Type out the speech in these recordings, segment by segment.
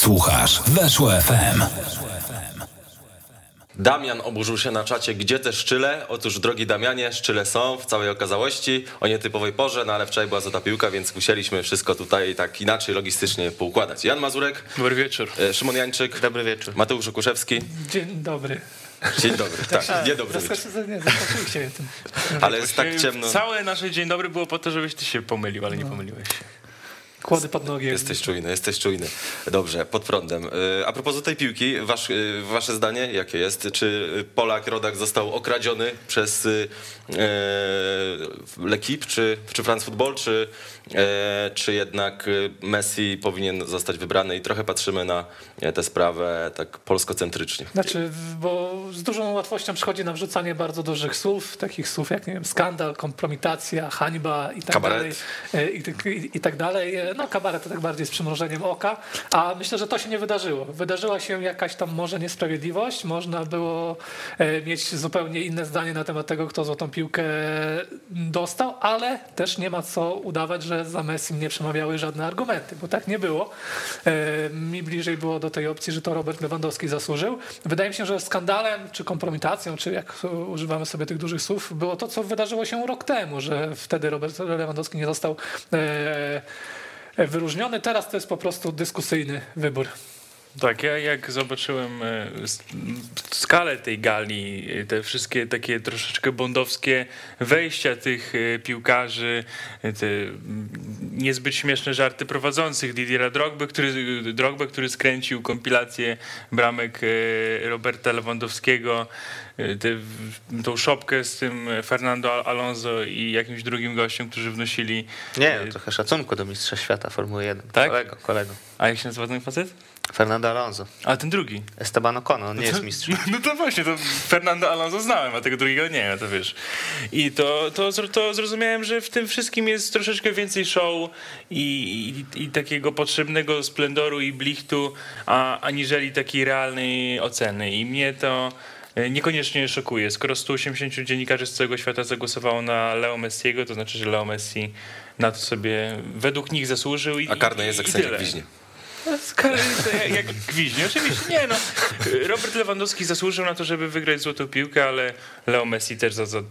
Słuchasz Weszło FM. Damian oburzył się na czacie, gdzie te szczyle? Otóż, drogi Damianie, szczyle są w całej okazałości, o nietypowej porze, no ale wczoraj była złota piłka, więc musieliśmy wszystko tutaj tak inaczej logistycznie poukładać. Jan Mazurek, Dobry wieczór. e, Szymon Jańczyk, Dobry wieczór. Mateusz Okuszewski. Dzień dobry. Dzień dobry, tak, dzień dobry. Zaskoczyliście mnie tym. Ale jest tak ciemno. Całe nasze dzień dobry było po to, żebyś ty się pomylił, ale nie pomyliłeś się. Kłody pod nogi. Jesteś czujny, jesteś czujny. Dobrze, pod prądem. E, A propos tej piłki, wasz, e, wasze zdanie jakie jest? Czy Polak Rodak został okradziony przez e, L'Equipe, czy, czy France Football, czy, czy jednak Messi powinien zostać wybrany i trochę patrzymy na tę sprawę tak polskocentrycznie. Znaczy, bo z dużą łatwością przychodzi na wrzucanie bardzo dużych słów, takich słów jak, nie wiem, skandal, kompromitacja, hańba i tak Kabaret. dalej. I, i, I tak dalej. No, kabaret to tak bardziej z przymrużeniem oka, a myślę, że to się nie wydarzyło. Wydarzyła się jakaś tam może niesprawiedliwość, można było e, mieć zupełnie inne zdanie na temat tego, kto złotą piłkę dostał, ale też nie ma co udawać, że za Messi nie przemawiały żadne argumenty, bo tak nie było. E, Mi bliżej było do tej opcji, że to Robert Lewandowski zasłużył. Wydaje mi się, że skandalem, czy kompromitacją, czy jak używamy sobie tych dużych słów, było to, co wydarzyło się rok temu, że wtedy Robert Lewandowski nie został e, wyróżniony. Teraz to jest po prostu dyskusyjny wybór. Tak, ja jak zobaczyłem e, skalę tej gali, e, te wszystkie takie troszeczkę bondowskie wejścia tych e, piłkarzy, e, te m, niezbyt śmieszne żarty prowadzących Didiera Drogby, który, Drogby, który skręcił kompilację bramek e, Roberta Lewandowskiego, e, te, w- tą szopkę z tym Fernando Alonso i jakimś drugim gościem, którzy wnosili... Nie, no, trochę szacunku do mistrza świata Formuły 1. Tak? Kolego, kolego. A jak się nazywa ten facet? Fernando Alonso. A ten drugi. Esteban Ocon, on nie jest mistrzem. No to właśnie, to Fernando Alonso znałem, a tego drugiego nie, no to wiesz. I to, to, to zrozumiałem, że w tym wszystkim jest troszeczkę więcej show i, i, i takiego potrzebnego splendoru i blichtu, a, aniżeli takiej realnej oceny. I mnie to niekoniecznie szokuje. Skoro 180 dziennikarzy z całego świata zagłosowało na Leo Messiego, to znaczy, że Leo Messi na to sobie według nich zasłużył. I, A karne jest i- jak sędzia jak- jak gwiźnie. Oczywiście nie no. Robert Lewandowski zasłużył na to, żeby wygrać złotą piłkę, ale Leo Messi też, za, za,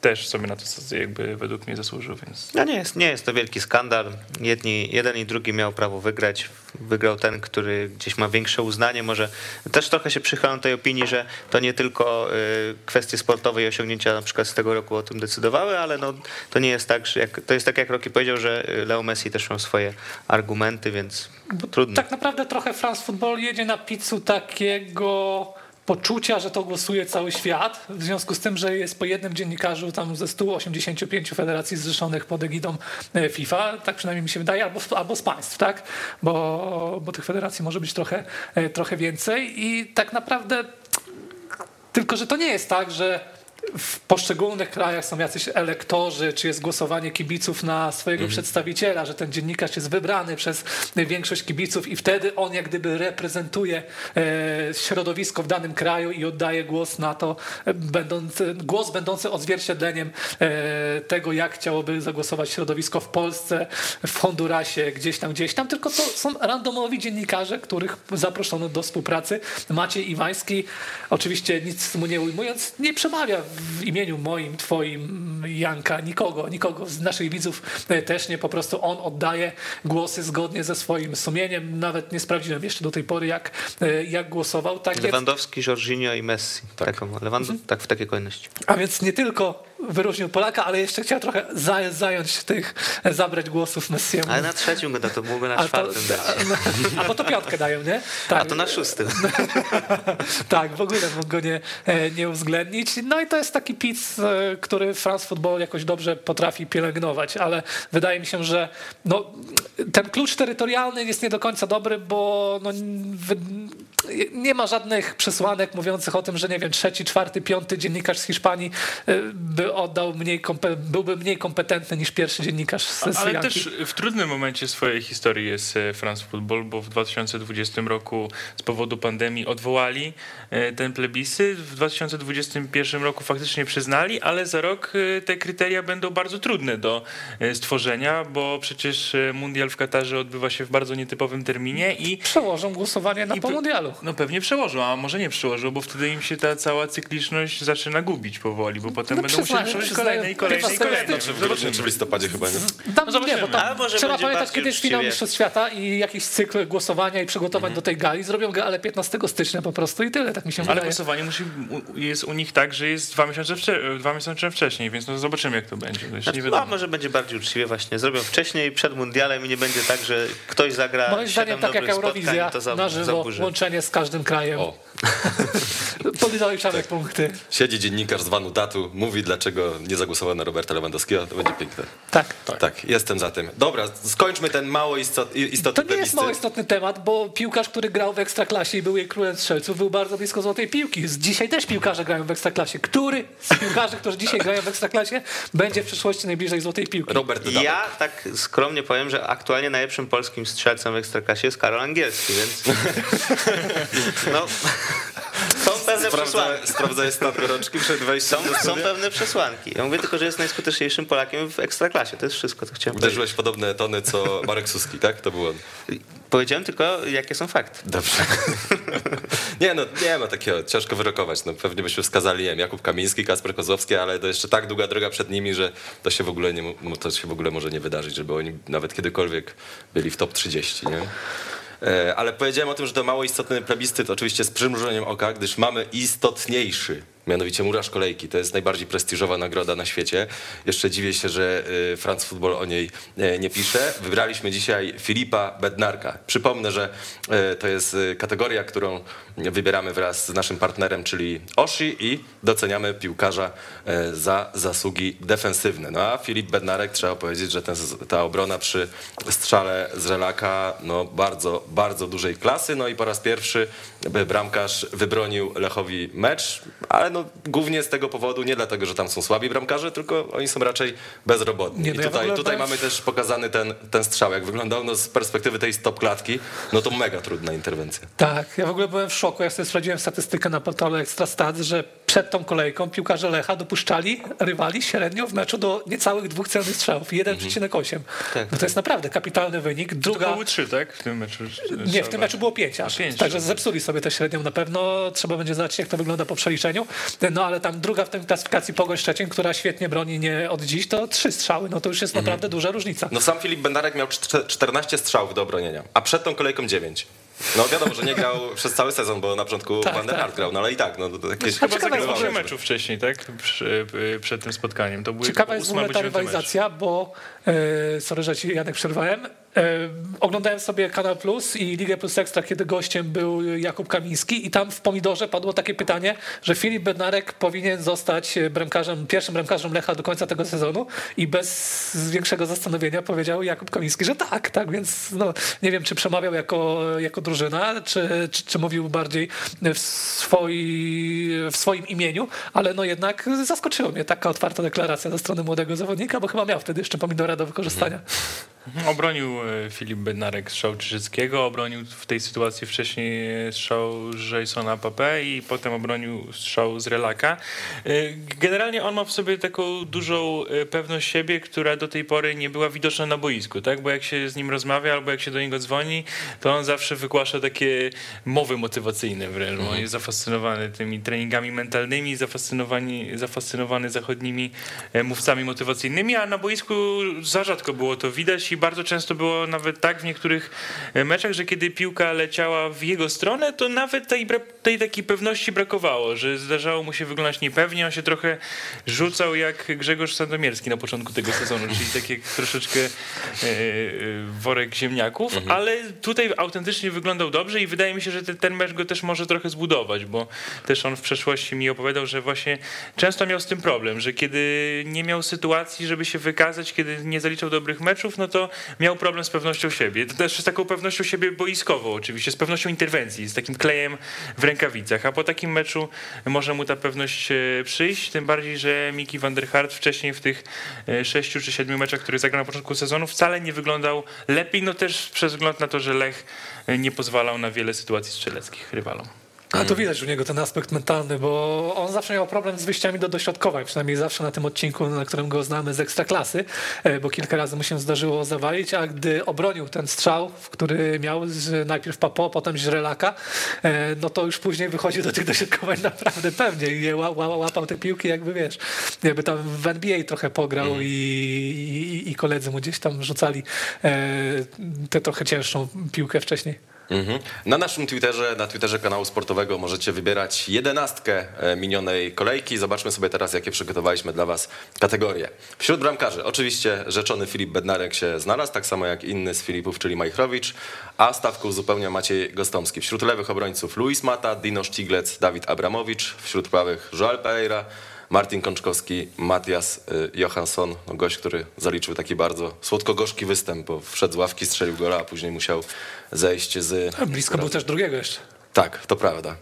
też sobie na to jakby według mnie zasłużył, więc No nie jest, nie jest to wielki skandal. Jedni, jeden i drugi miał prawo wygrać. Wygrał ten, który gdzieś ma większe uznanie. Może też trochę się przychylam tej opinii, że to nie tylko y, kwestie sportowe i osiągnięcia na przykład z tego roku o tym decydowały, ale no, to nie jest tak, że jak, to jest tak jak Rocky powiedział, że Leo Messi też miał swoje argumenty, więc trudno. Tak naprawdę trochę France Football jedzie na pizzu takiego poczucia, że to głosuje cały świat, w związku z tym, że jest po jednym dziennikarzu tam ze 185 federacji zrzeszonych pod egidą e, FIFA, tak przynajmniej mi się wydaje, albo, albo z państw, tak? Bo, bo tych federacji może być trochę, e, trochę więcej i tak naprawdę tylko, że to nie jest tak, że w poszczególnych krajach są jacyś elektorzy, czy jest głosowanie kibiców na swojego przedstawiciela, że ten dziennikarz jest wybrany przez większość kibiców i wtedy on jak gdyby reprezentuje e, środowisko w danym kraju i oddaje głos na to, będący, głos będący odzwierciedleniem e, tego, jak chciałoby zagłosować środowisko w Polsce, w Hondurasie, gdzieś tam, gdzieś tam, tylko to są randomowi dziennikarze, których zaproszono do współpracy. Maciej Iwański, oczywiście nic mu nie ujmując, nie przemawia w imieniu moim, twoim, Janka, nikogo, nikogo z naszych widzów e, też nie, po prostu on oddaje głosy zgodnie ze swoim sumieniem, nawet nie sprawdziłem jeszcze do tej pory, jak, e, jak głosował. Tak Lewandowski, Jorginho i Messi. Tak, Lewand- tak w takiej kolejności. a więc nie tylko wyróżnił Polaka, ale jeszcze chciał trochę za, zająć tych, zabrać głosów Messiemu. Ale na trzecim go da, to mógłby na A to, czwartym dać. a, a bo to piątkę dają, nie? Tak. A to na szóstym. tak, w ogóle mógł go nie, e, nie uwzględnić. No i to jest taki pic, e, który France Football jakoś dobrze potrafi pielęgnować, ale wydaje mi się, że no, ten klucz terytorialny jest nie do końca dobry, bo no, nie ma żadnych przesłanek mówiących o tym, że nie wiem, trzeci, czwarty, piąty dziennikarz z Hiszpanii e, by by oddał mniej, byłby mniej kompetentny niż pierwszy dziennikarz z Ale Sri Lanki. też w trudnym momencie swojej historii jest e, France Football, bo w 2020 roku z powodu pandemii odwołali e, ten plebiscyt. W 2021 roku faktycznie przyznali, ale za rok e, te kryteria będą bardzo trudne do stworzenia, bo przecież mundial w Katarze odbywa się w bardzo nietypowym terminie i Przełożą głosowanie na po mundialu. no pewnie przełożą, a może nie przełożą, bo wtedy im się ta cała cykliczność zaczyna gubić powoli, bo potem No będą musieli przełożyć przyznają- kolejne i kolejne i chyba kolejne. Czy w listopadzie chyba, nie? Tam, No nie, bo tam Ale może trzeba pamiętać, kiedy jest finał. Mistrzostw Świata i jakiś cykl głosowania i przygotowań Mhm. do tej gali. Zrobią galę 15 stycznia po prostu i tyle, tak mi się Ale wydaje. głosowanie musi, jest u nich tak, że jest dwa miesiące, wcze- dwa miesiące wcześniej, więc no zobaczymy jak to będzie. To nie Znaczy, wiadomo. no, może będzie bardziej uczciwie właśnie. Zrobią wcześniej, przed mundialem i nie będzie tak, że ktoś zagra Moim zdaniem tak jak Eurowizja, spotkań, to za, na żywo, zaburzy. łączenie z każdym krajem. Podliczamy punkty. siedzi dziennikarz z Vanutatu, mówi dlaczego nie zagłosował na Roberta Lewandowskiego, to będzie piękne. Tak. Tak, jestem za tym. Dobra, skończmy ten mało istot, istotny To nie jest mało istotny temat, bo piłkarz, który grał w Ekstraklasie i był jej królem strzelców, był bardzo blisko złotej piłki. Dzisiaj też piłkarze grają w Ekstraklasie. Który z piłkarzy, którzy dzisiaj grają w Ekstraklasie, będzie w przyszłości najbliżej złotej piłki? Robert. Ja tak skromnie powiem, że aktualnie najlepszym polskim strzelcem w Ekstraklasie jest Karol Angielski, więc no, są Sprawdza, sprawdzałeś stan gorączki przed wejściem Są, są pewne przesłanki. Ja mówię tylko, że jest najskuteczniejszym Polakiem w Ekstraklasie. To jest wszystko, co chciałem powiedzieć. Uderzyłeś w podobne tony co Marek Suski, tak? To był on. Powiedziałem tylko, jakie są fakty. Dobrze. nie no, nie ma takiego, ciężko wyrokować. No, pewnie byśmy wskazali, nie wiem, Jakub Kamiński, Kasper Kozłowski, ale to jeszcze tak długa droga przed nimi, że to się w ogóle, nie, to się w ogóle może nie wydarzyć, żeby oni nawet kiedykolwiek byli w top 30, nie? E, Ale powiedziałem o tym, że to mało istotny plebiscyt, oczywiście z przymrużeniem oka, gdyż mamy istotniejszy, mianowicie Murarz Kolejki. To jest najbardziej prestiżowa nagroda na świecie. Jeszcze dziwię się, że y, France Football o niej e, nie pisze. Wybraliśmy dzisiaj Filipa Bednarka. Przypomnę, że e, to jest kategoria, którą wybieramy wraz z naszym partnerem, czyli Oshi i doceniamy piłkarza e, za zasługi defensywne. No a Filip Bednarek, trzeba powiedzieć, że ten, ta obrona przy strzale z Relaka, no bardzo, bardzo dużej klasy. No i po raz pierwszy e, bramkarz wybronił Lechowi mecz, ale no głównie z tego powodu, nie dlatego, że tam są słabi bramkarze, tylko oni są raczej bezrobotni. Nie, no I ja w tutaj, ogóle tutaj mamy też pokazany ten, ten strzał, jak wyglądał no, z perspektywy tej stop klatki, no to mega trudna interwencja. Tak, ja w ogóle byłem w szoku, jak sobie sprawdziłem statystykę na portalu Ekstrastat, że przed tą kolejką piłkarze Lecha dopuszczali rywali średnio w meczu do niecałych dwóch celnych strzałów, 1,8. Tak. No to jest naprawdę kapitalny wynik. To Druga, były trzy, tak? W tym meczu. nie, w tym meczu było pięć aż. Pięć. Także zepsuli sobie tę średnią na pewno. Trzeba będzie zobaczyć, jak to wygląda po przeliczeniu. No ale tam druga w tej klasyfikacji Pogoń Szczecin, która świetnie broni nie od dziś, to trzy strzały. No to już jest naprawdę duża różnica. No sam Filip Bendarek miał czte- 14 strzałów do obronienia, a przed tą kolejką 9. No wiadomo, że nie grał przez cały sezon, bo na początku Tak, Van der tak. Hart grał, no ale i tak, no to jakieś... Chyba ciekawe zagrał może- meczów wcześniej, tak? Przy, y, przed tym spotkaniem. To były Ciekawa jest w ogóle ta dziewiąty mecz. rywalizacja, bo e, sorry, że ci Janek przerwałem. E, oglądałem sobie Kanal Plus i Ligę Plus Ekstra, kiedy gościem był Jakub Kamiński i tam w Pomidorze padło takie pytanie, że Filip Bednarek powinien zostać bramkarzem, pierwszym bramkarzem Lecha do końca tego sezonu i bez większego zastanowienia powiedział Jakub Kamiński, że tak, tak, więc no, nie wiem, czy przemawiał jako, jako drużyna, czy, czy, czy mówił bardziej w, swoi, w swoim imieniu, ale no jednak zaskoczyło mnie taka otwarta deklaracja ze strony młodego zawodnika, bo chyba miał wtedy jeszcze pomidora do wykorzystania. Obronił e, Filip Bednarek strzał Czyżyckiego, obronił w tej sytuacji wcześniej strzał Jasona Pape i potem obronił strzał z Relaka. E, Generalnie on ma w sobie taką dużą e, pewność siebie, która do tej pory nie była widoczna na boisku, tak? Bo jak się z nim rozmawia albo jak się do niego dzwoni, to on zawsze wygłasza takie mowy motywacyjne wręcz. On jest zafascynowany tymi treningami mentalnymi, zafascynowany, zafascynowany zachodnimi mówcami motywacyjnymi, a na boisku za rzadko było to widać i bardzo często było nawet tak w niektórych e, meczach, że kiedy piłka leciała w jego stronę, to nawet tej, tej takiej pewności brakowało, że zdarzało mu się wyglądać niepewnie, on się trochę rzucał jak Grzegorz Sandomierski na początku tego sezonu, czyli tak jak troszeczkę e, e, worek ziemniaków, ale tutaj autentycznie wyglądał dobrze i wydaje mi się, że ten mecz go też może trochę zbudować, bo też on w przeszłości mi opowiadał, że właśnie często miał z tym problem, że kiedy nie miał sytuacji, żeby się wykazać, kiedy nie zaliczał dobrych meczów, no to miał problem z pewnością siebie. To też z taką pewnością siebie boiskową oczywiście, z pewnością interwencji, z takim klejem w rękawicach, a po takim meczu może mu ta pewność e, przyjść, tym bardziej, że Miki van der Hart wcześniej w tych e, sześciu czy siedmiu meczach, które zagrał na początku sezonu wcale nie wyglądał lepiej, no też przez wzgląd na to, że Lech e, nie pozwalał na wiele sytuacji strzeleckich rywalom. Ale to widać u niego ten aspekt mentalny, bo on zawsze miał problem z wyjściami do dośrodkowań, przynajmniej zawsze na tym odcinku, na którym go znamy z ekstraklasy, e, bo kilka razy mu się zdarzyło zawalić, a gdy obronił ten strzał, który miał najpierw Papo, potem Źrelaka, e, no to już później wychodził do tych dośrodkowań naprawdę pewnie i łapał te piłki, jakby wiesz, jakby tam w NBA trochę pograł i, i, i koledzy mu gdzieś tam rzucali e, tę trochę cięższą piłkę wcześniej. Mhm. Na naszym Twitterze, na Twitterze kanału sportowego możecie wybierać jedenastkę e, minionej kolejki. Zobaczmy sobie teraz, jakie przygotowaliśmy dla Was kategorie. Wśród bramkarzy oczywiście rzeczony Filip Bednarek się znalazł, tak samo jak inny z Filipów, czyli Majchrowicz, a stawkę uzupełnia Maciej Gostomski. Wśród lewych obrońców Luis Mata, Dino Sztiglec, Dawid Abramowicz, wśród prawych Joel Pereira, Martin Kączkowski, Matias y, Johansson, no gość, który zaliczył taki bardzo słodko-gorzki występ, bo wszedł z ławki, strzelił gola, a później musiał zejść z... Blisko był też drugiego jeszcze. Tak, to prawda.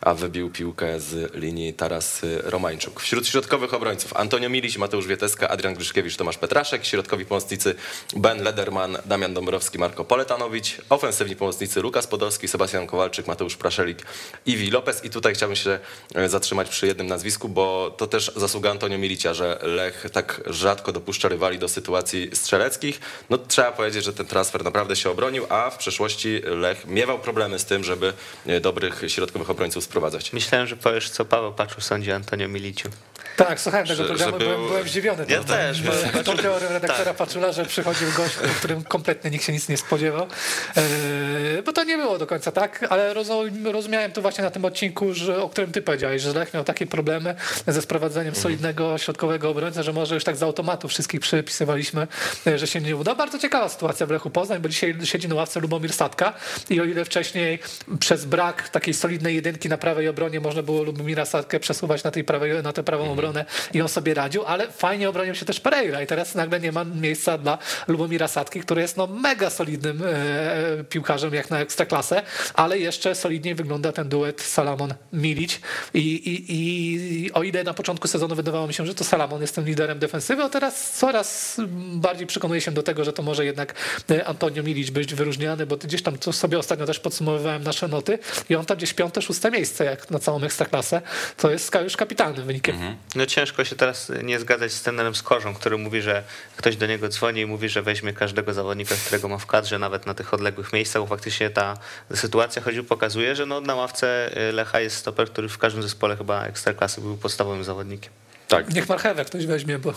A wybił piłkę z linii Taras Romańczuk. Wśród środkowych obrońców Antonio Milić, Mateusz Wieteska, Adrian Gryszkiewicz, Tomasz Petraszek. Środkowi pomocnicy Ben Lederman, Damian Dąbrowski, Marko Poletanowicz. Ofensywni pomocnicy Lukas Podolski, Sebastian Kowalczyk, Mateusz Praszelik, Iwi Lopez. I tutaj chciałbym się e, zatrzymać przy jednym nazwisku, bo to też zasługa Antonio Milicia, że Lech tak rzadko dopuszcza rywali do sytuacji strzeleckich. No trzeba powiedzieć, że ten transfer naprawdę się obronił, a w przeszłości Lech miewał problemy z tym, żeby e, dobrych środkowych obrońców sprowadzać. Myślałem, że powiesz, co Paweł Paczu sądzi Antonio Miliciu. Tak, słuchałem tego Że- programu, że byłem, był- byłem zdziwiony. Ja tą- też, tą- bo- Tą teorią redaktora Tak. Paczula, że przychodził gość, o którym kompletnie nikt się nic nie spodziewał. E, bo to nie było do końca tak, ale rozum, rozumiałem to właśnie na tym odcinku, że, o którym ty powiedziałeś, że Lech miał takie problemy ze sprowadzeniem Mhm. solidnego środkowego obrońcy, że może już tak z automatu wszystkich przypisywaliśmy, e, że się nie uda. Bardzo ciekawa sytuacja w Lechu Poznań, bo dzisiaj siedzi na ławce Lubomir Sadka i o ile wcześniej przez brak takiej solidnej jedynki na prawej obronie można było Lubomira Sadkę przesuwać na, tej prawej, na tę prawą Mhm. obronę i on sobie radził, ale fajnie obronił się też Pereira i teraz nagle nie ma miejsca dla Lubomira Sadki, który jest no mega solidnym e, piłkarzem jak na ekstraklasę, ale jeszcze solidniej wygląda ten duet Salamon-Milić I, i, i o ile na początku sezonu wydawało mi się, że to Salamon jest tym liderem defensywy, a teraz coraz bardziej przekonuję się do tego, że to może jednak e, Antonio Milić być wyróżniany, bo gdzieś tam sobie ostatnio też podsumowywałem nasze noty i on tam gdzieś piąte, szóste miejsce jak na całą ekstraklasę, to jest już kapitalnym wynikiem. No ciężko się teraz nie zgadzać z trenerem Skorzą, który mówi, że ktoś do niego dzwoni i mówi, że weźmie każdego zawodnika, którego ma w kadrze, nawet na tych odległych miejscach, bo faktycznie ta sytuacja choćby pokazuje, że no na ławce Lecha jest stoper, który w każdym zespole chyba ekstraklasy był podstawowym zawodnikiem. Tak, Niech marchewę ktoś weźmie, bo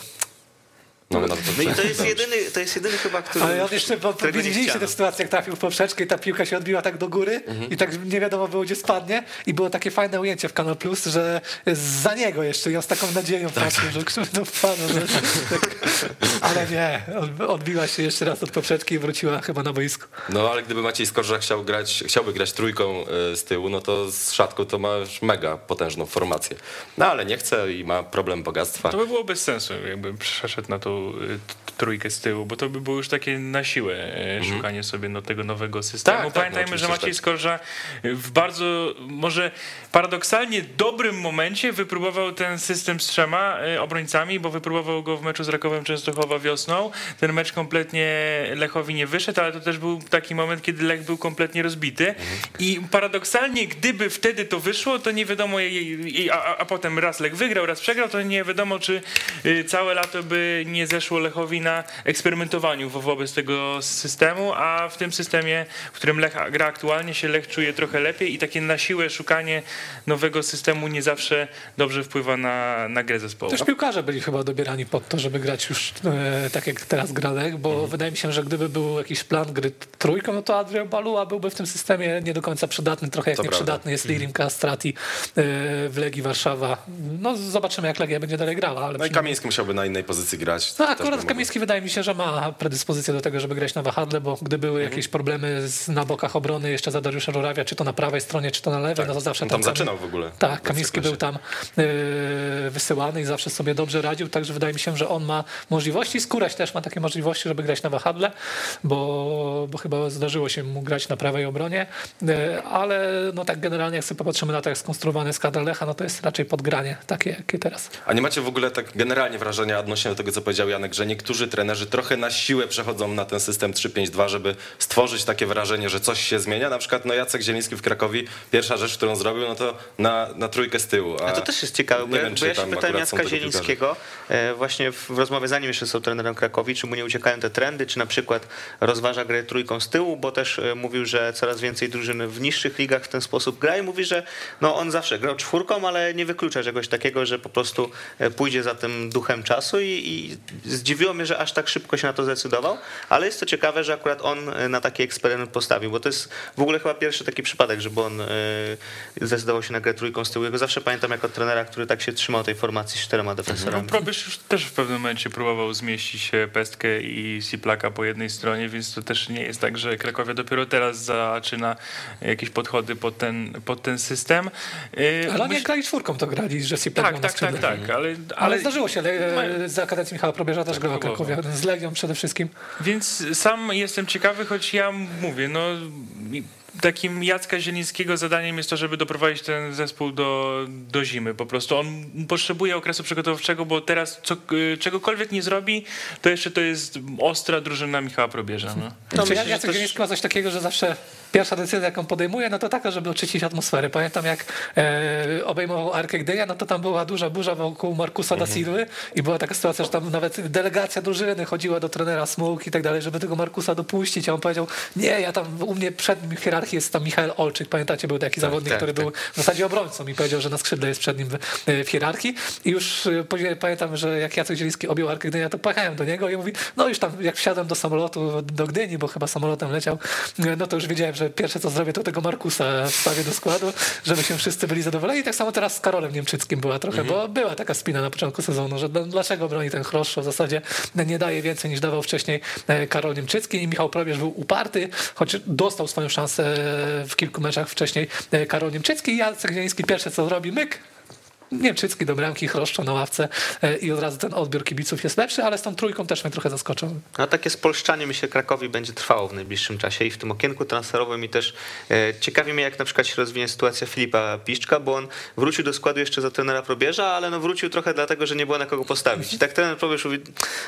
no, no, to, No i to jest jedyny, to jest jedyny chyba, który Ale on jeszcze, bo widzieliście tę sytuację, jak trafił w poprzeczkę i ta piłka się odbiła tak do góry i tak nie wiadomo było, gdzie spadnie i było takie fajne ujęcie w Kanal Plus, że za niego jeszcze i on z taką nadzieją patrzył, że to wpadł. Że, tak, ale nie, od- odbiła się jeszcze raz od poprzeczki i wróciła chyba na boisku. No ale gdyby Maciej Skorża chciał grać, chciałby grać trójką y, z tyłu, no to z szatką to ma już mega potężną formację. No ale nie chce i ma problem bogactwa. To by było bez sensu, jakby przeszedł na tą trójkę z tyłu, bo to by było już takie na siłę e, szukanie sobie no, tego nowego systemu. Mhm. Tak, tak, Pamiętajmy, no że Maciej tak. Skorża w bardzo, może paradoksalnie dobrym momencie wypróbował ten system z trzema e, obrońcami, bo wypróbował go w meczu z Rakowem Częstochowa wiosną. Ten mecz kompletnie Lechowi nie wyszedł, ale to też był taki moment, kiedy Lech był kompletnie rozbity. Mhm. I paradoksalnie, gdyby wtedy to wyszło, to nie wiadomo, a, a, a potem raz Lech wygrał, raz przegrał, to nie wiadomo, czy y, całe lato by nie zeszło Lechowi na eksperymentowaniu wo- wobec tego systemu, a w tym systemie, w którym Lech gra aktualnie, się Lech czuje trochę lepiej i takie na siłę szukanie nowego systemu nie zawsze dobrze wpływa na, na grę zespołu. Też piłkarze byli chyba dobierani pod to, żeby grać już e, tak jak teraz gra Lech, bo wydaje mi się, że gdyby był jakiś plan gry trójką, no to Adrian Balua byłby w tym systemie nie do końca przydatny, trochę jak To nieprzydatny jest Lirim Castrati e, w Legii Warszawa. No zobaczymy jak Legia będzie dalej grała, ale No i Kamiński musiałby na innej pozycji grać. No akurat Kamiński wydaje mi się, że ma predyspozycję do tego, żeby grać na wahadle, bo gdy były Mhm. jakieś problemy z, na bokach obrony jeszcze za Dariusza Żurawia, czy to na prawej stronie, czy to na lewej, no to zawsze On tam Kami- zaczynał w ogóle. Tak, Kamiński był tam yy, wysyłany i zawsze sobie dobrze radził, także wydaje mi się, że on ma możliwości. Skóraś też ma takie możliwości, żeby grać na wahadle, bo, bo chyba zdarzyło się mu grać na prawej obronie, yy, ale no tak generalnie jak sobie popatrzymy na to, jak skonstruowany jest kadr Lecha, no to jest raczej podgranie takie, jakie teraz. A nie macie w ogóle tak generalnie wrażenia odnośnie do tego, co powiedział Janek, że niektórzy trenerzy trochę na siłę przechodzą na ten system 3-5-2, żeby stworzyć takie wrażenie, że coś się zmienia? Na przykład no Jacek Zieliński w Krakowie, pierwsza rzecz, którą zrobił, no to na, na trójkę z tyłu. A A to też jest ciekawe, bo wiem, bo ja się pytałem Jacka. Zielińskiego e, właśnie w, w rozmowie, zanim jeszcze są trenerem Krakowi, czy mu nie uciekają te trendy, czy na przykład rozważa grę trójką z tyłu, bo też e, mówił, że coraz więcej drużyn w niższych ligach w ten sposób gra i mówi, że no on zawsze grał czwórką, ale nie wyklucza czegoś takiego, że po prostu e, pójdzie za tym duchem czasu i, i zdziwiło mnie, że aż tak szybko się na to zdecydował, ale jest to ciekawe, że akurat on e, na taki eksperyment postawił, bo to jest w ogóle chyba pierwszy taki przypadek, żeby on e, zdecydował się na grę trójką z tyłu. Ja go zawsze pamiętam jako trenera, który tak się trzymał tej formacji z czterema No, defensorami. Probierz już też w pewnym momencie próbował zmieścić Pestkę i Siplaka po jednej stronie, więc to też nie jest tak, że Krakowia dopiero teraz zaczyna jakieś podchody pod ten, pod ten system. E, Ale oni myśl- jak grali czwórką, to grali, że Sipek tak, tak, tak, tak, ale, Ale, ale zdarzyło się, e, mają- za kadencji Michała Probierza też próbował. Krakowia, z Legią przede wszystkim. Więc sam jestem ciekawy, choć ja mówię, no takim Jacka Zielińskiego zadaniem jest to, żeby doprowadzić ten zespół do, do zimy. Po prostu on potrzebuje okresu przygotowawczego, bo teraz co, y, czegokolwiek nie zrobi, to jeszcze to jest ostra drużyna Michała Probierza. No. Myślę, Jacek też- Zieliński ma coś takiego, że zawsze pierwsza decyzja, jaką podejmuje, no to taka, żeby oczyścić atmosferę. Pamiętam, jak e, obejmował Arkę Gdyja, no to tam była duża burza wokół Markusa da Silwy i była taka sytuacja, że tam nawet delegacja drużyny chodziła do trenera Smuk i tak dalej, żeby tego Markusa dopuścić, a on powiedział, nie, ja tam, u mnie przed nim jest tam Michał Olczyk, pamiętacie, był taki zawodnik, tak, który tak. był w zasadzie obrońcą i powiedział, że na skrzydle jest przed nim w, e, w hierarchii i już e, później pamiętam, że jak Jacek Zieliński objął Arkę Gdynia, to pojechałem do niego i mówi, no już tam jak wsiadłem do samolotu do Gdyni, bo chyba samolotem leciał, e, no to już wiedziałem, że pierwsze co zrobię, to tego Markusa wstawię do składu, żeby się wszyscy byli zadowoleni. I tak samo teraz z Karolem Niemczyckim była trochę, bo była taka spina na początku sezonu, że d- dlaczego broni ten Chroszczo, w zasadzie nie daje więcej niż dawał wcześniej Karol Niemczycki i Michał Probierz był uparty, choć dostał swoją szansę w kilku meczach wcześniej e, Karol Niemczycki Jacek Zieliński. Pierwsze co zrobi, myk, Niemczycki do bramki, Chroszczo na ławce e, i od razu ten odbiór kibiców jest lepszy, ale z tą trójką też mnie trochę zaskoczył. No takie spolszczanie myślę Krakowi będzie trwało w najbliższym czasie i w tym okienku transferowym i też e, ciekawi mnie jak na przykład się rozwinie sytuacja Filipa Piszczka, bo on wrócił do składu jeszcze za trenera Probierza, ale no wrócił trochę dlatego, że nie było na kogo postawić. I tak trener Probierz mówi,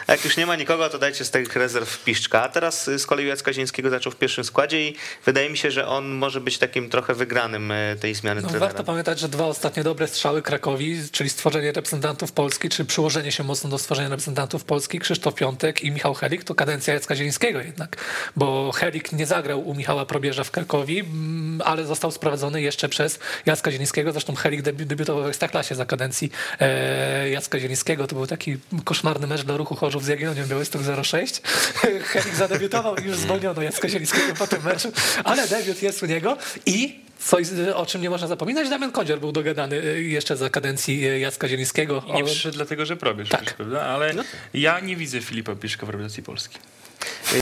jak już nie ma nikogo, to dajcie z tych rezerw Piszczka. A teraz z kolei Jacka Zińskiego zaczął w pierwszym składzie i wydaje mi się, że on może być takim trochę wygranym e, tej zmiany No, trenera. warto pamiętać, że dwa ostatnie dobre strzały Krakowi, czyli stworzenie reprezentantów Polski, czy przyłożenie się mocno do stworzenia reprezentantów Polski, Krzysztof Piątek i Michał Helik, to kadencja Jacka Zielińskiego jednak, bo Helik nie zagrał u Michała Probierza w Krakowi, mm, ale został sprowadzony jeszcze przez Jacka Zielińskiego, zresztą Helik debi- debiutował w Ekstraklasie za kadencji e, Jacka Zielińskiego, to był taki koszmarny mecz dla ruchu Chorzów z Jagiellonią Białystok 06. Helik zadebiutował i już zwolniono Jacka Zielińskiego po tym meczu, ale debiut jest u niego i Coś, o czym nie można zapominać, Damian Kodzior był dogadany y, jeszcze za kadencji y, Jacka Zielińskiego. I nie O- przyszedł dlatego, że Probierz, Tak. prawda? Ale ja nie widzę Filipa Piszka w reprezentacji Polski.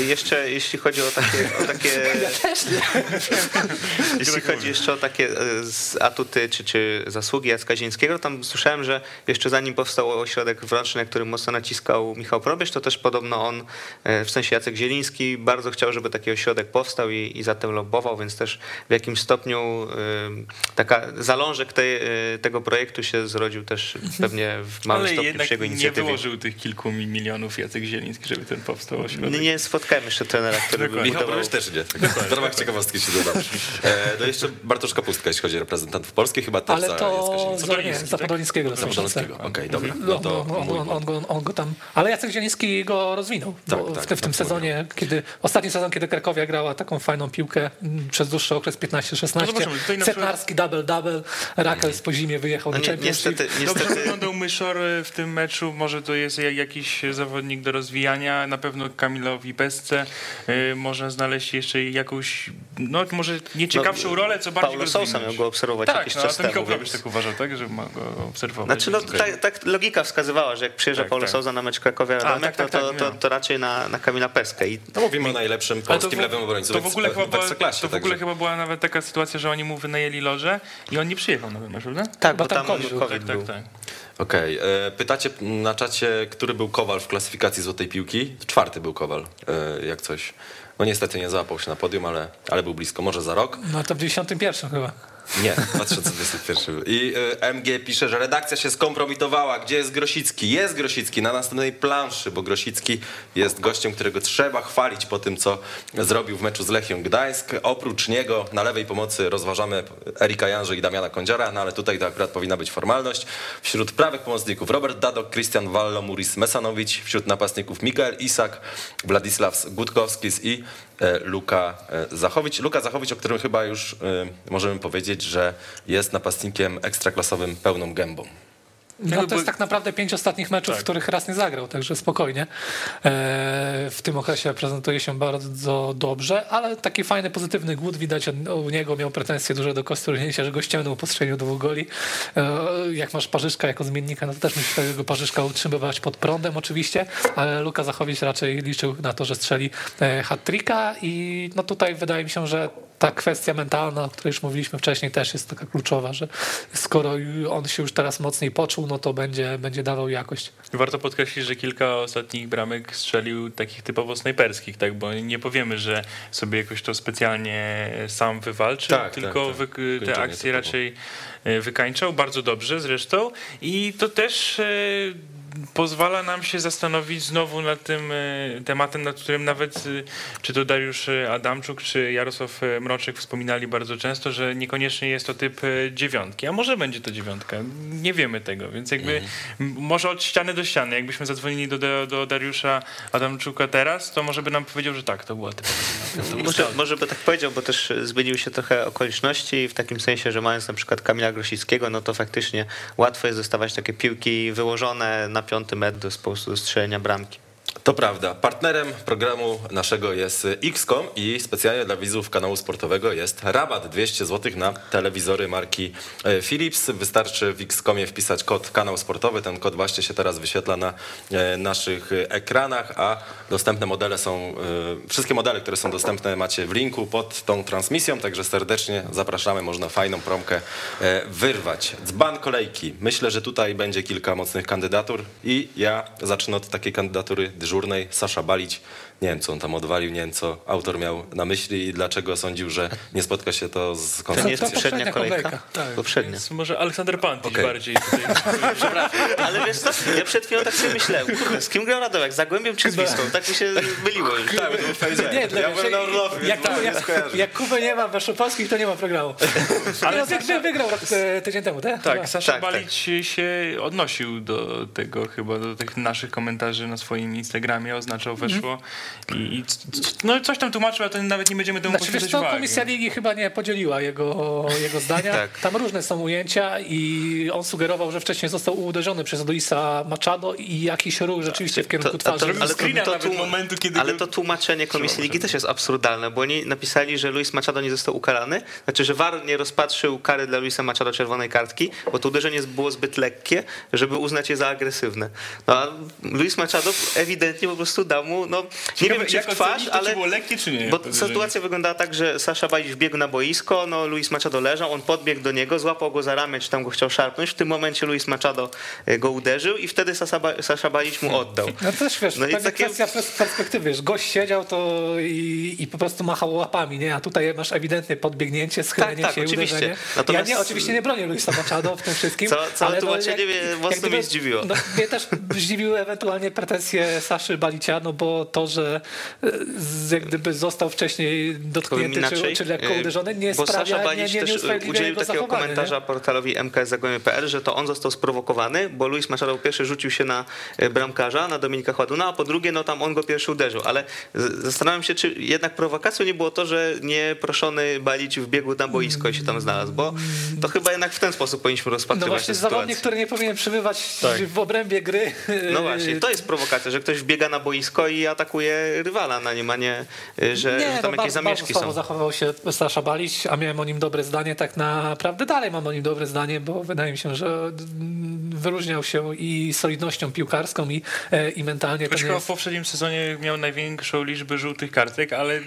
Jeszcze jeśli chodzi o takie, o takie Ja też nie. Jeśli chodzi jeszcze o takie e, z- atuty czy, czy zasługi Jacka Zińskiego, tam słyszałem, że jeszcze zanim powstał ośrodek wręczny, na którym mocno naciskał Michał Probierz, to też podobno on, e, w sensie Jacek Zieliński, bardzo chciał, żeby taki ośrodek powstał i, i za tym lobbował, więc też w jakimś stopniu e, taka zalążek tej, tego projektu się zrodził też pewnie w małym Ale stopniu przy jego nie inicjatywie. wyłożył tych kilku mi- milionów Jacek Zieliński, żeby ten powstał ośrodek. Nie, nie spotkałem jeszcze trenera, który by. Michał budował też nie. Tak, w ramach ciekawostki się dodam. E, no jeszcze Bartosz Kapustka, jeśli chodzi o reprezentantów polskich, chyba też Ale za to za, nie, za Podolińskiego szansę. Podolskiego. Okej, dobra. No, No to no, on, go, on go tam. Ale Jacek Zieliński go rozwinął. Tak, bo tak, w, te, w tym sezonie, kiedy ostatni sezon, kiedy Krakowia grała taką fajną piłkę mm, przez dłuższy okres No 15-16. zobaczymy, tutaj na przykład- Setnarski double-double, Rakels po zimie wyjechał No do ni- Championship. niestety, Dobrze niestety wyglądał Myszor w tym meczu, może to jest ja- jakiś zawodnik do rozwijania, na pewno Kamilowi kwestce y, można znaleźć jeszcze jakąś, no może nie ciekawszą No, rolę, co bardziej Paulo go Sousa miał go obserwować tak, jakiś no, czas to temu, Probierz więc- tak uważał, tak, że ma go obserwować. Znaczy, no, tak, tak logika wskazywała, że jak przyjeżdża Tak, Paulo tak. Sousa na mecz Krakowia A, Radomiak, tak, tak, no to, tak, to, no. to raczej na, na Kamila Peskę. I No mówimy o najlepszym polskim w- lewym obrońcu to w ogóle chyba była, to w ogóle chyba była nawet taka sytuacja, że oni mu wynajęli loże i on nie przyjechał na mecz, prawda? tak, Bo bo tam tam COVID COVID, był, był. Tak, tak. Okej, e, pytacie na czacie, który był Kowal w klasyfikacji Złotej Piłki? Czwarty był Kowal, e, jak coś. No niestety nie załapał się na podium, ale, ale był blisko, może za rok. No to w 91 chyba. Nie, 2021. I y, MG pisze, że redakcja się skompromitowała. Gdzie jest Grosicki? Jest Grosicki na następnej planszy, bo Grosicki jest gościem, którego trzeba chwalić po tym, co zrobił w meczu z Lechią Gdańsk. Oprócz niego na lewej pomocy rozważamy Erika Janży i Damiana Kądziara, no ale tutaj to akurat powinna być formalność. Wśród prawych pomocników Robert Dadok, Christian Wallo, Muris Mesanowicz. Wśród napastników Mikael Isak, Władysław Gutkowskis i e, Luka e, Zachowicz. Luka Zachowicz, o którym chyba już e, możemy powiedzieć, że jest napastnikiem ekstraklasowym pełną gębą. No Jakby to jest tak naprawdę pięć ostatnich meczów, Tak. w których raz nie zagrał, także spokojnie. E, W tym okresie prezentuje się bardzo dobrze, ale taki fajny, pozytywny głód widać u niego. Miał pretensje duże do Kosturnięcia, że go ściągnął po strzeniu dwóch goli. E, Jak masz Parzyszka jako zmiennika, no to też musisz tego Parzyszka utrzymywać pod prądem oczywiście, ale Luka Zachowicz raczej liczył na to, że strzeli e, hat-tricka i no tutaj wydaje mi się, że ta kwestia mentalna, o której już mówiliśmy wcześniej, też jest taka kluczowa, że skoro on się już teraz mocniej poczuł, no to będzie, będzie dawał jakość. Warto podkreślić, że kilka ostatnich bramek strzelił takich typowo snajperskich, tak? Bo nie powiemy, że sobie jakoś to specjalnie sam wywalczył, Tak, tylko tak, tak. wy- te Kończenie akcje typowo. raczej e, wykańczał bardzo dobrze zresztą i to też e, pozwala nam się zastanowić znowu nad tym e, tematem, nad którym nawet e, czy to Dariusz e, Adamczuk, czy Jarosław Mroczek wspominali bardzo często, że niekoniecznie jest to typ dziewiątki, a może będzie to dziewiątka, nie wiemy tego, więc jakby Mhm. m- może od ściany do ściany, jakbyśmy zadzwonili do, do, Dariusza Adamczuka teraz, to może by nam powiedział, że tak, to była. To był Może, może by tak powiedział, bo też zmieniły się trochę okoliczności w takim sensie, że mając na przykład Kamila Grosickiego, no to faktycznie łatwo jest dostawać takie piłki wyłożone na piąty metr do, po prostu strzelenia bramki. To prawda. Partnerem programu naszego jest XCOM i specjalnie dla widzów kanału sportowego jest rabat 200 zł na telewizory marki e, Philips. Wystarczy w XCOMie wpisać kod kanał sportowy. Ten kod właśnie się teraz wyświetla na e, naszych ekranach, a dostępne modele są, e, wszystkie modele, które są dostępne macie w linku pod tą transmisją, także serdecznie zapraszamy. Można fajną promkę wyrwać. Dzban kolejki. Myślę, że tutaj będzie kilka mocnych kandydatur i ja zacznę od takiej kandydatury dyżurnej. Sasza Balić. Nie wiem, co on tam odwalił, nie wiem, co autor miał na myśli i dlaczego sądził, że nie spotka się to z To koncepcją. nie jest to poprzednia poprzednia kolejka? kolejka, tak. Poprzednia. Więc może Aleksander Pantyś Okej. bardziej tutaj. Ale wiesz co, ja przed chwilą tak sobie myślałem, kurde, z kim grał Radomiak, z Zagłębiem czy z Wisłą? Tak mi się myliło już. Tak, to Nie, dla ja byłem na Orlowie, jak, więc jak, jak Kuby nie ma w Waszopolskich, to nie ma programu. Ale Sasza... wygrał e, tydzień temu, tak? Chyba. Tak, Sasza Tak, tak. Balić się odnosił do tego chyba, do tych naszych komentarzy na swoim Instagramie, oznaczał weszło i, i no coś tam tłumaczył, a to nawet nie będziemy temu Znaczy, wiesz uwagi. Komisja Ligi chyba nie podzieliła jego, jego zdania. Tak. Tam różne są ujęcia i on sugerował, że wcześniej został uderzony przez Luisa Machado i jakiś ruch rzeczywiście w kierunku To- twarzy. Zrobił ale to- to tłum- momentu, kiedy Ale to tłumaczenie Komisji Ligi też jest absurdalne, bo oni napisali, że Luis Machado nie został ukarany, znaczy, że VAR nie rozpatrzył kary dla Luisa Machado czerwonej kartki, bo to uderzenie było zbyt lekkie, żeby uznać je za agresywne. No a Luis Machado ewidentnie po prostu dał mu, no nie wiem czy jak w twarz, ocenić to, ale... czy było lekkie, czy nie? Bo sytuacja wyglądała tak, że Sasza Balić wbiegł na boisko, no Luis Machado leżał, on podbiegł do niego, złapał go za ramię, czy tam go chciał szarpnąć, w tym momencie Luis Machado e, go uderzył i wtedy Sasza, Ba- Sasza Balić mu oddał. No to też wiesz, No i pewnie takie- kwestia pers- perspektywy. Wiesz, gość siedział to i, i po prostu machał łapami, nie? A tutaj masz ewidentnie podbiegnięcie, schylenie Tak, tak, się i oczywiście. uderzenie. Natomiast- Ja nie, oczywiście nie bronię Luisa Machado w tym wszystkim. Co- całe ale no, tłumaczenie jak- mnie jak mocno gdyby- mnie zdziwiło. No, mnie też zdziwiły ewentualnie pretensje Saszy Balicia, no bo to, że e, z, jak gdyby został wcześniej dotknięty czy, inaczej, czy lekko e, uderzony, nie bo sprawia, Sasza nie, Balić nie, nie też usprawiedliwia udzielił takiego komentarza portalowi mksZagłębie.pl, że to on został sprowokowany, bo Luis Machado po pierwsze rzucił się na e, bramkarza, na Dominika Chładuna, a po drugie no tam on go pierwszy uderzył, ale zastanawiam się, czy jednak prowokacją nie było to, że nieproszony Balić wbiegł na boisko i się tam znalazł, bo to chyba jednak w ten sposób powinniśmy No rozpatrywać właśnie, tę zawodnik, który nie powinien przebywać Tak. w obrębie gry. No właśnie, to jest prowokacja, że ktoś wbiega na boisko i atakuje rywala na nim, a nie, y, że, że no, tam jakieś bardzo, zamieszki są. zachował się Sasza Baliś, a miałem o nim dobre zdanie. Tak naprawdę dalej mam o nim dobre zdanie, bo wydaje mi się, że mm, wyróżniał się i solidnością piłkarską i, e, i mentalnie. Nie chyba jest... w poprzednim sezonie miał największą liczbę żółtych kartek, ale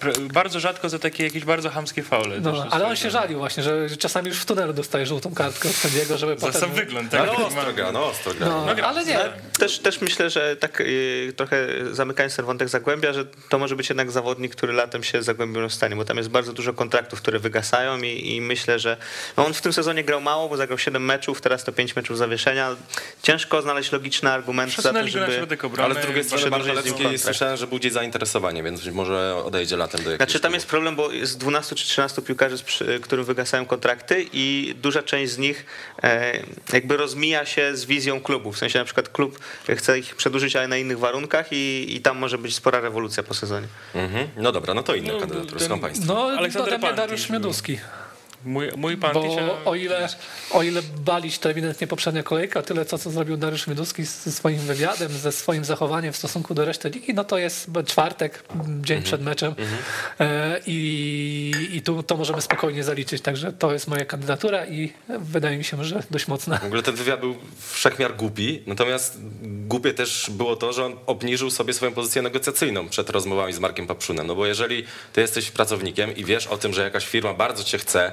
pr- bardzo rzadko za takie jakieś bardzo chamskie faule. No, ale on się żalił właśnie, że czasami już w tunelu dostaje żółtą kartkę od sędziego, żeby Za potem... sam wygląd, tak? Ale Taki ostro gra, no ostro gra. No, ale nie. Też, też myślę, że tak y, trochę zamykając ten wątek Zagłębia, że to może być jednak zawodnik, który latem się z Zagłębią rozstanie, bo tam jest bardzo dużo kontraktów, które wygasają i, i myślę, że no on w tym sezonie grał mało, bo zagrał 7 meczów, teraz to 5 meczów zawieszenia. Ciężko znaleźć logiczny argument za to, żeby... Ale z drugiej strony kontrakt. słyszałem, że gdzieś zainteresowanie, więc być może odejdzie latem do jakiegoś Znaczy tam jest problem, bo jest 12 czy 13 piłkarzy, którym wygasają kontrakty i duża część z nich e, jakby rozmija się z wizją klubu. W sensie na przykład klub chce ich przedłużyć, ale na innych warunkach i, i tam może być spora rewolucja po sezonie. Mhm. No dobra, no to inne No, kandydatury, ten- są państwo. No, Aleksander Pantisz Dariusz. Mioduski. Mój, mój pan Bo Tysia- o ile, o ile balić to ewidentnie poprzednia kolejka, tyle co, co zrobił Dariusz Mioduski ze swoim wywiadem, ze swoim zachowaniem w stosunku do reszty ligi, no to jest czwartek, dzień przed meczem E, i, i tu to możemy spokojnie zaliczyć, także to jest moja kandydatura i wydaje mi się, że dość mocna. W ogóle ten wywiad był wszechmiar głupi, natomiast głupie też było to, że on obniżył sobie swoją pozycję negocjacyjną przed rozmowami z Markiem Papszunem. No bo jeżeli ty jesteś pracownikiem i wiesz o tym, że jakaś firma bardzo cię chce,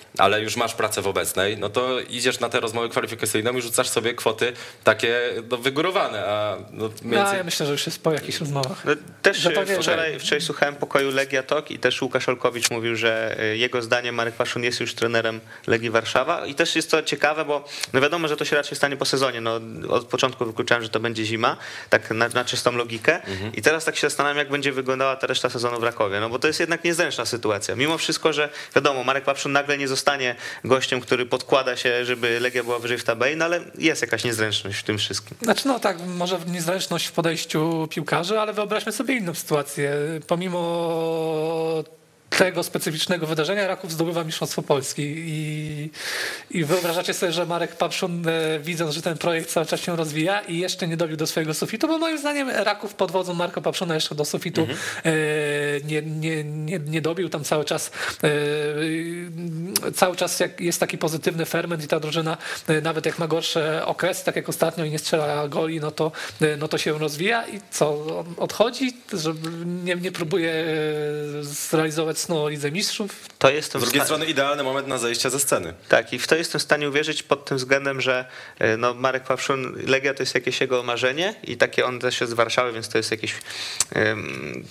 ale już masz pracę w obecnej, no to idziesz na te rozmowy kwalifikacyjne i rzucasz sobie kwoty takie no, wygórowane, a no, No, więcej... ja myślę, że już jest po jakichś rozmowach. No, też Że to e, wie, wczoraj, wczoraj słuchałem pokoju Legia Tok i też Łukasz Olkowicz mówił, że e, jego zdaniem Marek Paszun jest już trenerem Legii Warszawa i też jest to ciekawe, bo no wiadomo, że to się raczej stanie po sezonie. No, od początku wykluczałem, że to będzie zima, tak na, na czystą logikę i teraz tak się zastanawiam, jak będzie wyglądała ta reszta sezonu w Rakowie, no bo to jest jednak niezręczna sytuacja. Mimo wszystko, że wiadomo, Marek Paszun nagle nie zostanie gościem, który podkłada się, żeby Legia była wyżej w tabeli, no ale jest jakaś niezręczność w tym wszystkim. Znaczy no tak, może niezręczność w podejściu piłkarzy, ale wyobraźmy sobie inną sytuację. Pomimo tego specyficznego wydarzenia. Raków zdobywa Mistrzostwo Polski i, i wyobrażacie sobie, że Marek Papszun e, widząc, że ten projekt cały czas się rozwija i jeszcze nie dobił do swojego sufitu, bo moim zdaniem Raków pod wodzą Marka Papszuna jeszcze do sufitu e, nie, nie, nie, nie dobił, tam cały czas e, cały czas jest taki pozytywny ferment i ta drużyna nawet jak ma gorsze okresy, tak jak ostatnio i nie strzela goli, no to, no to się rozwija. I co, odchodzi, że nie, nie próbuje zrealizować o Lidze Mistrzów, To jest Z drugiej strony idealny moment na zejście ze sceny. Tak, i w to jestem w stanie uwierzyć pod tym względem, że e, no, Marek Pawszun, Legia to jest jakieś jego marzenie i takie on też jest z Warszawy, więc to jest jakiś em,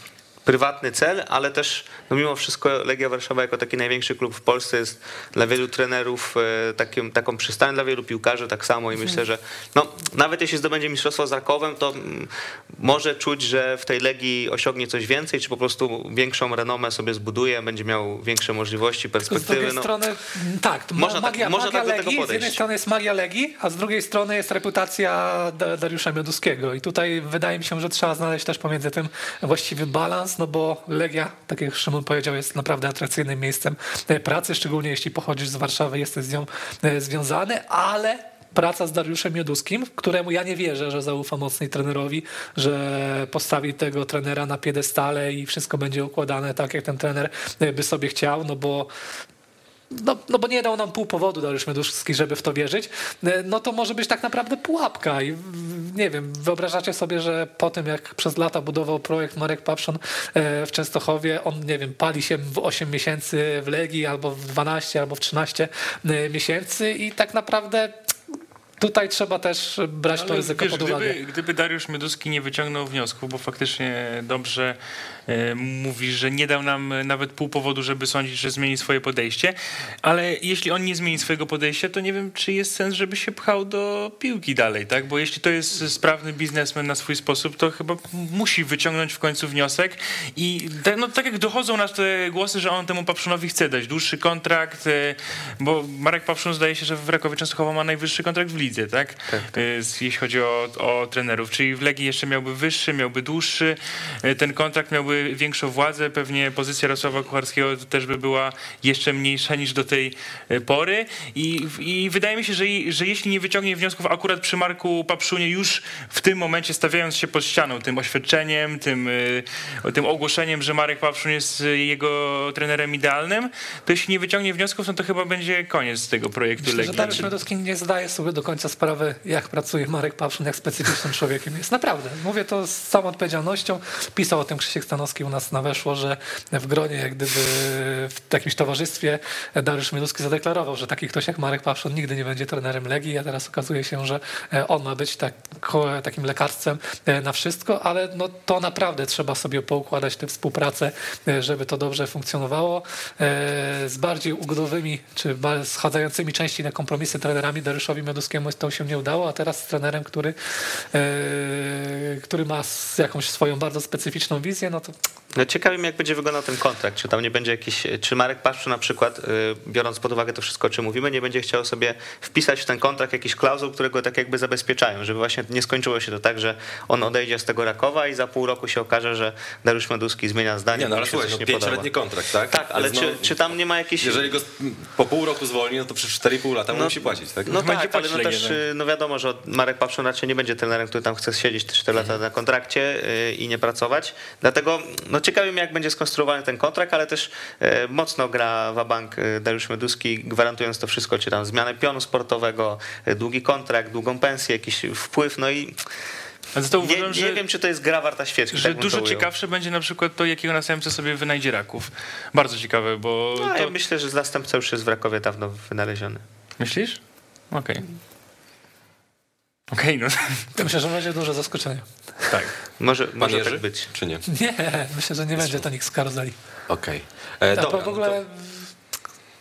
prywatny cel, ale też no, mimo wszystko Legia Warszawa jako taki największy klub w Polsce jest dla wielu trenerów e, takim, taką przystanią, dla wielu piłkarzy tak samo i myślę, że no, nawet jeśli zdobędzie mistrzostwo z Rakowem, to mm, może czuć, że w tej Legii osiągnie coś więcej, czy po prostu większą renomę sobie zbuduje, będzie miał większe możliwości, Z perspektywy. drugiej No. strony, mm, tak, Można tak- magia, można magia tak do tego Legii, z podejść. jednej strony jest magia Legii, a z drugiej strony jest reputacja Da- Dariusza Mioduskiego i tutaj wydaje mi się, że trzeba znaleźć też pomiędzy tym właściwy balans, no bo Legia, tak jak Szymon powiedział, jest naprawdę atrakcyjnym miejscem e, pracy, szczególnie jeśli pochodzisz z Warszawy, jesteś z nią e, związany, ale praca z Dariuszem Mioduskim, któremu ja nie wierzę, że zaufa mocniej trenerowi, że postawi tego trenera na piedestale i wszystko będzie układane tak, jak ten trener e, by sobie chciał, no bo no, no bo nie dał nam pół powodu Dariusz Mioduszki, żeby w to wierzyć, e, no to może być tak naprawdę pułapka i nie wiem, wyobrażacie sobie, że po tym jak przez lata budował projekt Marek Papszon e, w Częstochowie, on nie wiem, pali się w 8 miesięcy w Legii albo w 12 albo w 13 e, miesięcy i tak naprawdę tutaj trzeba też brać to Ale ryzyko wiesz, pod uwagę. gdyby, gdyby Dariusz Mioduski nie wyciągnął wniosku, bo faktycznie dobrze mówi, że nie dał nam nawet pół powodu, żeby sądzić, że zmieni swoje podejście, ale jeśli on nie zmieni swojego podejścia, to nie wiem, czy jest sens, żeby się pchał do piłki dalej, tak? Bo jeśli to jest sprawny biznesmen na swój sposób, to chyba musi wyciągnąć w końcu wniosek i tak, no, tak jak dochodzą nas te głosy, że on temu Papszunowi chce dać dłuższy kontrakt, e, bo Marek Papszun zdaje się, że w Rakowie Częstochowa ma najwyższy kontrakt w lidze, lidze, tak? Y, Jeśli chodzi o, o trenerów. Czyli w Legii jeszcze miałby wyższy, miałby dłuższy, ten kontrakt miałby większą władzę, pewnie pozycja Jarosława Kucharskiego też by była jeszcze mniejsza niż do tej y, pory i, i wydaje mi się, że, że jeśli nie wyciągnie wniosków akurat przy Marku Papszunie już w tym momencie stawiając się pod ścianą, tym oświadczeniem, tym, y, tym ogłoszeniem, że Marek Papszun jest jego trenerem idealnym, to jeśli nie wyciągnie wniosków, no to chyba będzie koniec tego projektu Myślę, że Legii. Dariusz Medowski nie zdaje sobie do końca sprawy, jak pracuje Marek Papszun, jak specyficznym człowiekiem jest. Naprawdę. Mówię to z całą odpowiedzialnością. Pisał o tym Krzysiek U nas na weszło, że w gronie, jak gdyby w jakimś towarzystwie Dariusz Medowski zadeklarował, że taki ktoś jak Marek Papszun nigdy nie będzie trenerem Legii, a teraz okazuje się, że e, on ma być tak, takim lekarstwem e, na wszystko, ale no, to naprawdę trzeba sobie poukładać tę współpracę, e, żeby to dobrze funkcjonowało. Z bardziej ugodowymi, czy schadzającymi częściej na kompromisy trenerami Dariuszowi Medowskiemu to się nie udało, a teraz z trenerem, który, który ma jakąś swoją bardzo specyficzną wizję, no to No ciekawi mnie, jak będzie wyglądał ten kontrakt. Czy tam nie będzie jakiś, czy Marek Paszczu na przykład, y, biorąc pod uwagę to wszystko, o czym mówimy, nie będzie chciał sobie wpisać w ten kontrakt jakiś klauzul, które go tak jakby zabezpieczają, żeby właśnie nie skończyło się to tak, że on odejdzie z tego Rakowa i za pół roku się okaże, że Dariusz Meduski zmienia zdanie, Nie, no ale słuchaj, no, pięcioletni kontrakt, tak? Tak, ale Więc czy, no, czy tam nie ma jakichś... Jeżeli go po pół roku zwolni, no to przez 4,5 lata mu musi płacić, tak? No Będzie tak, ale no też y, no wiadomo, że Marek Papszun raczej nie będzie trenerem, który tam chce siedzieć te 4 lata na kontrakcie y, i nie pracować. Dlatego no ciekawi mnie, jak będzie skonstruowany ten kontrakt, ale też y, mocno gra Wabank y, Dariusz Meduski, gwarantując to wszystko, czy tam zmianę pionu sportowego, y, długi kontrakt, długą pensję, jakiś wpływ, no i nie, uważam, nie że, wiem, czy to jest gra warta świeczki. że tak dużo ciekawsze będzie na przykład to, jakiego następcę sobie wynajdzie Raków. Bardzo ciekawe, bo No, to... ja myślę, że zastępca już jest w Rakowie dawno wynaleziony. Myślisz? Okej. Okej, no to myślę, że będzie duże zaskoczenie. tak. Może, może tak być. Czy nie? Nie, myślę, że nie będzie to nikt z karuzeli. Okej. E, Tak, dobra, bo w no ogóle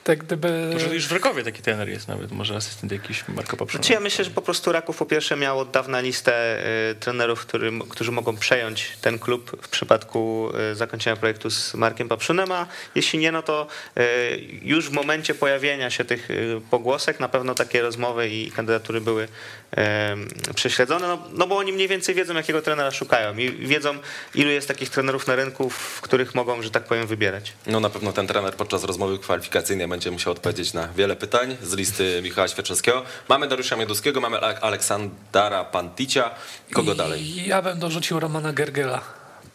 tak gdyby... Może już w Rakowie taki trener jest nawet, może asystent jakiś Marko Papszuna. Znaczy ja myślę, że po prostu Raków po pierwsze miał od dawna listę y, trenerów, który, którzy mogą przejąć ten klub w przypadku y, zakończenia projektu z Markiem Papszunem, a jeśli nie, no to y, już w momencie pojawienia się tych pogłosek na pewno takie rozmowy i kandydatury były prześledzone, no, no bo oni mniej więcej wiedzą, jakiego trenera szukają i wiedzą, ilu jest takich trenerów na rynku, w których mogą, że tak powiem, wybierać. No na pewno ten trener podczas rozmowy kwalifikacyjnej będzie musiał odpowiedzieć na wiele pytań z listy Michała Świerczewskiego. Mamy Dariusza Mioduskiego, mamy Ale- Aleksandra Panticia. Kogo dalej? Ja bym dorzucił Romana Gergela.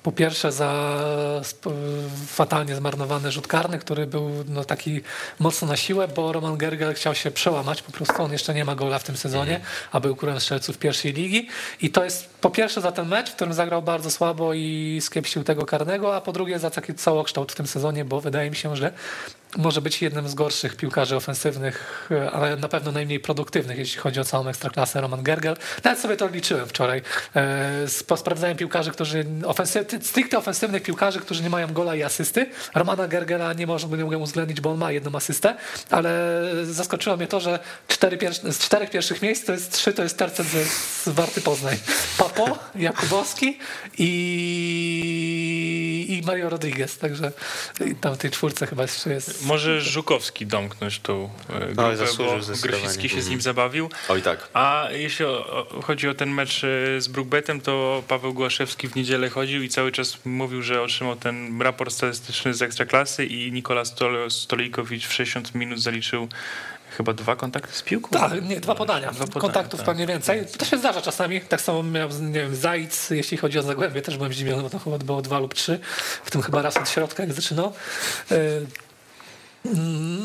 Po pierwsze za fatalnie zmarnowany rzut karny, który był no, taki mocno na siłę, bo Roman Gergel chciał się przełamać, po prostu on jeszcze nie ma gola w tym sezonie, a był królem strzelców pierwszej ligi i to jest po pierwsze za ten mecz, w którym zagrał bardzo słabo i skiepsił tego karnego, a po drugie za taki całokształt w tym sezonie, bo wydaje mi się, że może być jednym z gorszych piłkarzy ofensywnych, e, ale na pewno najmniej produktywnych, jeśli chodzi o całą ekstraklasę Roman Gergel. Nawet sobie to liczyłem wczoraj. E, sp- Sprawdzałem piłkarzy, którzy ofensyw, stricte ofensywnych piłkarzy, którzy nie mają gola i asysty. Romana Gergela nie można nie mogę uwzględnić, bo on ma jedną asystę, ale zaskoczyło mnie to, że cztery z czterech pierwszych miejsc to jest trzy, to jest tercet z, z Warty Poznań. Papo, Jakubowski i, i Mario Rodriguez, także tam w tej czwórce chyba jeszcze jest Może Żukowski domknąć tą e, grupę, zasłużył bo. Grosicki się z nim zabawił. Oj tak. A jeśli o, o, chodzi o ten mecz e, z Brookbetem, to Paweł Głaszewski w niedzielę chodził i cały czas mówił, że otrzymał ten raport statystyczny z Ekstraklasy i Nikola Stol- Stolikowicz w 60 minut zaliczył chyba dwa kontakty z piłką. Tak, nie, dwa podania. Dwa podania, Kontaktów tak. pewnie więcej. To się zdarza czasami. Tak samo miał, nie wiem, Zajc, jeśli chodzi o Zagłębie, też byłem zdziwiony, bo to chyba było dwa lub trzy. W tym chyba raz od środka, jak zaczynał.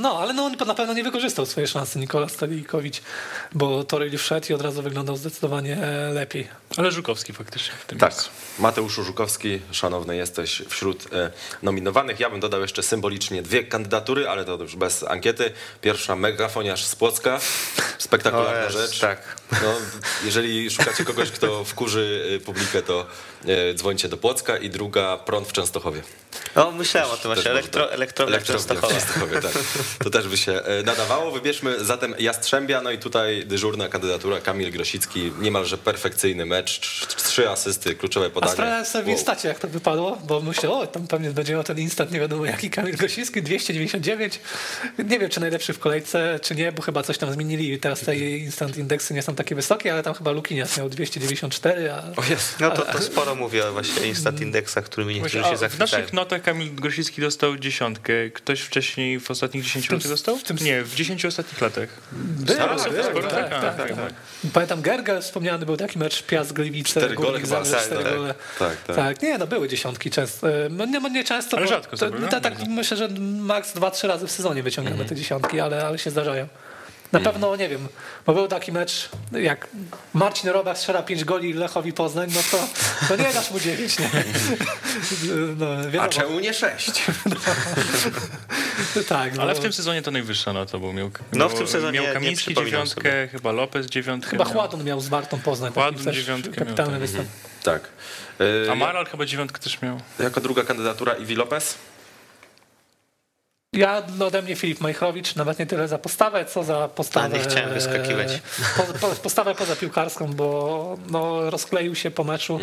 No, ale no, on na pewno nie wykorzystał swojej szansy Nikola Stalikowicz, bo Toryli wszedł i od razu wyglądał zdecydowanie e, lepiej. Ale Żukowski faktycznie w tym Tak. miejscu. Mateuszu Żukowski, szanowny jesteś wśród e, nominowanych. Ja bym dodał jeszcze symbolicznie dwie kandydatury, ale to już bez ankiety. Pierwsza megafoniarz z Płocka. Spektakularna jest, rzecz. tak. No, jeżeli szukacie kogoś, kto wkurzy e, publikę, to e, dzwońcie do Płocka. I druga prąd w Częstochowie. No myślałem o tym właśnie, elektro, elektrownia w. Częstochowie, tak. To też by się e, nadawało. Wybierzmy zatem Jastrzębia, no i tutaj dyżurna kandydatura Kamil Grosicki. Niemalże perfekcyjny mecz, trz- trzy asysty, kluczowe A podanie. sprawdzałem sobie w Wow. instacie, jak to wypadło, bo myślę, o, tam pewnie będzie miał ten instant, nie wiadomo jaki Kamil Gosiński, 299. Nie wiem, czy najlepszy w kolejce, czy nie, bo chyba coś tam zmienili i teraz te instant indeksy nie są takie wysokie, ale tam chyba Lukinias miał 294, a... O jest. No to, to sporo mówi o właśnie instant indeksach, którymi niektórzy się a w zachwycają. naszych notach Kamil Grosicki dostał dziesiątkę. Ktoś wcześniej w ostatnich 10 latach dostał? w tym- Nie, w 10 ostatnich latach. Był, tak, tak, tak, tak, tak. tak. Pamiętam Gergel wspomniany był taki mecz Piast Gliwice, Cztery gole tak, tak. gole. Tak, tak. Nie, no były dziesiątki często. E, No nie, no nie często. Ale rzadko no, tak, tak, myślę, że maks dwa, trzy razy w sezonie wyciągamy Mhm. te dziesiątki, ale, ale się zdarzają. Na pewno, nie wiem, bo był taki mecz, jak Marcin Robach strzela 5 goli Lechowi Poznań, no to, to nie dasz mu 9, nie? No, wiadomo, A czemu nie sześć? tak, no, Ale w tym sezonie to najwyższa nota, bo miał, No, w miał- tym sezonie miał nie Kamiński dziewiątkę, chyba Lopez dziewiątkę. Chyba miał. Chładon miał z Wartą Poznań. Chładon też dziewiątkę miał, Kapitalny tak. występ. Tak. E, Amaral chyba dziewiątkę też miał. Jako druga kandydatura Iwi Lopez. Ja no, ode mnie Filip Majchrowicz, nawet nie tyle za postawę, co za postawę. A, nie chciałem wyskakiwać. Po, po, postawę poza piłkarską, bo no, rozkleił się po meczu.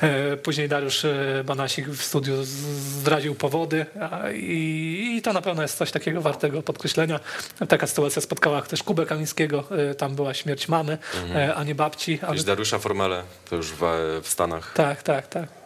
E, Później Dariusz e, Banasik w studiu zdradził powody i, i to na pewno jest coś takiego wartego podkreślenia. Taka sytuacja spotkała też Kubę Kamińskiego, e, tam była śmierć mamy, e, a nie babci. Ale, Dariusza Formele, to już w, w Stanach. tak, tak, tak.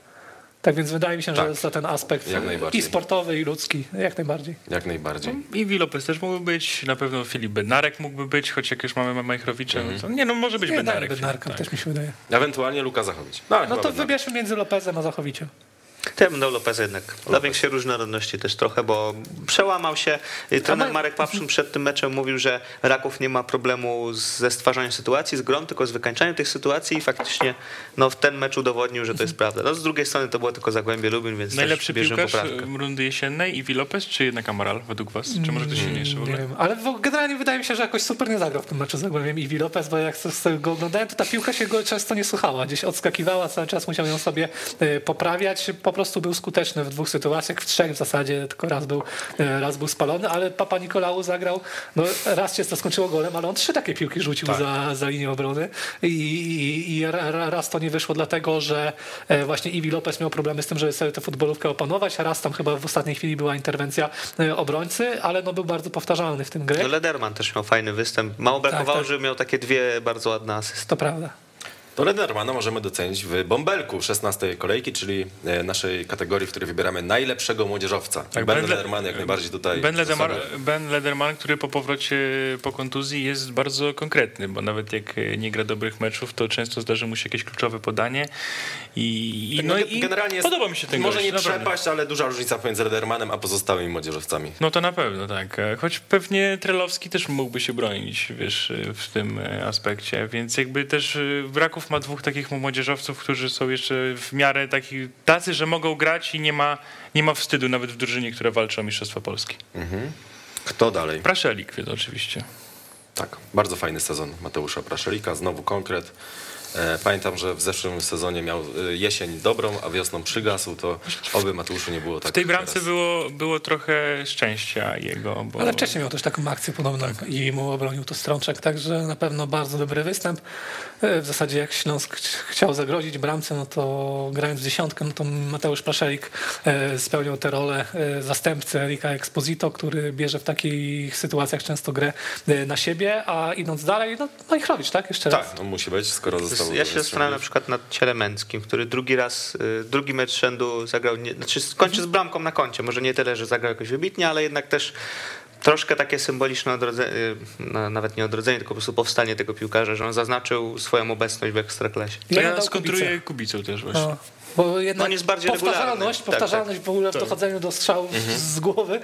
Tak więc wydaje mi się, Tak. że za ten aspekt i sportowy, i ludzki, jak najbardziej. Jak najbardziej. I Wi Lopez też mógłby być, na pewno Filip Bednarek mógłby być, choć jak już mamy Majchrowicza, no to nie no, może być Nie, Bednarek. Bednarka, tak. też mi się wydaje. Ewentualnie Luka Zachowicz. No, No to Bednarek. wybierzmy między Lopezem a Zachowiciem. Ja bym dał Lopeza jednak. Dla większej różnorodności też trochę, bo przełamał się. Trener Marek Pawszyn przed tym meczem mówił, że Raków nie ma problemu ze stwarzaniem sytuacji, z grą, tylko z wykańczaniem tych sytuacji i faktycznie no, w ten mecz udowodnił, że to jest prawda. No, z drugiej strony to było tylko Zagłębie Lubin, więc Najlepszy też bierzemy piłkarz poprawkę. rundy jesiennej i Lopez, czy jednak Amaral według was? Czy może ktoś silniejszy w Nie ogóle? wiem, ale w- generalnie wydaje mi się, że jakoś super nie zagrał w tym meczu z Zagłębiem Iwi Lopez, bo jak sobie go oglądałem, to ta piłka się go często nie słuchała. Gdzieś odskakiwała, cały czas musiał ją sobie e, poprawiać. Po prostu był skuteczny w dwóch sytuacjach, w trzech w zasadzie, tylko raz był, e, raz był spalony, ale Papa Nikolału zagrał, no raz się to skończyło golem, ale on trzy takie piłki rzucił za, za linię obrony i, i, i ra- ra- raz to nie wyszło dlatego, że e, właśnie Iwi Lopez miał problemy z tym, żeby sobie tę futbolówkę opanować, a raz tam chyba w ostatniej chwili była interwencja e, obrońcy, ale no był bardzo powtarzalny w tym grę. No, Lederman też miał fajny występ. Mało brakowało, tak. żeby miał takie dwie bardzo ładne asysty. To prawda. To Ledermana możemy docenić w bąbelku 16 kolejki, czyli e, naszej kategorii, w której wybieramy najlepszego młodzieżowca. Tak, ben Ben Le- Lederman jak najbardziej tutaj. Ben Lederman, ben Lederman, który po powrocie po kontuzji jest bardzo konkretny, bo nawet jak nie gra dobrych meczów, to często zdarzy mu się jakieś kluczowe podanie i, i, no, i generalnie jest, podoba mi się ten Może gość, nie naprawdę. przepaść, ale duża różnica pomiędzy Ledermanem a pozostałymi młodzieżowcami. No to na pewno, tak. Choć pewnie Trelowski też mógłby się bronić, wiesz, w tym e, aspekcie, więc jakby też e, Raków ma dwóch takich młodzieżowców, którzy są jeszcze w miarę taki, tacy, że mogą grać i nie ma, nie ma wstydu nawet w drużynie, która walczy o Mistrzostwo Polski. Kto dalej? Praszelik, więc oczywiście. Tak, bardzo fajny sezon Mateusza Praszelika, znowu konkret. E, Pamiętam, że w zeszłym sezonie miał e, jesień dobrą, a wiosną przygasł, to oby Mateuszu nie było tak W tej bramce teraz. było, było trochę szczęścia jego, bo Ale wcześniej miał też taką akcję podobną i mu obronił to Strączek, także na pewno bardzo dobry występ. E, W zasadzie jak Śląsk ch- chciał zagrozić bramce, no to grając w dziesiątkę, no to Mateusz Plaszelik e, spełniał tę rolę e, zastępcy Erika Exposito, który bierze w takich sytuacjach często grę na siebie, a idąc dalej, no Majchrowicz, tak? Jeszcze raz. Tak, no musi być, skoro został Ja się zastanawiam na przykład nad Cielemęckim, który drugi raz, drugi mecz rzędu zagrał, nie, znaczy skończy z bramką na koncie. Może nie tyle, że zagrał jakoś wybitnie, ale jednak też troszkę takie symboliczne odrodzenie, y, no, nawet nie odrodzenie, tylko po prostu powstanie tego piłkarza, że on zaznaczył swoją obecność w Ekstraklasie. to Ja skontruję Kubicą też właśnie. No, bo jednak On jest bardziej powtarzalność. Tak, powtarzalność w ogóle w dochodzeniu do strzałów z głowy,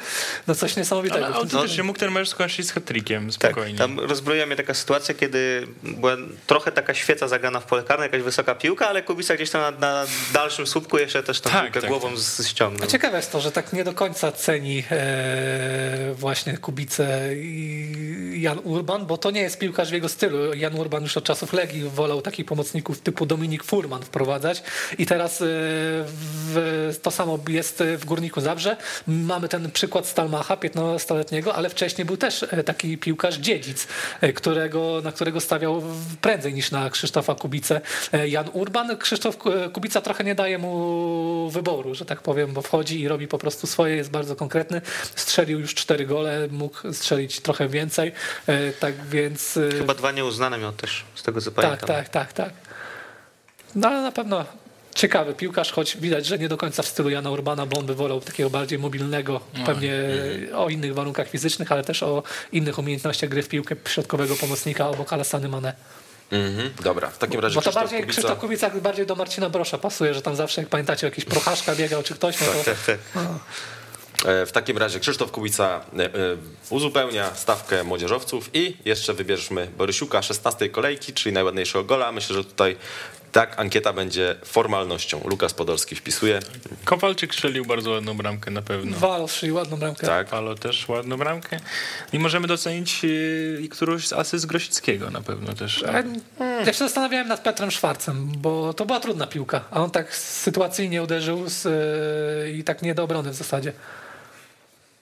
no coś niesamowitego. Ale autentycznie mógł ten mecz skończyć z hat-trickiem, Tak, spokojnie. tam rozbroiła mnie taka sytuacja, kiedy była trochę taka świeca zagrana w pole karne, jakaś wysoka piłka, ale Kubica gdzieś tam na, na dalszym słupku jeszcze też tą Tak, piłkę tak, głową z, ściągnął. A ciekawe jest to, że tak nie do końca ceni e, właśnie Kubicę i Jan Urban, bo to nie jest piłkarz w jego stylu. Jan Urban już od czasów Legii wolał takich pomocników typu Dominik Furman wprowadzać i teraz w, to samo jest w Górniku Zabrze. Mamy ten przykład Stalmacha, 15-letniego, ale wcześniej był też e, taki piłkarz dziedzic, e, którego, na którego stawiał prędzej niż na Krzysztofa Kubicę Jan Urban. Krzysztof Kubica trochę nie daje mu wyboru, że tak powiem, bo wchodzi i robi po prostu swoje, jest bardzo konkretny. Strzelił już cztery gole, mógł strzelić trochę więcej, tak więc... Chyba dwa nieuznane miał też, z tego co tak, pamiętam. Tak, tak, tak. No ale na pewno ciekawy piłkarz, choć widać, że nie do końca w stylu Jana Urbana, bo on by wolał takiego bardziej mobilnego, no, pewnie o innych warunkach fizycznych, ale też o innych umiejętnościach gry w piłkę środkowego pomocnika obok Alassany Mane. Mhm, dobra, w takim razie Bo to Krzysztof bardziej Kubica... Krzysztof Kubica bardziej do Marcina Brosza pasuje, że tam zawsze, jak pamiętacie, jakiś prochaszka biegał czy ktoś, no to... Tak, tak. E, W takim razie Krzysztof Kubica e, e, uzupełnia stawkę młodzieżowców i jeszcze wybierzmy Borysiuka 16 kolejki, czyli najładniejszego gola. Myślę, że tutaj tak ankieta będzie formalnością. Lukas Podolski wpisuje. Kowalczyk strzelił bardzo ładną bramkę na pewno. Walo strzelił ładną bramkę. Tak. Palo też ładną bramkę. I możemy docenić yy, którąś z asyst Grosickiego na pewno też. Ja ja się zastanawiałem nad Petrem Szwarcem, bo to była trudna piłka, a on tak sytuacyjnie uderzył z, e, i tak nie do obrony w zasadzie.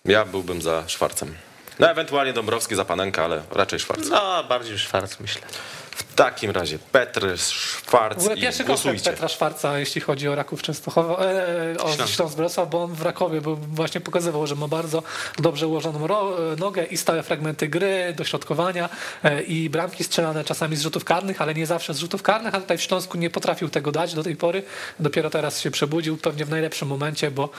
Ja byłbym za Szwarcem. No ewentualnie Dąbrowski za Panenka, ale raczej Szwarc. No, bardziej Szwarc myślę. W takim razie Petr Szwarc i pierwszy kontakt głosujcie. Petra Szwarca, jeśli chodzi o Raków Częstochowa, e, o Śląsk. Wrocław, bo on w Rakowie był, właśnie pokazywał, że ma bardzo dobrze ułożoną ro, nogę i stałe fragmenty gry, dośrodkowania e, i bramki strzelane czasami z rzutów karnych, ale nie zawsze z rzutów karnych, a tutaj w Śląsku nie potrafił tego dać do tej pory. Dopiero teraz się przebudził, pewnie w najlepszym momencie, bo,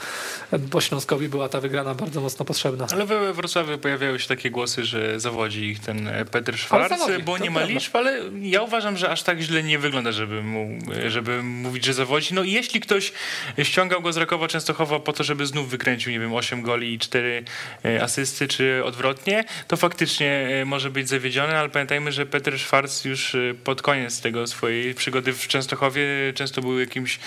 bo Śląskowi była ta wygrana bardzo mocno potrzebna. Ale we Wrocławiu pojawiały się takie głosy, że zawodzi ich ten e, Petr Szwarc, zawodzi, bo nie ma liczb, ale ja uważam, że aż tak źle nie wygląda, żeby, mu, żeby mówić, że zawodzi. No i jeśli ktoś ściągał go z Rakowa Częstochowa po to, żeby znów wykręcił, nie wiem, 8 goli i 4 asysty, czy odwrotnie, to faktycznie e, może być zawiedziony, ale pamiętajmy, że Petr Szwarc już e, pod koniec tego swojej przygody w Częstochowie często był jakimś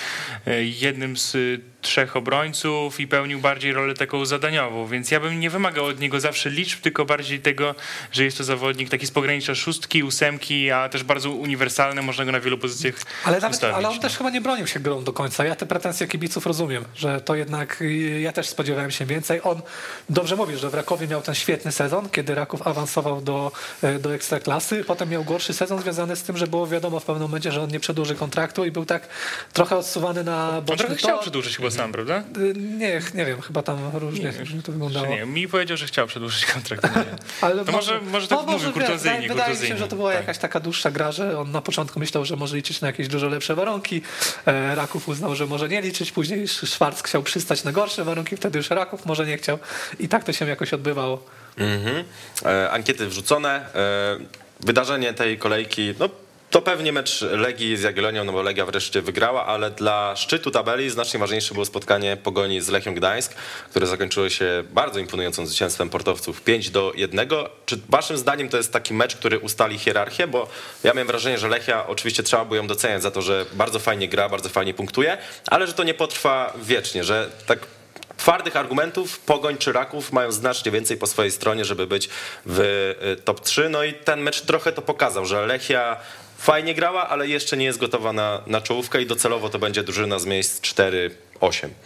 e, jednym z trzech obrońców i pełnił bardziej rolę taką zadaniową, więc ja bym nie wymagał od niego zawsze liczb, tylko bardziej tego, że jest to zawodnik taki z pogranicza szóstki, ósemki, a też bardzo uniwersalny, można go na wielu pozycjach Ale, nawet, ale on no. też chyba nie bronił się grą do końca. Ja te pretensje kibiców rozumiem, że to jednak y, ja też spodziewałem się więcej. On dobrze mówi, że w Rakowie miał ten świetny sezon, kiedy Raków awansował do, y, do ekstraklasy. Potem miał gorszy sezon związany z tym, że było wiadomo w pewnym momencie, że on nie przedłuży kontraktu i był tak trochę odsuwany na On boczny trochę chciał przedłużyć chyba sam, prawda? Y, Nie, nie wiem, chyba tam różnie, różnie to wyglądało. nie? Mi powiedział, że chciał przedłużyć kontrakt. Nie. Ale To może- może tak mówił, wiesz, kurtuazyjnie, Wydaje, mi się, że to była Tak. jakaś taka dłuższa gra, że on na początku myślał, że może liczyć na jakieś dużo lepsze warunki. E, Raków uznał, że może nie liczyć. Później Szwarc chciał przystać na gorsze warunki, wtedy już Raków może nie chciał. I tak to się jakoś odbywało. Mhm. E, ankiety wrzucone. E, wydarzenie tej kolejki, no to pewnie mecz Legii z Jagiellonią, no bo Legia wreszcie wygrała, ale dla szczytu tabeli znacznie ważniejsze było spotkanie Pogoni z Lechią Gdańsk, które zakończyło się bardzo imponującym zwycięstwem portowców 5 do 1. Czy waszym zdaniem to jest taki mecz, który ustali hierarchię? Bo ja miałem wrażenie, że Lechia oczywiście trzeba było ją doceniać za to, że bardzo fajnie gra, bardzo fajnie punktuje, ale że to nie potrwa wiecznie, że tak twardych argumentów Pogoń czy Raków mają znacznie więcej po swojej stronie, żeby być w y, top 3. No i ten mecz trochę to pokazał, że Lechia fajnie grała, ale jeszcze nie jest gotowa na, na czołówkę i docelowo to będzie drużyna z miejsc 4-8.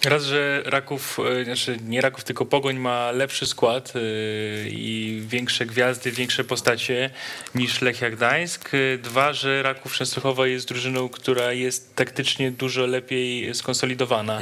Raz, że Raków, e, znaczy nie Raków, tylko Pogoń ma lepszy skład e, i większe gwiazdy, większe postacie niż Lechia Gdańsk. E, Dwa, że Raków Częstochowa jest drużyną, która jest taktycznie dużo lepiej skonsolidowana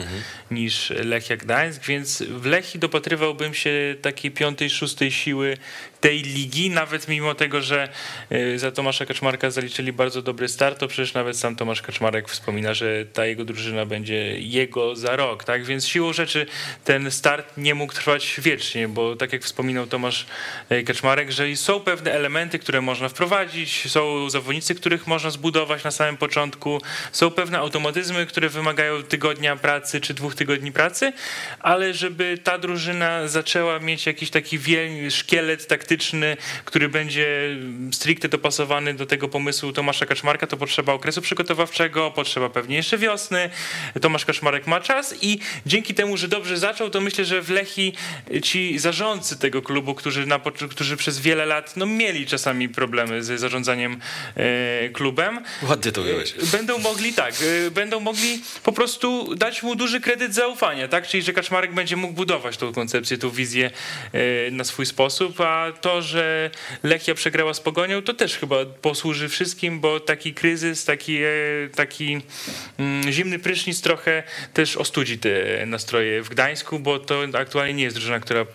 niż Lechia Gdańsk, więc w Lechii dopatrywałbym się takiej piątej, szóstej siły tej ligi, nawet mimo tego, że e, za Tomasza Kaczmarka zaliczyli bardzo dobry start, to przecież nawet sam Tomasz Kaczmarek wspomina, że ta jego drużyna będzie jego za rok, tak? Więc siłą rzeczy ten start nie mógł trwać wiecznie, bo tak jak wspominał Tomasz e, Kaczmarek, że są pewne elementy, które można wprowadzić, są zawodnicy, których można zbudować na samym początku, są pewne automatyzmy, które wymagają tygodnia pracy czy dwóch tygodni pracy, ale żeby ta drużyna zaczęła mieć jakiś taki wiel- szkielet taktyczny, który będzie stricte dopasowany do tego pomysłu Tomasza Kaczmarka, to potrzeba okresu przygotowawczego, potrzeba pewnie jeszcze wiosny. Tomasz Kaczmarek ma czas, i dzięki temu, że dobrze zaczął, to myślę, że w Lechi ci zarządcy tego klubu, którzy, na, którzy przez wiele lat no, mieli czasami problemy z zarządzaniem e, klubem, Ładnie to ująłeś. będą mogli tak, e, będą mogli po prostu dać mu duży kredyt zaufania, tak? Czyli że Kaczmarek będzie mógł budować tą koncepcję, tą wizję e, na swój sposób, a to, że Lechia przegrała z Pogonią, to też chyba posłuży wszystkim, bo taki kryzys, taki, e, taki mm, zimny prysznic trochę też ostudzi te nastroje w Gdańsku, bo to aktualnie nie jest drużyna, która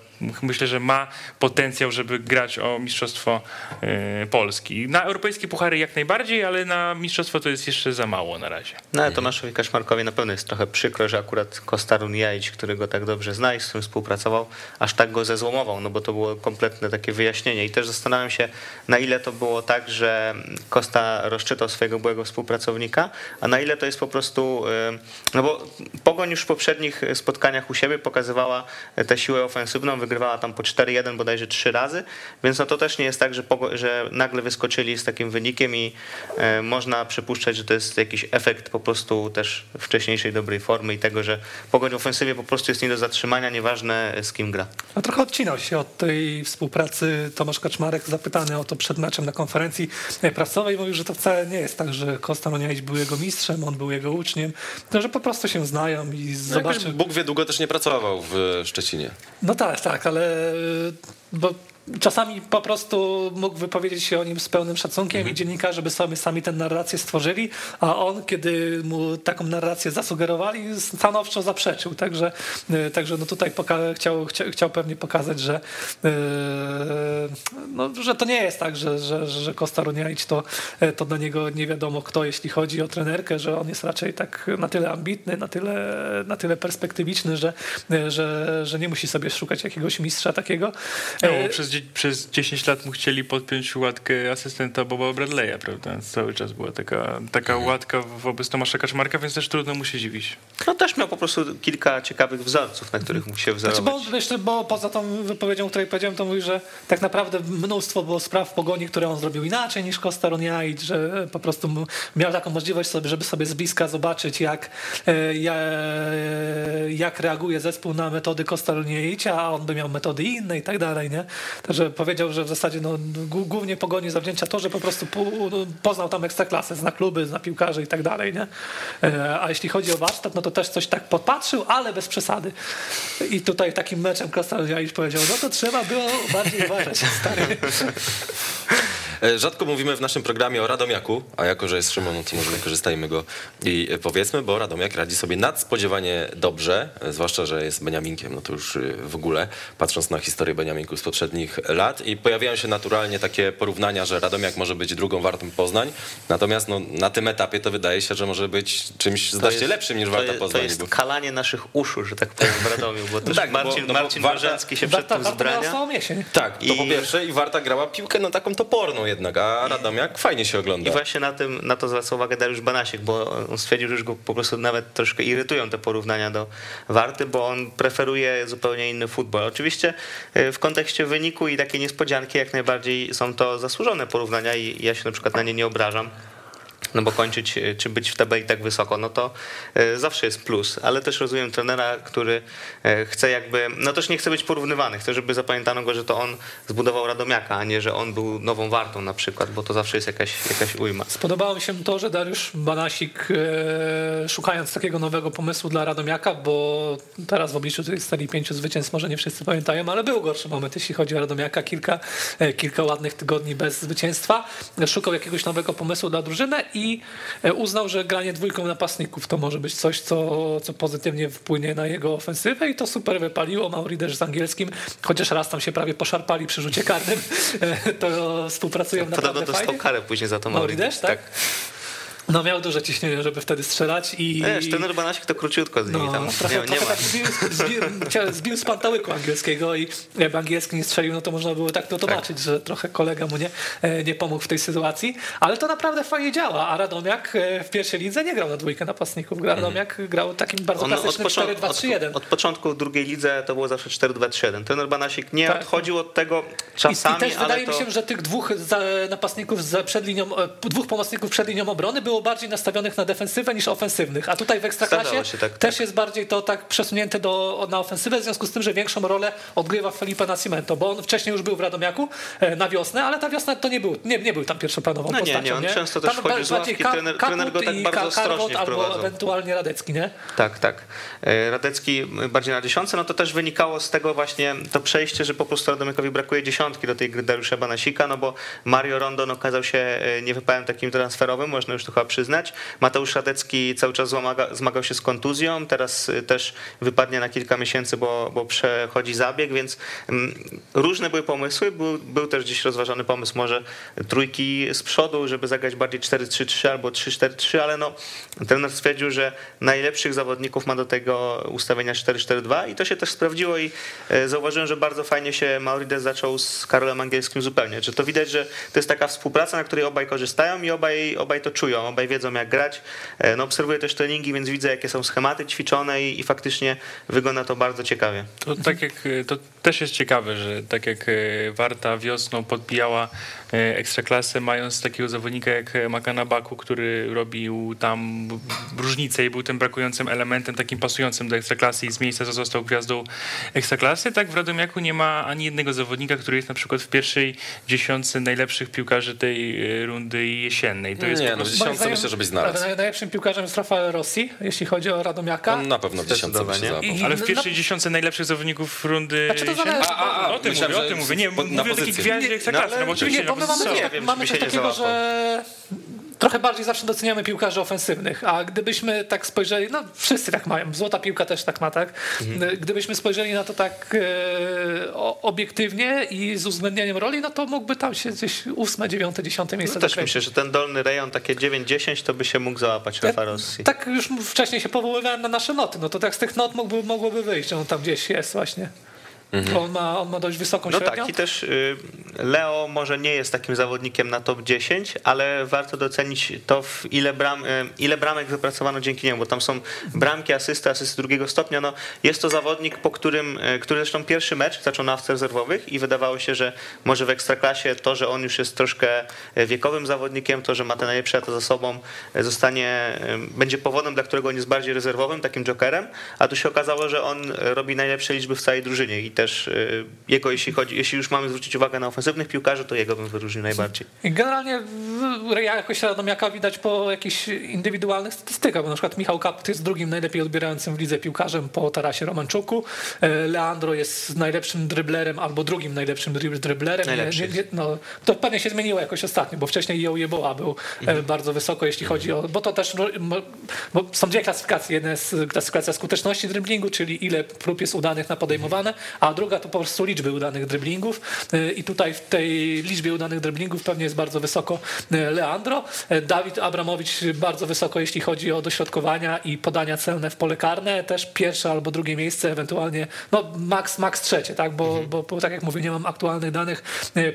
myślę, że ma potencjał, żeby grać o Mistrzostwo e, Polski. Na europejskie puchary jak najbardziej, ale na mistrzostwo to jest jeszcze za mało na razie. No ale Tomaszowi Kaczmarkowi na pewno jest trochę przykro, że akurat Kostarun Jajć, który go tak dobrze zna i z którym współpracował, aż tak go zezłomował, no bo to było kompletne takie wyjaśnienie. I też zastanawiam się, na ile to było tak, że Kosta rozczytał swojego byłego współpracownika, a na ile to jest po prostu, y, no bo Pogoń już w poprzednich spotkaniach u siebie pokazywała tę siłę ofensywną, wygrywała tam po 4-1 bodajże trzy razy, więc no to też nie jest tak, że, że nagle wyskoczyli z takim wynikiem i e, można przypuszczać, że to jest jakiś efekt po prostu też wcześniejszej dobrej formy i tego, że Pogoń w ofensywie po prostu jest nie do zatrzymania, nieważne z kim gra. No trochę odcinał się od tej współpracy Tomasz Kaczmarek, zapytany o to przed meczem na konferencji prasowej, mówił, że to wcale nie jest tak, że Kosta Roniaić był jego mistrzem, on był jego uczniem, to że po prostu się znają i No zobaczył. Bóg wie, długo też nie pracował w Szczecinie. No tak, tak, ale y, bo czasami po prostu mógł wypowiedzieć się o nim z pełnym szacunkiem i dziennikarze by sobie sami tę narrację stworzyli, a on, kiedy mu taką narrację zasugerowali, stanowczo zaprzeczył. Także, y, także no tutaj chciał, chciał, pewnie pokazać, że, y, no, że to nie jest tak, że, że, że Kosta Runiaić to, to dla niego nie wiadomo kto, jeśli chodzi o trenerkę, że on jest raczej tak na tyle ambitny, na tyle, na tyle perspektywiczny, że, że, że nie musi sobie szukać jakiegoś mistrza takiego. No, E, przez, dzie- przez 10 lat mu chcieli podpiąć łatkę asystenta Boba Bradley'a, prawda? Cały czas była taka, taka łatka wobec Tomasza Kaczmarka, więc też trudno mu się dziwić. No też miał po prostu kilka ciekawych wzorców, na których mógł się Znaczy, wzorować. bo, jeszcze, bo poza tą wypowiedzią, o której powiedziałem, to mówi, że tak naprawdę mnóstwo było spraw w pogoni, które on zrobił inaczej niż Costa Roniaić, że po prostu miał taką możliwość, sobie, żeby sobie z bliska zobaczyć, jak, e, ja- jak reaguje zespół na metody Costa Roniaicia, a on by miał metody inne i tak dalej, nie? Także powiedział, że w zasadzie no, g- głównie pogoni zawdzięcza to, że po prostu no, poznał tam ekstraklasę, zna kluby, zna piłkarzy i tak dalej, nie? E, A jeśli chodzi o warsztat, no to też coś tak podpatrzył, ale bez przesady. I tutaj takim meczem Costa Roniaić powiedział, no to trzeba było bardziej uważać, stary. E, Rzadko mówimy w naszym programie o Radomiaku, a jako, że jest Szymon, no to może wykorzystajmy go i e, powiedzmy, bo Radomiak radzi sobie nadspodziewanie dobrze, e, zwłaszcza, że jest Beniaminkiem, no to już w ogóle, patrząc na historię Beniaminków z poprzednich lat i pojawiają się naturalnie takie porównania, że Radomiak może być drugą wartą Poznań, natomiast no, na tym etapie to wydaje się, że może być czymś znacznie lepszym niż Warta jest, To Poznań. jest kalanie naszych uszu, że tak powiem, w Radomiu, bo też tak, bo- Marcin, no bo Marcin Warta- Bożecki się przed tym warta zbrania. Tak, to I- po pierwsze i Warta grała piłkę no taką toporną jednak, a Radomiak fajnie się ogląda. I właśnie na tym, na to zwraca uwagę Dariusz Banasiek, bo on stwierdził, że już go po prostu nawet troszkę irytują te porównania do Warty, bo on preferuje zupełnie inny futbol. Oczywiście e, w kontekście wyniku i takiej niespodzianki jak najbardziej są to zasłużone porównania i ja się na przykład na nie nie obrażam. No bo kończyć e, czy być w tabeli tak wysoko, no to e, zawsze jest plus, ale też rozumiem trenera, który e, chce jakby, no też nie chce być porównywany, chce, żeby zapamiętano go, że to on zbudował Radomiaka, a nie, że on był nową wartą na przykład, bo to zawsze jest jakaś, jakaś ujma. Spodobało mi się to, że Dariusz Banasik szukając takiego nowego pomysłu dla Radomiaka, bo teraz w obliczu tej serii pięciu zwycięstw może nie wszyscy pamiętają, ale był gorszy moment, jeśli chodzi o Radomiaka, kilka, kilka ładnych tygodni bez zwycięstwa. Szukał jakiegoś nowego pomysłu dla drużyny i e, uznał, że granie dwójką napastników to może być coś, co, co pozytywnie wpłynie na jego ofensywę i to super wypaliło. Mauri też z angielskim, chociaż raz tam się prawie poszarpali przy rzucie karnym, e, to współpracują Podobno naprawdę dostał fajnie. karę później za to Mauri Mauri. też, tak? No miał duże ciśnienie, żeby wtedy strzelać i... Wiesz, ten Banasik to króciutko z nimi no, tam trochę, nie, nie trochę ma. tak zbił, zbił, z pantałyku angielskiego i jakby angielski nie strzelił, no to można było tak to tłumaczyć, że trochę kolega mu nie, e, nie pomógł w tej sytuacji, ale to naprawdę fajnie działa, a Radomiak e, w pierwszej lidze nie grał na dwójkę napastników, Radomiak grał takim bardzo On klasycznym początku, 4-2-3-1. od, od początku drugiej lidze to było zawsze 4-2-3-1. Trener Banasik nie Tak. odchodził od tego I, czasami, I też ale wydaje to... mi się, że tych dwóch napastników przed linią, e, dwóch pomocników przed linią obrony było było bardziej nastawionych na defensywę niż ofensywnych, a tutaj w Ekstraklasie się, tak, też tak. jest bardziej to tak przesunięte do, na ofensywę, w związku z tym, że większą rolę odgrywa Felipe Nascimento, bo on wcześniej już był w Radomiaku e, na wiosnę, ale ta wiosna to nie był, nie, nie był tam pierwszoplanową No nie, postacią. nie, on często też wchodził z ławki, trener- trener go tak bardzo Ka- ostrożnie albo ewentualnie Radecki, nie? Tak, tak. E, Radecki bardziej na dziesiątce, no to też wynikało z tego właśnie to przejście, że po prostu Radomikowi brakuje dziesiątki do tej gry Dariusza Banasika, no bo Mario Rondon okazał się e, niewypałem takim transferowym, można już to chyba przyznać. Mateusz Radecki cały czas zmagał się z kontuzją, teraz e, też wypadnie na kilka miesięcy, bo, bo przechodzi zabieg, więc mm, różne były pomysły. Był, był też gdzieś rozważany pomysł może trójki z przodu, żeby zagrać bardziej 4-3-3 albo 3-4-3, ale no trener stwierdził, że najlepszych zawodników ma do tego ustawienia 4-4-2 i to się też sprawdziło i e, zauważyłem, że bardzo fajnie się Maurides zaczął z Karolem Angielskim zupełnie. Czy to widać, że to jest taka współpraca, na której obaj korzystają i obaj, obaj to czują, obaj wiedzą jak grać. E, No, obserwuję też treningi, więc widzę jakie są schematy ćwiczone i, i faktycznie wygląda to bardzo ciekawie. To, tak jak, to też jest ciekawe, że tak jak e, Warta wiosną podbijała e, ekstraklasę, mając takiego zawodnika jak Makana Baku, który robił tam różnicę i był tym brakującym elementem, takim pasującym do ekstraklasy i z miejsca co został gwiazdą ekstraklasy, tak w Radomiaku nie ma ani jednego zawodnika, który jest na przykład w pierwszej dziesiątce najlepszych piłkarzy tej e, rundy jesiennej. To jest Nie, no w dziesiątce myślę, że byś znalazł. naj- Najlepszym piłkarzem jest Rafael Rossi, jeśli chodzi o Radomiaka. On na pewno w dziesiątce by się Ale w no- pierwszej dziesiątce najlepszych zawodników rundy Znaczy to jesiennej? A, a, a, o tym myślałem, mówię, o tym mówię. Nie, mówię o takiej pozycję. gwiazdzie ekstraklasy, No, ale no bo oczywiście Nie mamy, Nie wiem, mamy coś takiego, że trochę bardziej zawsze doceniamy piłkarzy ofensywnych, a gdybyśmy tak spojrzeli, no wszyscy tak mają, złota piłka też tak ma, tak? Mhm. Gdybyśmy spojrzeli na to tak e, obiektywnie i z uwzględnieniem roli, no to mógłby tam się gdzieś ósme, dziewiąte, dziesiąte miejsce No też myślę, że ten dolny rejon, takie 9-10, to by się mógł załapać Rafa Rossi. Tak już wcześniej się powoływałem na nasze noty, no to tak z tych not mógłby, mogłoby wyjść, on tam gdzieś jest właśnie. Bo On, ma, on ma dość wysoką No średnią. tak, i też y, Leo może nie jest takim zawodnikiem na top 10, ale warto docenić to, w ile, bram, y, ile bramek wypracowano dzięki niemu, bo tam są bramki, asysty, asysty drugiego stopnia. No, jest to zawodnik, po którym, y, który zresztą pierwszy mecz zaczął na ławce rezerwowych i wydawało się, że może w Ekstraklasie to, że on już jest troszkę wiekowym zawodnikiem, to, że ma te najlepsze lata za sobą, zostanie, będzie powodem, dla którego on jest bardziej rezerwowym, takim jokerem, a tu się okazało, że on robi najlepsze liczby w całej drużynie i też y, jego, jeśli chodzi, jeśli już mamy zwrócić uwagę na ofensywnych piłkarzy, to jego bym wyróżnił najbardziej. Generalnie w- jakość Radomiaka widać po jakichś indywidualnych statystykach, bo na przykład Michał Kaput jest drugim najlepiej odbierającym w lidze piłkarzem po Tarasie Romanczuku. E, Leandro jest najlepszym dryblerem albo drugim najlepszym dryb- dryblerem. Najlepszy no, to pewnie się zmieniło jakoś ostatnio, bo wcześniej Joe Jeboa był e, bardzo wysoko, jeśli chodzi o... Bo to też... mo- Bo są dwie klasyfikacje. Jedna jest klasyfikacja skuteczności dryblingu, czyli ile prób jest udanych na podejmowane, a druga to po prostu liczby udanych dryblingów. E, I tutaj w tej liczbie udanych dryblingów pewnie jest bardzo wysoko e, Leandro. E, Dawid Abramowicz bardzo wysoko, jeśli chodzi o dośrodkowania i podania celne w pole karne. Też pierwsze albo drugie miejsce, ewentualnie no max, max trzecie, tak? Bo, bo, bo tak jak mówię, nie mam aktualnych danych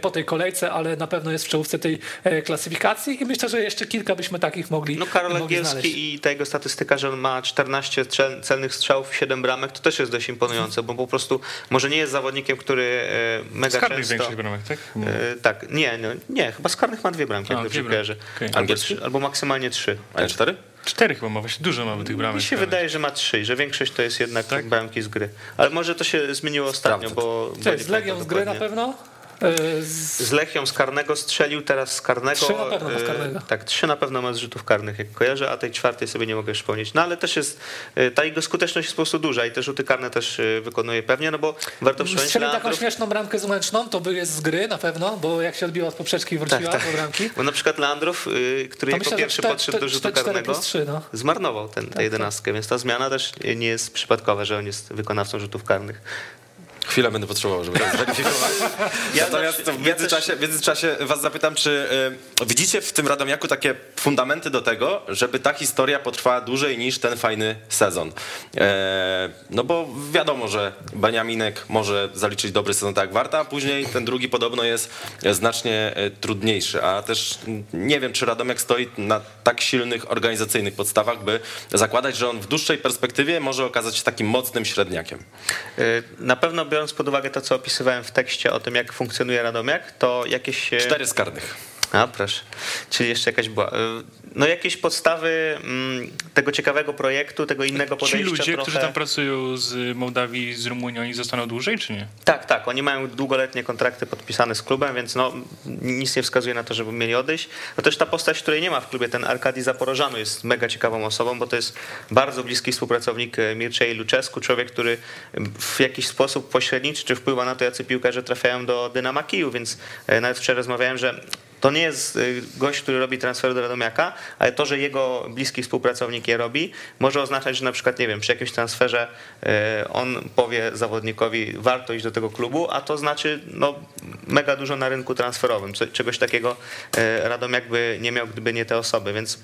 po tej kolejce, ale na pewno jest w czołówce tej klasyfikacji i myślę, że jeszcze kilka byśmy takich mogli No Karol. Angielski i ta jego statystyka, że on ma 14 strzel- celnych strzałów, 7 bramek, to też jest dość imponujące, bo po prostu może nie jest zawodnikiem, który e, mega Z karnych często... większych bramek, tak? E, tak, nie, no, nie, chyba z karnych ma dwie bramki, A, jak dobrze dwie kojarzę. bramki, okej. Albo, albo maksymalnie trzy. A nie cztery? Cztery chyba ma, właśnie dużo mamy tych bramek. Mi się wydaje, że ma trzy, że większość to jest jednak Tak? bramki z gry. Ale może to się zmieniło ostatnio, Sprawdzę. bo... To jest z Legią pamiętam z gry na pewno. E, Z, Z Lechią z karnego strzelił, teraz z karnego. Trzy na pewno z e, karnego. Tak, trzy na pewno ma z rzutów karnych, jak kojarzę, a tej czwartej sobie nie mogę przypomnieć. No ale też jest, e, ta jego skuteczność jest po prostu duża i te rzuty karne też wykonuje pewnie, no bo warto przypomnieć, Strzelił taką Leandro, śmieszną bramkę zmęczną, to by jest z gry na pewno, bo jak się odbiła od poprzeczki i wróciła Tak, tak. do bramki. bo na przykład Leandrów, y, który To jako myślę, pierwszy podszedł do rzutu karnego, no. zmarnował ten, tę jedenastkę, więc ta zmiana też nie jest przypadkowa, że on jest wykonawcą rzutów karnych. Chwilę będę potrzebował, żeby to zweryfikować. Natomiast w międzyczasie, w międzyczasie was zapytam, czy y, widzicie w tym Radomiaku takie fundamenty do tego, żeby ta historia potrwała dłużej niż ten fajny sezon? E, no bo wiadomo, że Beniaminek może zaliczyć dobry sezon tak jak Warta, a później ten drugi podobno jest znacznie e, trudniejszy, a też nie wiem, czy Radomiak stoi na tak silnych organizacyjnych podstawach, by zakładać, że on w dłuższej perspektywie może okazać się takim mocnym średniakiem. Y, Na pewno biorąc pod uwagę to, co opisywałem w tekście o tym, jak funkcjonuje Radomiak, to jakieś... e, Cztery z karnych. A proszę. Czyli jeszcze jakaś była. Y, no jakieś podstawy mm, tego ciekawego projektu, tego innego Ci podejścia ludzie, trochę. którzy tam pracują z Mołdawii, z Rumunii, oni zostaną dłużej, czy nie? Tak, tak. Oni mają długoletnie kontrakty podpisane z klubem, więc no, nic nie wskazuje na to, żeby mieli odejść. No też ta postać, której nie ma w klubie, ten Arkadi Zaporożano jest mega ciekawą osobą, bo to jest bardzo bliski współpracownik e, Mirczej Luczesku, człowiek, który w jakiś sposób pośredniczy, czy wpływa na to, jacy piłkarze trafiają do Dynama Kijów, więc e, nawet wczoraj rozmawiałem, że to nie jest y, gość, który robi transfer do Radomiaka, ale to, że jego bliski współpracownik je robi, może oznaczać, że na przykład, nie wiem, przy jakimś transferze y, on powie zawodnikowi, warto iść do tego klubu, a to znaczy no, mega dużo na rynku transferowym. Czegoś takiego y, Radomiak by nie miał, gdyby nie te osoby, więc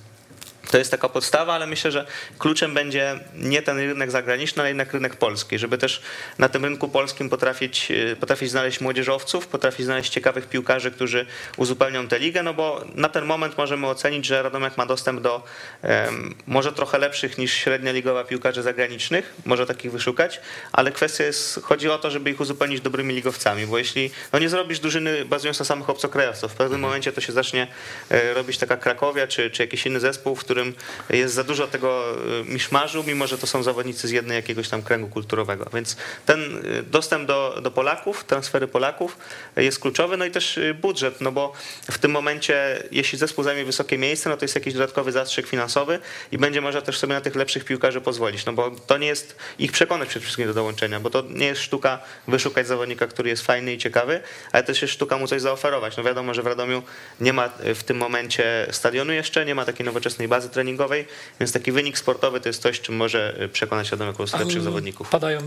to jest taka podstawa, ale myślę, że kluczem będzie nie ten rynek zagraniczny, ale jednak rynek polski, żeby też na tym rynku polskim potrafić, e, potrafić znaleźć młodzieżowców, potrafić znaleźć ciekawych piłkarzy, którzy uzupełnią tę ligę, no bo na ten moment możemy ocenić, że Radomiak ma dostęp do um, może trochę lepszych niż średnia ligowa piłkarzy zagranicznych, może takich wyszukać, ale kwestia jest, chodzi o to, żeby ich uzupełnić dobrymi ligowcami, bo jeśli no nie zrobisz drużyny bazując na samych obcokrajowców, w pewnym Mhm. momencie to się zacznie e, robić taka Krakowia, czy, czy jakiś inny zespół, w którym jest za dużo tego y, miszmarzu, mimo że to są zawodnicy z jednej jakiegoś tam kręgu kulturowego. Więc ten y, dostęp do, do Polaków, transfery Polaków jest kluczowy, no i też y, budżet, no bo w tym momencie, jeśli zespół zajmie wysokie miejsce, no to jest jakiś dodatkowy zastrzyk finansowy i będzie można też sobie na tych lepszych piłkarzy pozwolić, no bo to nie jest ich przekonać przede wszystkim do dołączenia, bo to nie jest sztuka wyszukać zawodnika, który jest fajny i ciekawy, ale też jest sztuka mu coś zaoferować. No wiadomo, że w Radomiu nie ma w tym momencie stadionu jeszcze, nie ma takiej nowoczesnej bazy treningowej, więc taki wynik sportowy to jest coś, czym może przekonać Adam jako lepszych zawodników. Padają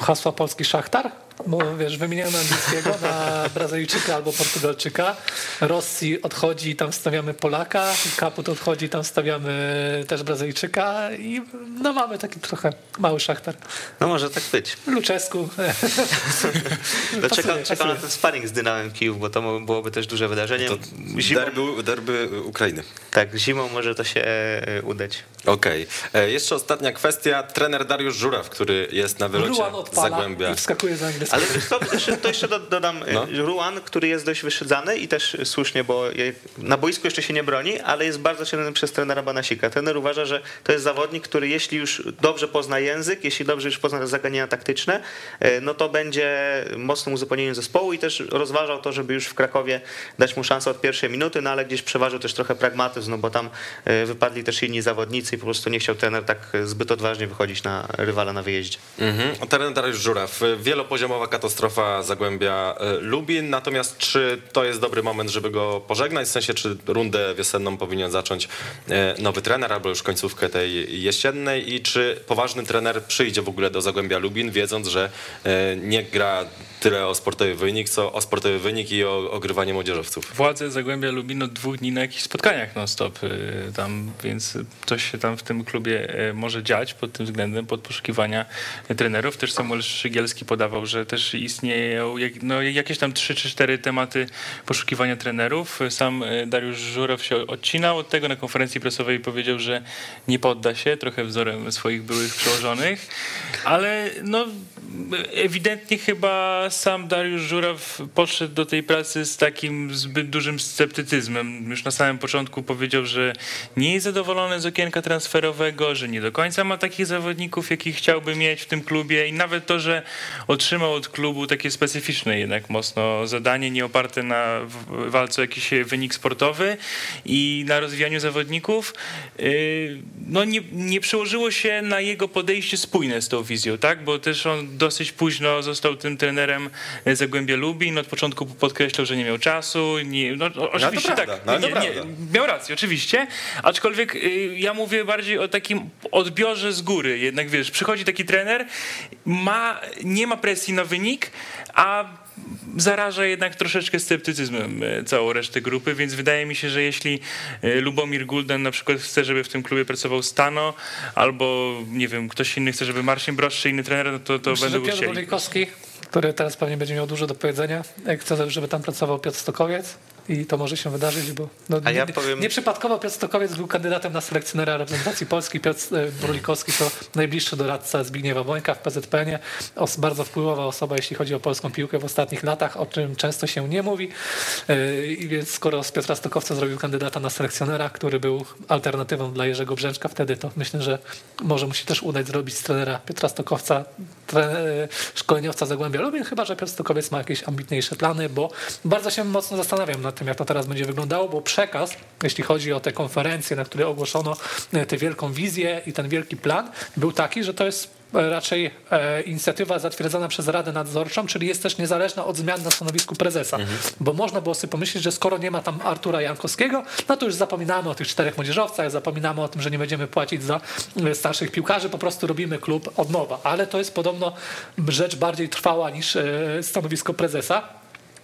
hasła polski szachtar? Bo wiesz, wymieniamy angielskiego na Brazylijczyka albo Portugalczyka. Rosji odchodzi, tam stawiamy Polaka. Kaput odchodzi, tam stawiamy też Brazylijczyka. I no mamy taki trochę mały szachtar. No może tak być. Luczesku. To czekam, czekam na ten sparring z Dynamem Kijów, bo to byłoby też duże wydarzenie. To Zimą, derby, derby Ukrainy. tak, zimą może to się e, udać. Okej. Okay. Jeszcze ostatnia kwestia. Trener Dariusz Żuraw, który jest na wylocie Ruan z odpala Zagłębia. i wskakuje za angielskiego. Ale wiesz co, to jeszcze do- dodam, No. no. Ruan, który jest dość wyszydzany i też słusznie, bo na boisku jeszcze się nie broni, ale jest bardzo ceniony przez trenera Banasika. Trener uważa, że to jest zawodnik, który jeśli już dobrze pozna język, jeśli dobrze już pozna zagadnienia taktyczne, e, no to będzie mocnym uzupełnieniem zespołu i też rozważał to, żeby już w Krakowie dać mu szansę od pierwszej minuty, no ale gdzieś przeważył też trochę pragmatyzm, no bo tam e, wypadli też inni zawodnicy i po prostu nie chciał trener tak zbyt odważnie wychodzić na rywala na wyjeździe. Mhm. Trener Dariusz Żuraw. Wielopoziomowa katastrofa Zagłębia e, Lubin. Natomiast czy to jest dobry moment, żeby go pożegnać? W sensie, czy rundę wiosenną powinien zacząć e, nowy trener albo już końcówkę tej jesiennej? I czy poważny trener przyjdzie w ogóle do Zagłębia Lubin, wiedząc, że e, nie gra tyle o sportowy wynik, co o sportowy wynik i o ogrywanie młodzieżowców? Władze Zagłębia Lubin od dwóch dni na jakichś spotkaniach non-stop tam, więc coś się tam w tym klubie może dziać pod tym względem, pod poszukiwania trenerów. Też Samuel Szygielski podawał, że też istnieją no, jakieś tam trzy czy cztery tematy poszukiwania trenerów. Sam y, Dariusz Żurow się odcinał od tego na konferencji prasowej powiedział, że nie podda się, trochę wzorem swoich byłych przełożonych, ale no ewidentnie chyba sam Dariusz Żuraw podszedł do tej pracy z takim zbyt dużym sceptycyzmem. Już na samym początku powiedział, że nie jest zadowolony z okienka transferowego, że nie do końca ma takich zawodników, jakich chciałby mieć w tym klubie i nawet to, że otrzymał od klubu takie specyficzne jednak mocno zadanie, nie oparte na walce o jakiś wynik sportowy i na rozwijaniu zawodników, yy, no nie, nie przełożyło się na jego podejście spójne z tą wizją, tak? Bo też on dosyć późno został tym trenerem Zagłębia Lubin. Od początku podkreślał, że nie miał czasu. Nie, no, o- oczywiście prawda, tak. no nie, nie, miał rację, oczywiście. Aczkolwiek y, ja mówię bardziej o takim odbiorze z góry. Jednak wiesz, przychodzi taki trener, ma, nie ma presji na wynik, a zaraża jednak troszeczkę sceptycyzmem e, całą resztę grupy, więc wydaje mi się, że jeśli e, Lubomir Gulden na przykład chce, żeby w tym klubie pracował Stano, albo nie wiem, ktoś inny chce, żeby Marcin Brosz czy inny trener, no to, to Myślę, będą Piotr chcieli. Wojkowski, który teraz pewnie będzie miał dużo do powiedzenia. Jak chce, żeby tam pracował Piotr Stokowiec. I to może się wydarzyć, bo no, A ja nie, powiem- nieprzypadkowo Piotr Stokowiec był kandydatem na selekcjonera reprezentacji Polski. Piotr e, Brulikowski to najbliższy doradca Zbigniewa Bońka w PZPN-ie. Bardzo wpływowa osoba, jeśli chodzi o polską piłkę w ostatnich latach, o czym często się nie mówi. E, I więc skoro z Piotra Stokowca zrobił kandydata na selekcjonera, który był alternatywą dla Jerzego Brzęczka wtedy, to myślę, że może mu się też udać zrobić z trenera Piotra Stokowca, szkoleniowca Zagłębia Lubin, chyba że Piotr Stokowiec ma jakieś ambitniejsze plany, bo bardzo się mocno zastanawiam nad tym, jak to teraz będzie wyglądało, bo przekaz, jeśli chodzi o te konferencje, na które ogłoszono e, tę wielką wizję i ten wielki plan, był taki, że to jest raczej e, inicjatywa zatwierdzona przez Radę Nadzorczą, czyli jest też niezależna od zmian na stanowisku prezesa. Bo można było sobie pomyśleć, że skoro nie ma tam Artura Jankowskiego, no to już zapominamy o tych czterech młodzieżowcach, zapominamy o tym, że nie będziemy płacić za e, starszych piłkarzy, po prostu robimy klub od nowa. Ale to jest podobno rzecz bardziej trwała niż e, stanowisko prezesa.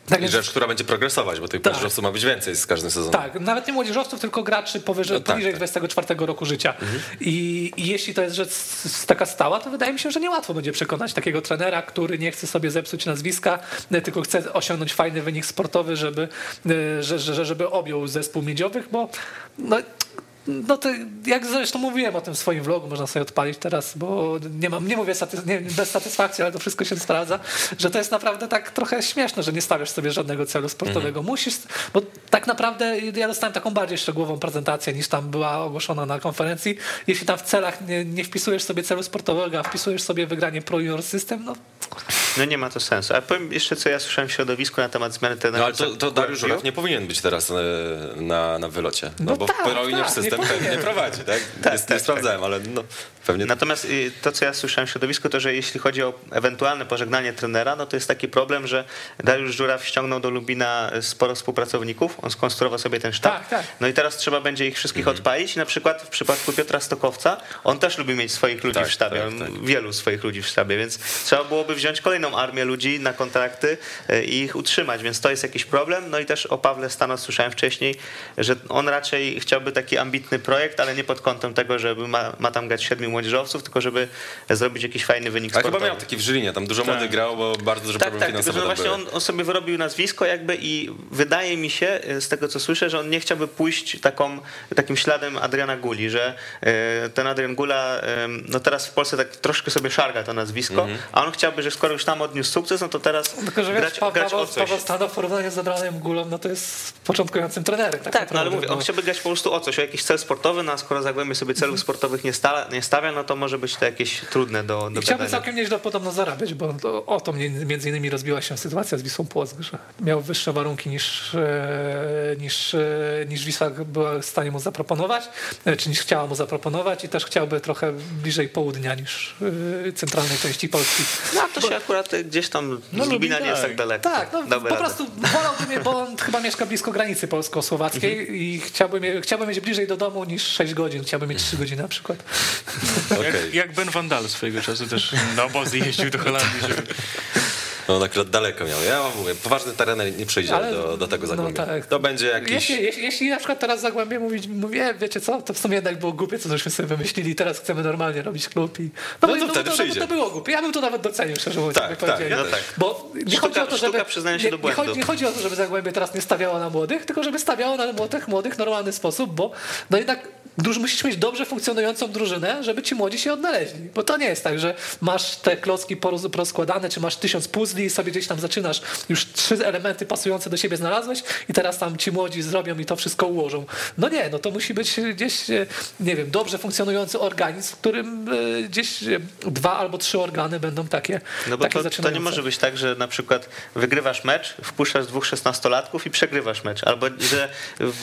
Tak I rzecz, która będzie progresować, bo tych Tak. młodzieżowców ma być więcej z każdym sezonem. tak, nawet nie młodzieżowców, tylko graczy powyżej, No tak, poniżej tak. 24 roku życia. I, I jeśli to jest rzecz taka stała, to wydaje mi się, że niełatwo będzie przekonać takiego trenera, który nie chce sobie zepsuć nazwiska, e, tylko chce osiągnąć fajny wynik sportowy, żeby, e, że, że, żeby objął zespół miedziowych, bo no, no to jak zresztą mówiłem o tym w swoim vlogu, można sobie odpalić teraz, bo nie mam, nie mówię satys- nie, bez satysfakcji, ale to wszystko się sprawdza, że to jest naprawdę tak trochę śmieszne, że nie stawiasz sobie żadnego celu sportowego. Musisz, bo tak naprawdę ja dostałem taką bardziej szczegółową prezentację niż tam była ogłoszona na konferencji. Jeśli tam w celach nie, nie wpisujesz sobie celu sportowego, a wpisujesz sobie wygranie Pro Junior System, no No nie ma to sensu. A powiem jeszcze, co ja słyszałem w środowisku na temat zmiany No trenera. ale to, to Dariusz Żuraw nie powinien być teraz e, na, na wylocie. No, No bo tak, w Pro Junior tak, nie System pewnie powinien. prowadzi, tak? Tak, nie, tak, nie sprawdzałem, ale no pewnie Natomiast y, to, co ja słyszałem w środowisku, to że jeśli chodzi o ewentualne pożegnanie trenera, no to jest taki problem, że Dariusz Żuraw ściągnął do Lubina sporo współpracowników, on skonstruował sobie ten sztab. Tak, tak. No i teraz trzeba będzie ich wszystkich Mhm. odpalić. Na przykład w przypadku Piotra Stokowca, on też lubi mieć swoich ludzi Tak, w sztabie, tak, tak. wielu swoich ludzi w sztabie, więc trzeba byłoby wziąć kolejną armię ludzi na kontrakty y, i ich utrzymać, więc to jest jakiś problem. No i też o Pawle Stanos słyszałem wcześniej, że on raczej chciałby taki ambitny projekt, ale nie pod kątem tego, żeby ma, ma tam grać siedmiu młodzieżowców, tylko żeby zrobić jakiś fajny wynik A chyba sportowy. miał taki w Żylinie, tam dużo młodych grał, bo bardzo duży Tak, problem tak, tylko finansowy że tam właśnie on, on sobie wyrobił nazwisko jakby i wydaje mi się, e, z tego co słyszę, że on nie chciałby pójść taką, takim śladem Adriana Guli, że e, ten Adrian Gula, no teraz w Polsce tak troszkę sobie szarga to nazwisko, Mhm. a on chciałby, że skoro już tam odniósł sukces, no to teraz tylko, że grać, wiesz, Pa- grać o Paweł, coś. Paweł w porównaniu z Abrahamem Gulą, no to jest początkującym trenerem. Tak, Tak, no ale mówię, on bo- chciałby grać po prostu o coś, o jakiś cel sportowy, no a skoro Zagłębie sobie celów sportowych nie, sta, nie stawia, no to może być to jakieś trudne do, do I chciałby całkiem nieźle podobno zarabiać, bo to, o to mnie- między innymi rozbiła się sytuacja z Wisłą Płock, że miał wyższe warunki niż, e, niż, e, niż Wisła była w stanie mu zaproponować, e, czy niż chciała mu zaproponować i też chciałby trochę bliżej południa niż centralnej części Polski. No to się akurat gdzieś tam No, Lubina nie jest tak. daleko. Tak, no po radę. prostu wolałbym, je, bo on chyba mieszka blisko granicy polsko-słowackiej Mhm. i chciałbym, je- chciałbym mieć bliżej do domu niż 6 godzin, chciałbym mieć 3 godziny na przykład. Okej. Jak, jak Ben Vandal swojego czasu też na obozy jeździł do Holandii, żeby No on akurat daleko miał. Ja mówię, poważny trener nie przyjdzie Ale- do, do tego no Zagłębia. tak. To będzie jakiś... Jeśli, jeśli, jeśli na przykład teraz Zagłębie mówić, mówię, wiecie co, to w sumie jednak było głupie, co żeśmy sobie wymyślili, teraz chcemy normalnie robić klub i... No bo- to wtedy to, przyjdzie. to było głupie, ja bym to nawet docenił, szczerze mówiąc, Tak, tak, No tak. Bo nie Sztuka- chodzi o to, żeby... nie, do nie, chodzi, nie chodzi o to, żeby Zagłębie teraz nie stawiało na młodych, tylko żeby stawiało na młodych, młodych w normalny sposób, bo no jednak Druż, musisz mieć dobrze funkcjonującą drużynę, żeby ci młodzi się odnaleźli. Bo to nie jest tak, że masz te klocki poroz- porozkładane, czy masz tysiąc puzli i sobie gdzieś tam zaczynasz, już trzy elementy pasujące do siebie znalazłeś i teraz tam ci młodzi zrobią i to wszystko ułożą. No nie, no to musi być gdzieś, e, nie wiem, dobrze funkcjonujący organizm, w którym e, gdzieś dwa albo trzy organy będą takie, No bo takie to, to nie może być tak, że na przykład wygrywasz mecz, wpuszczasz dwóch szesnastolatków i przegrywasz mecz. Albo że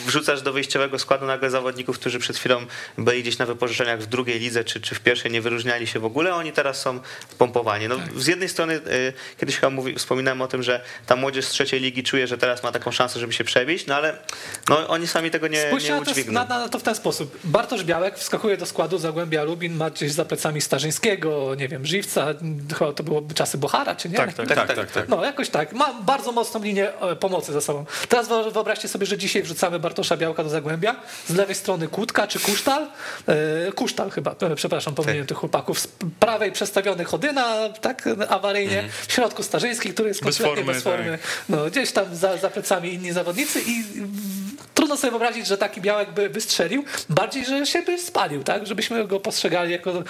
wrzucasz do wyjściowego składu nagle zawodników, którzy przed chwilą byli gdzieś na wypożyczeniach w drugiej lidze czy, czy w pierwszej, nie wyróżniali się w ogóle, oni teraz są pompowani. No, Z jednej strony y, kiedyś chyba mówi, wspominałem o tym, że ta młodzież z trzeciej ligi czuje, że teraz ma taką szansę, żeby się przebić, no ale no, oni sami tego nie, Spójrzcie nie na to, udźwigną. na, na to w ten sposób. Bartosz Białek wskakuje do składu Zagłębia Lubin, ma gdzieś za plecami Starzyńskiego, nie wiem, Żywca, chyba to było czasy Bohara, czy nie? Tak, tak, Tak, tak, tak. No jakoś tak. Ma bardzo mocną linię e, pomocy za sobą. Teraz wyo- wyobraźcie sobie, że dzisiaj wrzucamy Bartosza Białka do Zagłębia. Z lewej strony Kutka, czy Kusztal? E, Kusztal chyba, e, przepraszam, pomyliłem tych chłopaków. Z prawej przestawiony Chodyna, tak awaryjnie, w środku Starzyński, który jest Bez kompletnie formy, bez formy. No, gdzieś tam za, za plecami inni zawodnicy i trudno sobie wyobrazić, że taki Białek by wystrzelił, bardziej, że się by spalił, tak? Żebyśmy go postrzegali jako e,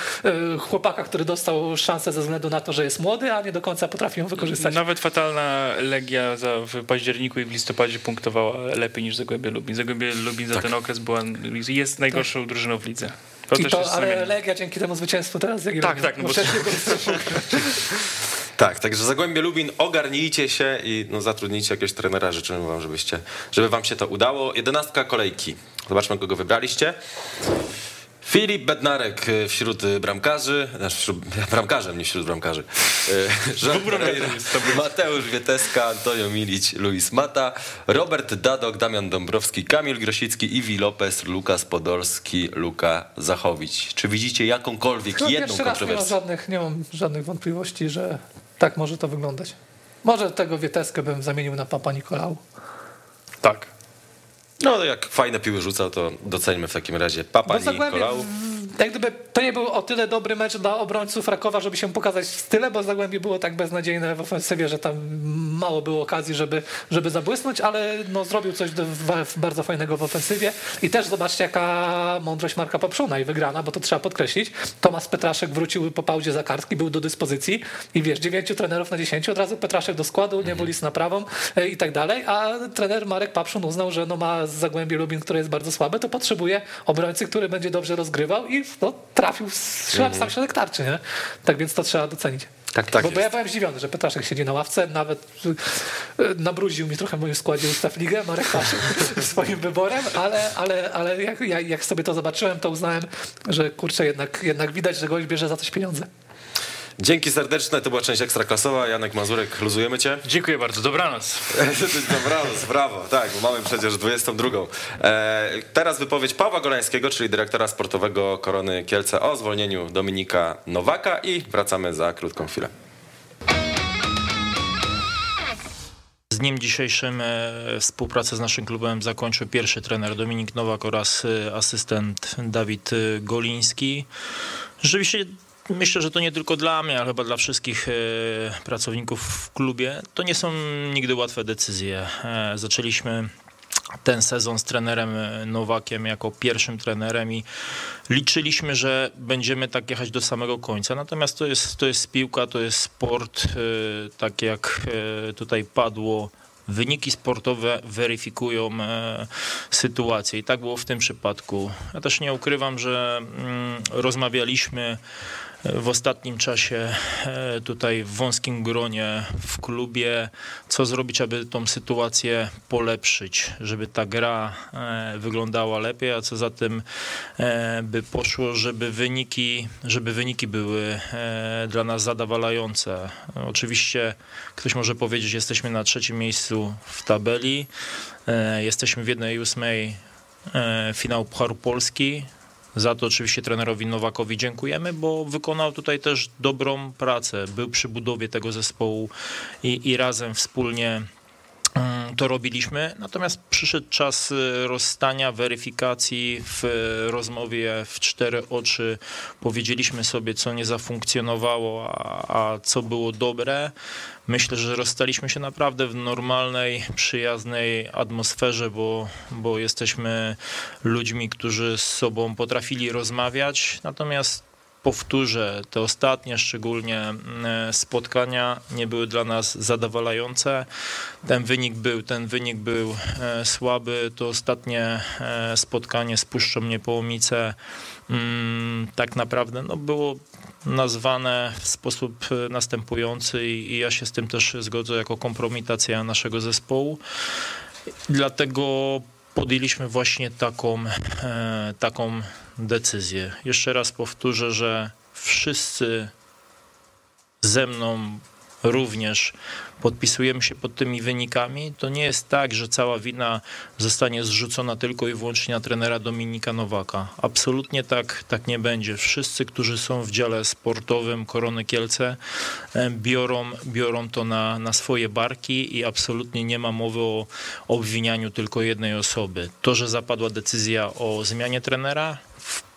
chłopaka, który dostał szansę ze względu na to, że jest młody, a nie do końca potrafi ją wykorzystać. Nawet fatalna Legia za, w październiku i w listopadzie punktowała lepiej niż Zagłębie Lubin. Zagłębie Lubin za ten okres była, jest najgorszą drużyną w lidze. To I to, ale. Legia dzięki temu zwycięstwu teraz jak Tak, tak, no bo- Tak, także Zagłębie Lubin, ogarnijcie się i no, zatrudnijcie jakiegoś trenera. Życzymy wam, żebyście, żeby wam się to udało. Jedenastka kolejki. Zobaczmy, kogo wybraliście. Filip Bednarek y, wśród y, bramkarzy, znaczy wśród, bramkarzem, nie wśród bramkarzy. Pereira, Mateusz Wieteska, Antonio Milić, Luis Mata, Robert Dadok, Damian Dąbrowski, Kamil Grosicki, Iwi Lopez, Lukas Podolski, Luka Zachowicz. Czy widzicie jakąkolwiek No, jedną pierwszy raz nie mam, kontrowersję? żadnych, nie mam żadnych wątpliwości, że tak może to wyglądać. Może tego Wieteskę bym zamienił na Papa Nikolał. Tak. No jak fajne piły rzucał, to doceńmy w takim razie Papa Bo Zagłębie, Nikolał. Jak gdyby, to nie był o tyle dobry mecz dla obrońców Rakowa, żeby się pokazać w style, bo Zagłębie było tak beznadziejne w ofensywie, że tam mało było okazji, żeby, żeby zabłysnąć, ale no, zrobił coś do, w, bardzo fajnego w ofensywie. I też zobaczcie, jaka mądrość Marka Papszuna i wygrana, bo to trzeba podkreślić. Tomasz Petraszek wrócił po pauzie za kartki, był do dyspozycji i wiesz, dziewięciu trenerów na dziesięciu, od razu Petraszek do składu, nie Bulis na prawą e, i tak dalej, a trener Marek Papszun uznał, że no ma Zagłębie Lubin, które jest bardzo słabe, to potrzebuje obrońcy, który będzie dobrze rozgrywał i no, trafił mm. sam środek tarczy, nie? Tak więc to trzeba docenić. Tak, tak bo, bo ja byłem zdziwiony, że Petraszek siedzi na ławce, nawet e, nabruził mi trochę w moim składzie Ustaw Ligę, Marek swoim wyborem, ale, ale, ale jak, jak, jak sobie to zobaczyłem, to uznałem, że kurczę, jednak, jednak widać, że gość bierze za coś pieniądze. Dzięki serdeczne, to była część ekstraklasowa. Janek Mazurek, luzujemy cię. Dziękuję bardzo, dobranoc. Dobranoc, brawo, tak, bo mamy przecież 22. E, teraz wypowiedź Pawła Golańskiego, czyli dyrektora sportowego Korony Kielce o zwolnieniu Dominika Nowaka i wracamy za krótką chwilę. Z dniem dzisiejszym e, współpracę z naszym klubem zakończył pierwszy trener Dominik Nowak oraz e, asystent Dawid e, Goliński. Rzeczywiście myślę, że to nie tylko dla mnie, ale chyba dla wszystkich e, pracowników w klubie. To nie są nigdy łatwe decyzje. E, Zaczęliśmy ten sezon z trenerem e, Nowakiem jako pierwszym trenerem i liczyliśmy, że będziemy tak jechać do samego końca. Natomiast to jest, to jest piłka, to jest sport, tak jak tutaj padło. Wyniki sportowe weryfikują sytuację i tak było w tym przypadku. Ja też nie ukrywam, że mm, rozmawialiśmy w ostatnim czasie e, tutaj w wąskim gronie w klubie, co zrobić, aby tą sytuację polepszyć, żeby ta gra e, wyglądała lepiej, a co za tym e, by poszło, żeby wyniki, żeby wyniki były dla nas zadowalające. Oczywiście ktoś może powiedzieć, że jesteśmy na trzecim miejscu w tabeli, jesteśmy w jednej ósmej e, finał Pucharu Polski, za to oczywiście trenerowi Nowakowi dziękujemy, bo wykonał tutaj też dobrą pracę. Był przy budowie tego zespołu i, i razem wspólnie to robiliśmy. Natomiast przyszedł czas y, rozstania, weryfikacji w y, rozmowie w cztery oczy. Powiedzieliśmy sobie, co nie zafunkcjonowało, a, a co było dobre. Myślę, że rozstaliśmy się naprawdę w normalnej, przyjaznej atmosferze, bo, bo jesteśmy ludźmi, którzy z sobą potrafili rozmawiać. Natomiast powtórzę, te ostatnie szczególnie mm, spotkania nie były dla nas zadowalające. Ten wynik był, ten wynik był e, słaby. To ostatnie e, spotkanie z Puszczą Niepołomice mm, tak naprawdę no, było nazwane w sposób e, następujący i ja się z tym też zgodzę jako kompromitacja naszego zespołu. Dlatego podjęliśmy właśnie taką, e, taką decyzję. Jeszcze raz powtórzę, że wszyscy ze mną również podpisujemy się pod tymi wynikami, to nie jest tak, że cała wina zostanie zrzucona tylko i wyłącznie na trenera Dominika Nowaka. Absolutnie tak, tak nie będzie. Wszyscy, którzy są w dziale sportowym Korony Kielce, e, biorą, biorą to na, na swoje barki i absolutnie nie ma mowy o obwinianiu tylko jednej osoby. To, że zapadła decyzja o zmianie trenera,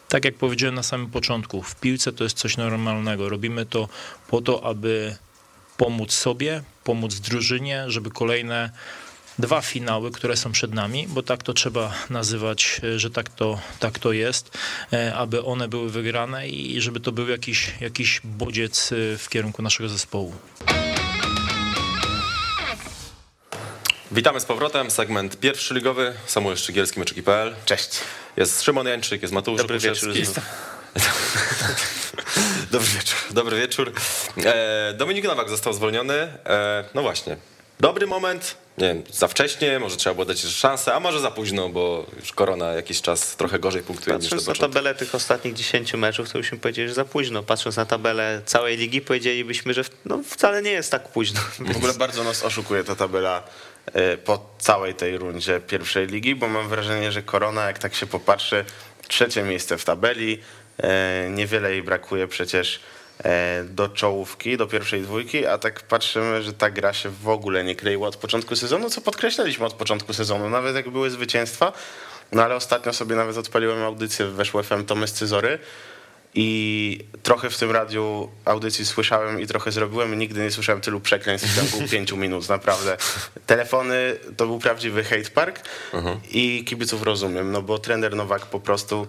tak jak powiedziałem na samym początku, w piłce to jest coś normalnego. Robimy to po to, aby pomóc sobie, pomóc drużynie, żeby kolejne dwa finały, które są przed nami, bo tak to trzeba nazywać, że tak to, tak to jest, e, aby one były wygrane i żeby to był jakiś, jakiś bodziec e, w kierunku naszego zespołu. Witamy z powrotem, segment pierwszy ligowy, Samuel Szczygielski, Meczyki.pl. Cześć. Jest Szymon Jańczyk, jest Mateusz Dobry wieczór. Dobry wieczór. Dobry wieczór. E, Dominik Nowak został zwolniony. E, no właśnie. Dobry moment. Nie wiem, za wcześnie, może trzeba było dać jeszcze szansę, a może za późno, bo już korona jakiś czas trochę gorzej punktuje niż Patrząc do na tabelę tych ostatnich 10 meczów, to byśmy powiedzieli, że za późno. Patrząc na tabelę całej ligi, powiedzielibyśmy, że w- no, wcale nie jest tak późno. W ogóle bardzo nas oszukuje ta tabela e, po całej tej rundzie pierwszej ligi, bo mam wrażenie, że Korona, jak tak się popatrzy, trzecie miejsce w tabeli, niewiele jej brakuje przecież e, do czołówki, do pierwszej dwójki, a tak patrzymy, że ta gra się w ogóle nie kleiła od początku sezonu, co podkreślaliśmy od początku sezonu, nawet jak były zwycięstwa, no ale ostatnio sobie nawet odpaliłem audycję Weszło FM Tomy Scyzory, i trochę w tym radiu audycji słyszałem i trochę zrobiłem. Nigdy nie słyszałem tylu przekleństw w ciągu pięciu minut, naprawdę. Telefony to był prawdziwy hate park i kibiców rozumiem, no bo trener Nowak po prostu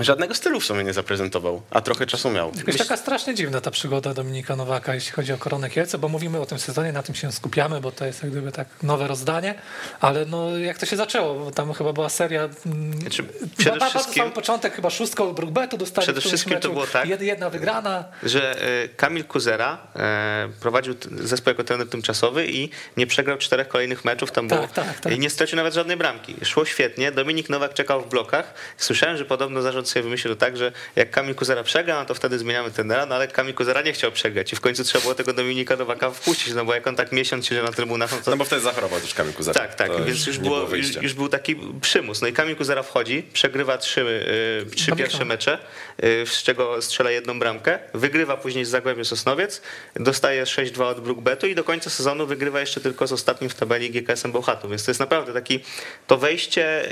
żadnego stylu w sumie nie zaprezentował, a trochę czasu miał. Jakoś taka strasznie dziwna ta przygoda Dominika Nowaka, jeśli chodzi o Koronę Kielce, bo mówimy o tym sezonie, na tym się skupiamy, bo to jest jak gdyby tak nowe rozdanie, ale no jak to się zaczęło, bo tam chyba była seria, mm, Znaczy, ba- przede bardzo wszystkim- sam początek chyba szóstką Brookbetu dostali Przede wszystkim to było tak- jed- jedna wygrana, że e, Kamil Kuzera e, prowadził zespół jako trener tymczasowy i nie przegrał czterech kolejnych meczów, tam Tak, było, tak, tak. i nie stracił nawet żadnej bramki. Szło świetnie, Dominik Nowak czekał w blokach. Słyszałem, że podobno zarząd sobie wymyślił tak, że jak Kamil Kuzera przegra, no to wtedy zmieniamy trenera, no ale Kamil Kuzera nie chciał przegrać i w końcu trzeba było tego Dominika Nowaka wpuścić, no bo jak on tak miesiąc siedział na trybunach, no to No bo wtedy zachorował też Kamil Kuzera. tak, tak, To więc już, nie było, już, wyjścia. już był taki przymus. No i Kamil Kuzera wchodzi, przegrywa trzy, y, trzy pierwsze mecze, y, z czego strzela jedną bramkę, wygrywa później z Zagłębiem Sosnowiec, dostaje 6-2 od Brookbetu i do końca sezonu wygrywa jeszcze tylko z ostatnim w tabeli GKS-em Bełchatów. Więc to jest naprawdę taki, to wejście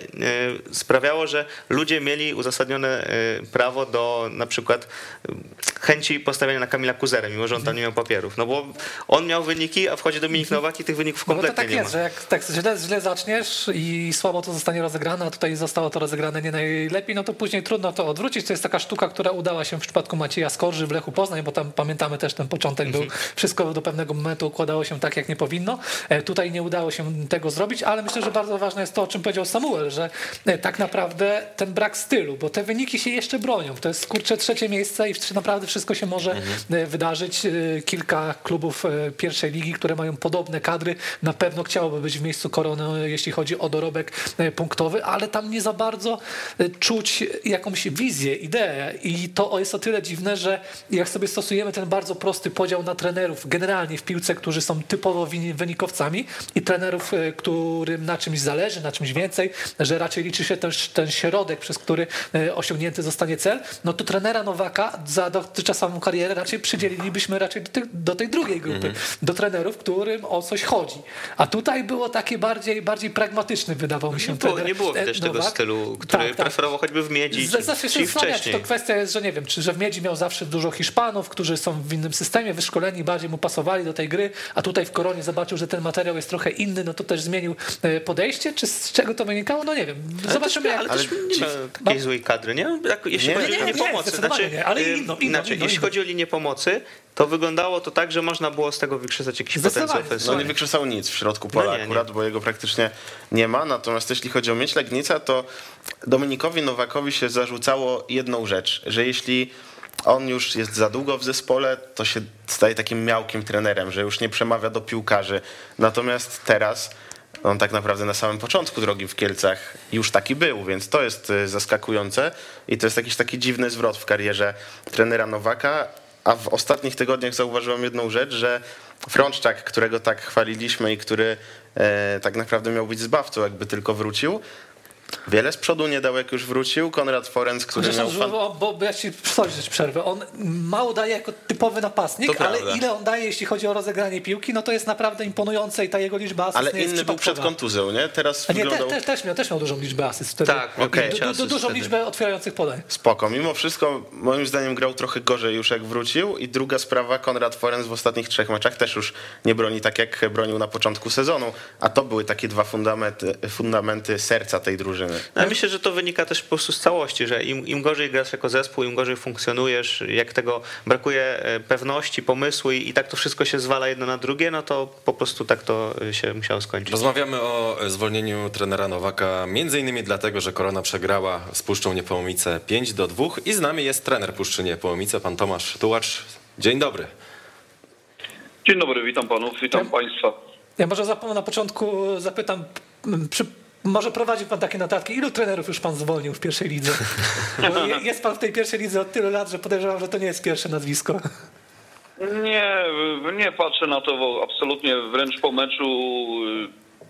y, sprawiało, że ludzie mieli uzasadnione y, prawo do na przykład y, chęci postawienia na Kamila Kuzerę, mimo że on tam nie miał papierów. No bo on miał wyniki, a wchodzi Dominik Nowak i tych wyników no bo to kompletnie tak nie jest, ma. że jak tak źle, źle zaczniesz i słabo to zostanie rozegrane, a tutaj zostało to rozegrane nie najlepiej, no to później trudno to odwrócić. To jest taka sztuka, która udała się w przypadku Macieja Skorży w Lechu Poznań, bo tam pamiętamy też ten początek był, wszystko do pewnego momentu układało się tak, jak nie powinno. E, Tutaj nie udało się tego zrobić, ale myślę, że bardzo ważne jest to, o czym powiedział Samuel, że e, tak naprawdę ten brak stylu, bo te wyniki się jeszcze bronią. To jest kurczę trzecie miejsce i naprawdę wszystko się może e, wydarzyć. E, Kilka klubów e, pierwszej ligi, które mają podobne kadry, na pewno chciałoby być w miejscu korony, jeśli chodzi o dorobek punktowy, ale tam nie za bardzo czuć jakąś wizję, ideę i to jest o tyle dziwne, że jak sobie stosujemy ten bardzo prosty podział na trenerów generalnie w piłce, którzy są typowo wynikowcami i trenerów, którym na czymś zależy, na czymś więcej, że raczej liczy się też ten środek, przez który osiągnięty zostanie cel, no to trenera Nowaka za dotychczasową karierę raczej przydzielilibyśmy raczej do, tej- do tej drugiej grupy, do trenerów, którym o coś chodzi. A tutaj było takie bardziej, bardziej pragmatyczny, wydawał mi się Nie było, nie było e, tego Nowak. stylu, który Tak, tak. preferował choćby w Miedzi, Z- czy, Zawsze się wcześniej. to kwestia jest, że nie wiem, czy że w Miedzi miał zawsze dużo Hiszpanów, którzy są w innym systemie, wyszkoleni, bardziej mu pasowali do tej gry, a tutaj w Koronie zobaczył, że ten materiał jest trochę inny, no to też zmienił e, podejście, czy z czego to wynikało? No nie wiem. Zobaczymy, ale jak... też, ale też nie ma takiej złej kadry, nie? Jak, jeśli Nie, chodzi nie, o linię nie, pomocy, znaczy, nie, ale y, inną, inną, inaczej, inną, jeśli chodzi o linię pomocy, to wyglądało to tak, że można było z tego wykrzesać jakiś potencjał No ofensywny. nie wykrzesał nic w środku pola No nie, nie. akurat, bo jego praktycznie nie ma. Natomiast jeśli chodzi o mieć Legnica, to Dominikowi Nowakowi się zarzucało jedną rzecz, że jeśli on już jest za długo w zespole, to się staje takim miałkim trenerem, że już nie przemawia do piłkarzy. Natomiast teraz on tak naprawdę na samym początku drogi w Kielcach już taki był, więc to jest y, zaskakujące i to jest jakiś taki dziwny zwrot w karierze trenera Nowaka, a w ostatnich tygodniach zauważyłem jedną rzecz, że Frączczak, którego tak chwaliliśmy i który e, tak naprawdę miał być zbawcą, jakby tylko wrócił, Wiele z przodu nie dał, jak już wrócił. Konrad Forenc, który Zresztą, miał... Fan... bo, bo, bo ja ci coś przerwę. On mało daje jako typowy napastnik, To ale prawda. ile on daje, jeśli chodzi o rozegranie piłki, no to jest naprawdę imponujące i ta jego liczba asyst Ale inny był przed kontuzją, nie? Teraz nie, te, wyglądał też, miał, też miał dużą liczbę asyst wtedy. Tak, okej. du, du, asyst dużą wtedy. liczbę otwierających podań. spoko. Mimo wszystko, moim zdaniem, grał trochę gorzej już jak wrócił. I druga sprawa, Konrad Forenc w ostatnich trzech meczach też już nie broni tak, jak bronił na początku sezonu. A to były takie dwa fundamenty, fundamenty serca tej drużyny. No, ja myślę, że to wynika też po prostu z całości, że im, im gorzej grasz jako zespół, im gorzej funkcjonujesz, jak tego brakuje e, pewności, pomysłu i, i tak to wszystko się zwala jedno na drugie, no to po prostu tak to e, się musiało skończyć. Rozmawiamy o zwolnieniu trenera Nowaka, między innymi dlatego, że Korona przegrała z Puszczą Niepołomice 5 do 2 i z nami jest trener Puszczy Niepołomice, pan Tomasz Tułacz. Dzień dobry. Dzień dobry, witam panów, witam Ja- państwa. Ja może zapomnę na początku zapytam, przy, może prowadził pan takie notatki, ilu trenerów już pan zwolnił w pierwszej lidze? Bo je- jest pan w tej pierwszej lidze od tylu lat, że podejrzewam, że to nie jest pierwsze nazwisko. Nie, nie patrzę na to bo absolutnie, wręcz po meczu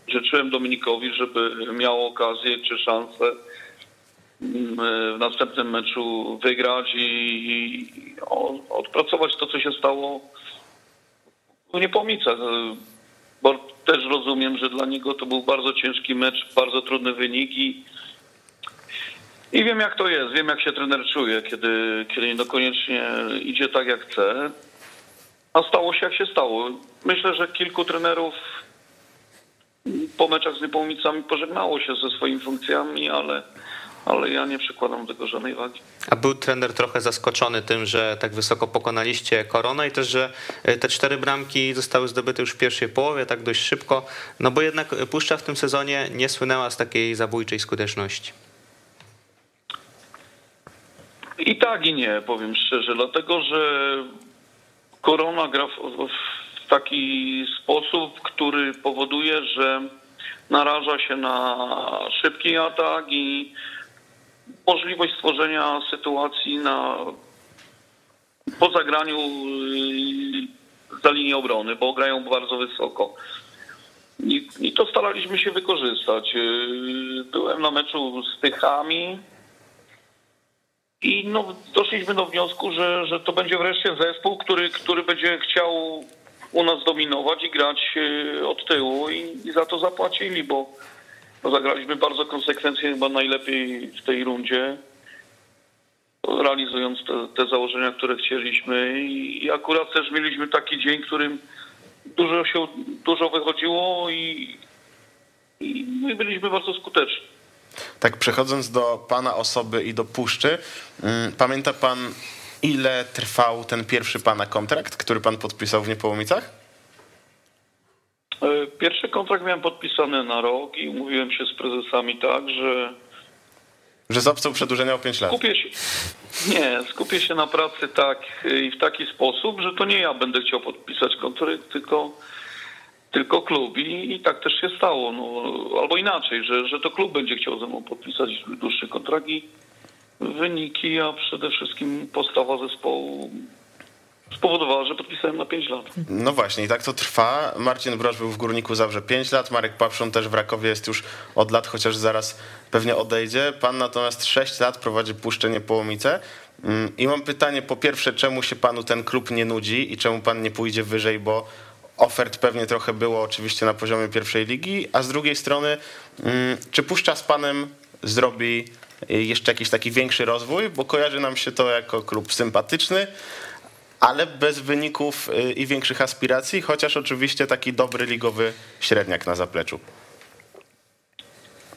y, życzyłem Dominikowi, żeby miał okazję czy szansę mm, w następnym meczu wygrać i, odpracować to, co się stało w Niepomicach. Bo też rozumiem, że dla niego to był bardzo ciężki mecz, bardzo trudny wynik i I wiem jak to jest, wiem jak się trener czuje, kiedy, kiedy niekoniecznie idzie tak jak chce. A stało się jak się stało. Myślę, że kilku trenerów po meczach z Niepołomicami pożegnało się ze swoimi funkcjami, ale, ale ja nie przykładam do tego żadnej wagi. A był trener trochę zaskoczony tym, że tak wysoko pokonaliście koronę i też, że e, te cztery bramki zostały zdobyte już w pierwszej połowie, tak dość szybko, no bo jednak Puszcza w tym sezonie nie słynęła z takiej zabójczej skuteczności. I tak i nie, powiem szczerze, dlatego że Korona gra w, w taki sposób, który powoduje, że naraża się na szybki atak i możliwość stworzenia sytuacji na po zagraniu yy, za linię obrony, bo grają bardzo wysoko. I, I to staraliśmy się wykorzystać. Yy, Byłem na meczu z Tychami, i no, doszliśmy do wniosku, że, że to będzie wreszcie zespół, który, który będzie chciał u nas dominować i grać e, od tyłu i, i za to zapłacili, bo no, zagraliśmy bardzo konsekwencje, chyba najlepiej w tej rundzie, realizując te, te założenia, które chcieliśmy i, i akurat też mieliśmy taki dzień, którym dużo się dużo wychodziło i, i, no i byliśmy bardzo skuteczni. Tak przechodząc do pana osoby i do puszczy, mm, pamięta pan ile trwał ten pierwszy pana kontrakt, który pan podpisał w Niepołomicach? E, Pierwszy kontrakt miałem podpisany na rok i umówiłem się z prezesami tak, że Że z opcją przedłużenia o 5 lat. skupię się, nie, skupię się na pracy tak i w taki sposób, że to nie ja będę chciał podpisać kontrakt, tylko, tylko klub i, i tak też się stało. No, albo inaczej, że, że to klub będzie chciał ze mną podpisać dłuższy kontrakt i wyniki, a przede wszystkim postawa zespołu spowodowała, że podpisałem na 5 lat. No właśnie, i tak to trwa. Marcin Broż był w Górniku Zawrze 5 lat, Marek Papszon też w Rakowie jest już od lat, chociaż zaraz pewnie odejdzie. Pan natomiast 6 lat prowadzi Puszczę Niepołomice. Mm, I mam pytanie, po pierwsze, czemu się panu ten klub nie nudzi i czemu pan nie pójdzie wyżej, bo ofert pewnie trochę było oczywiście na poziomie pierwszej ligi, a z drugiej strony, mm, czy Puszcza z panem zrobi y, jeszcze jakiś taki większy rozwój, bo kojarzy nam się to jako klub sympatyczny, ale bez wyników y, i większych aspiracji, chociaż oczywiście taki dobry ligowy średniak na zapleczu.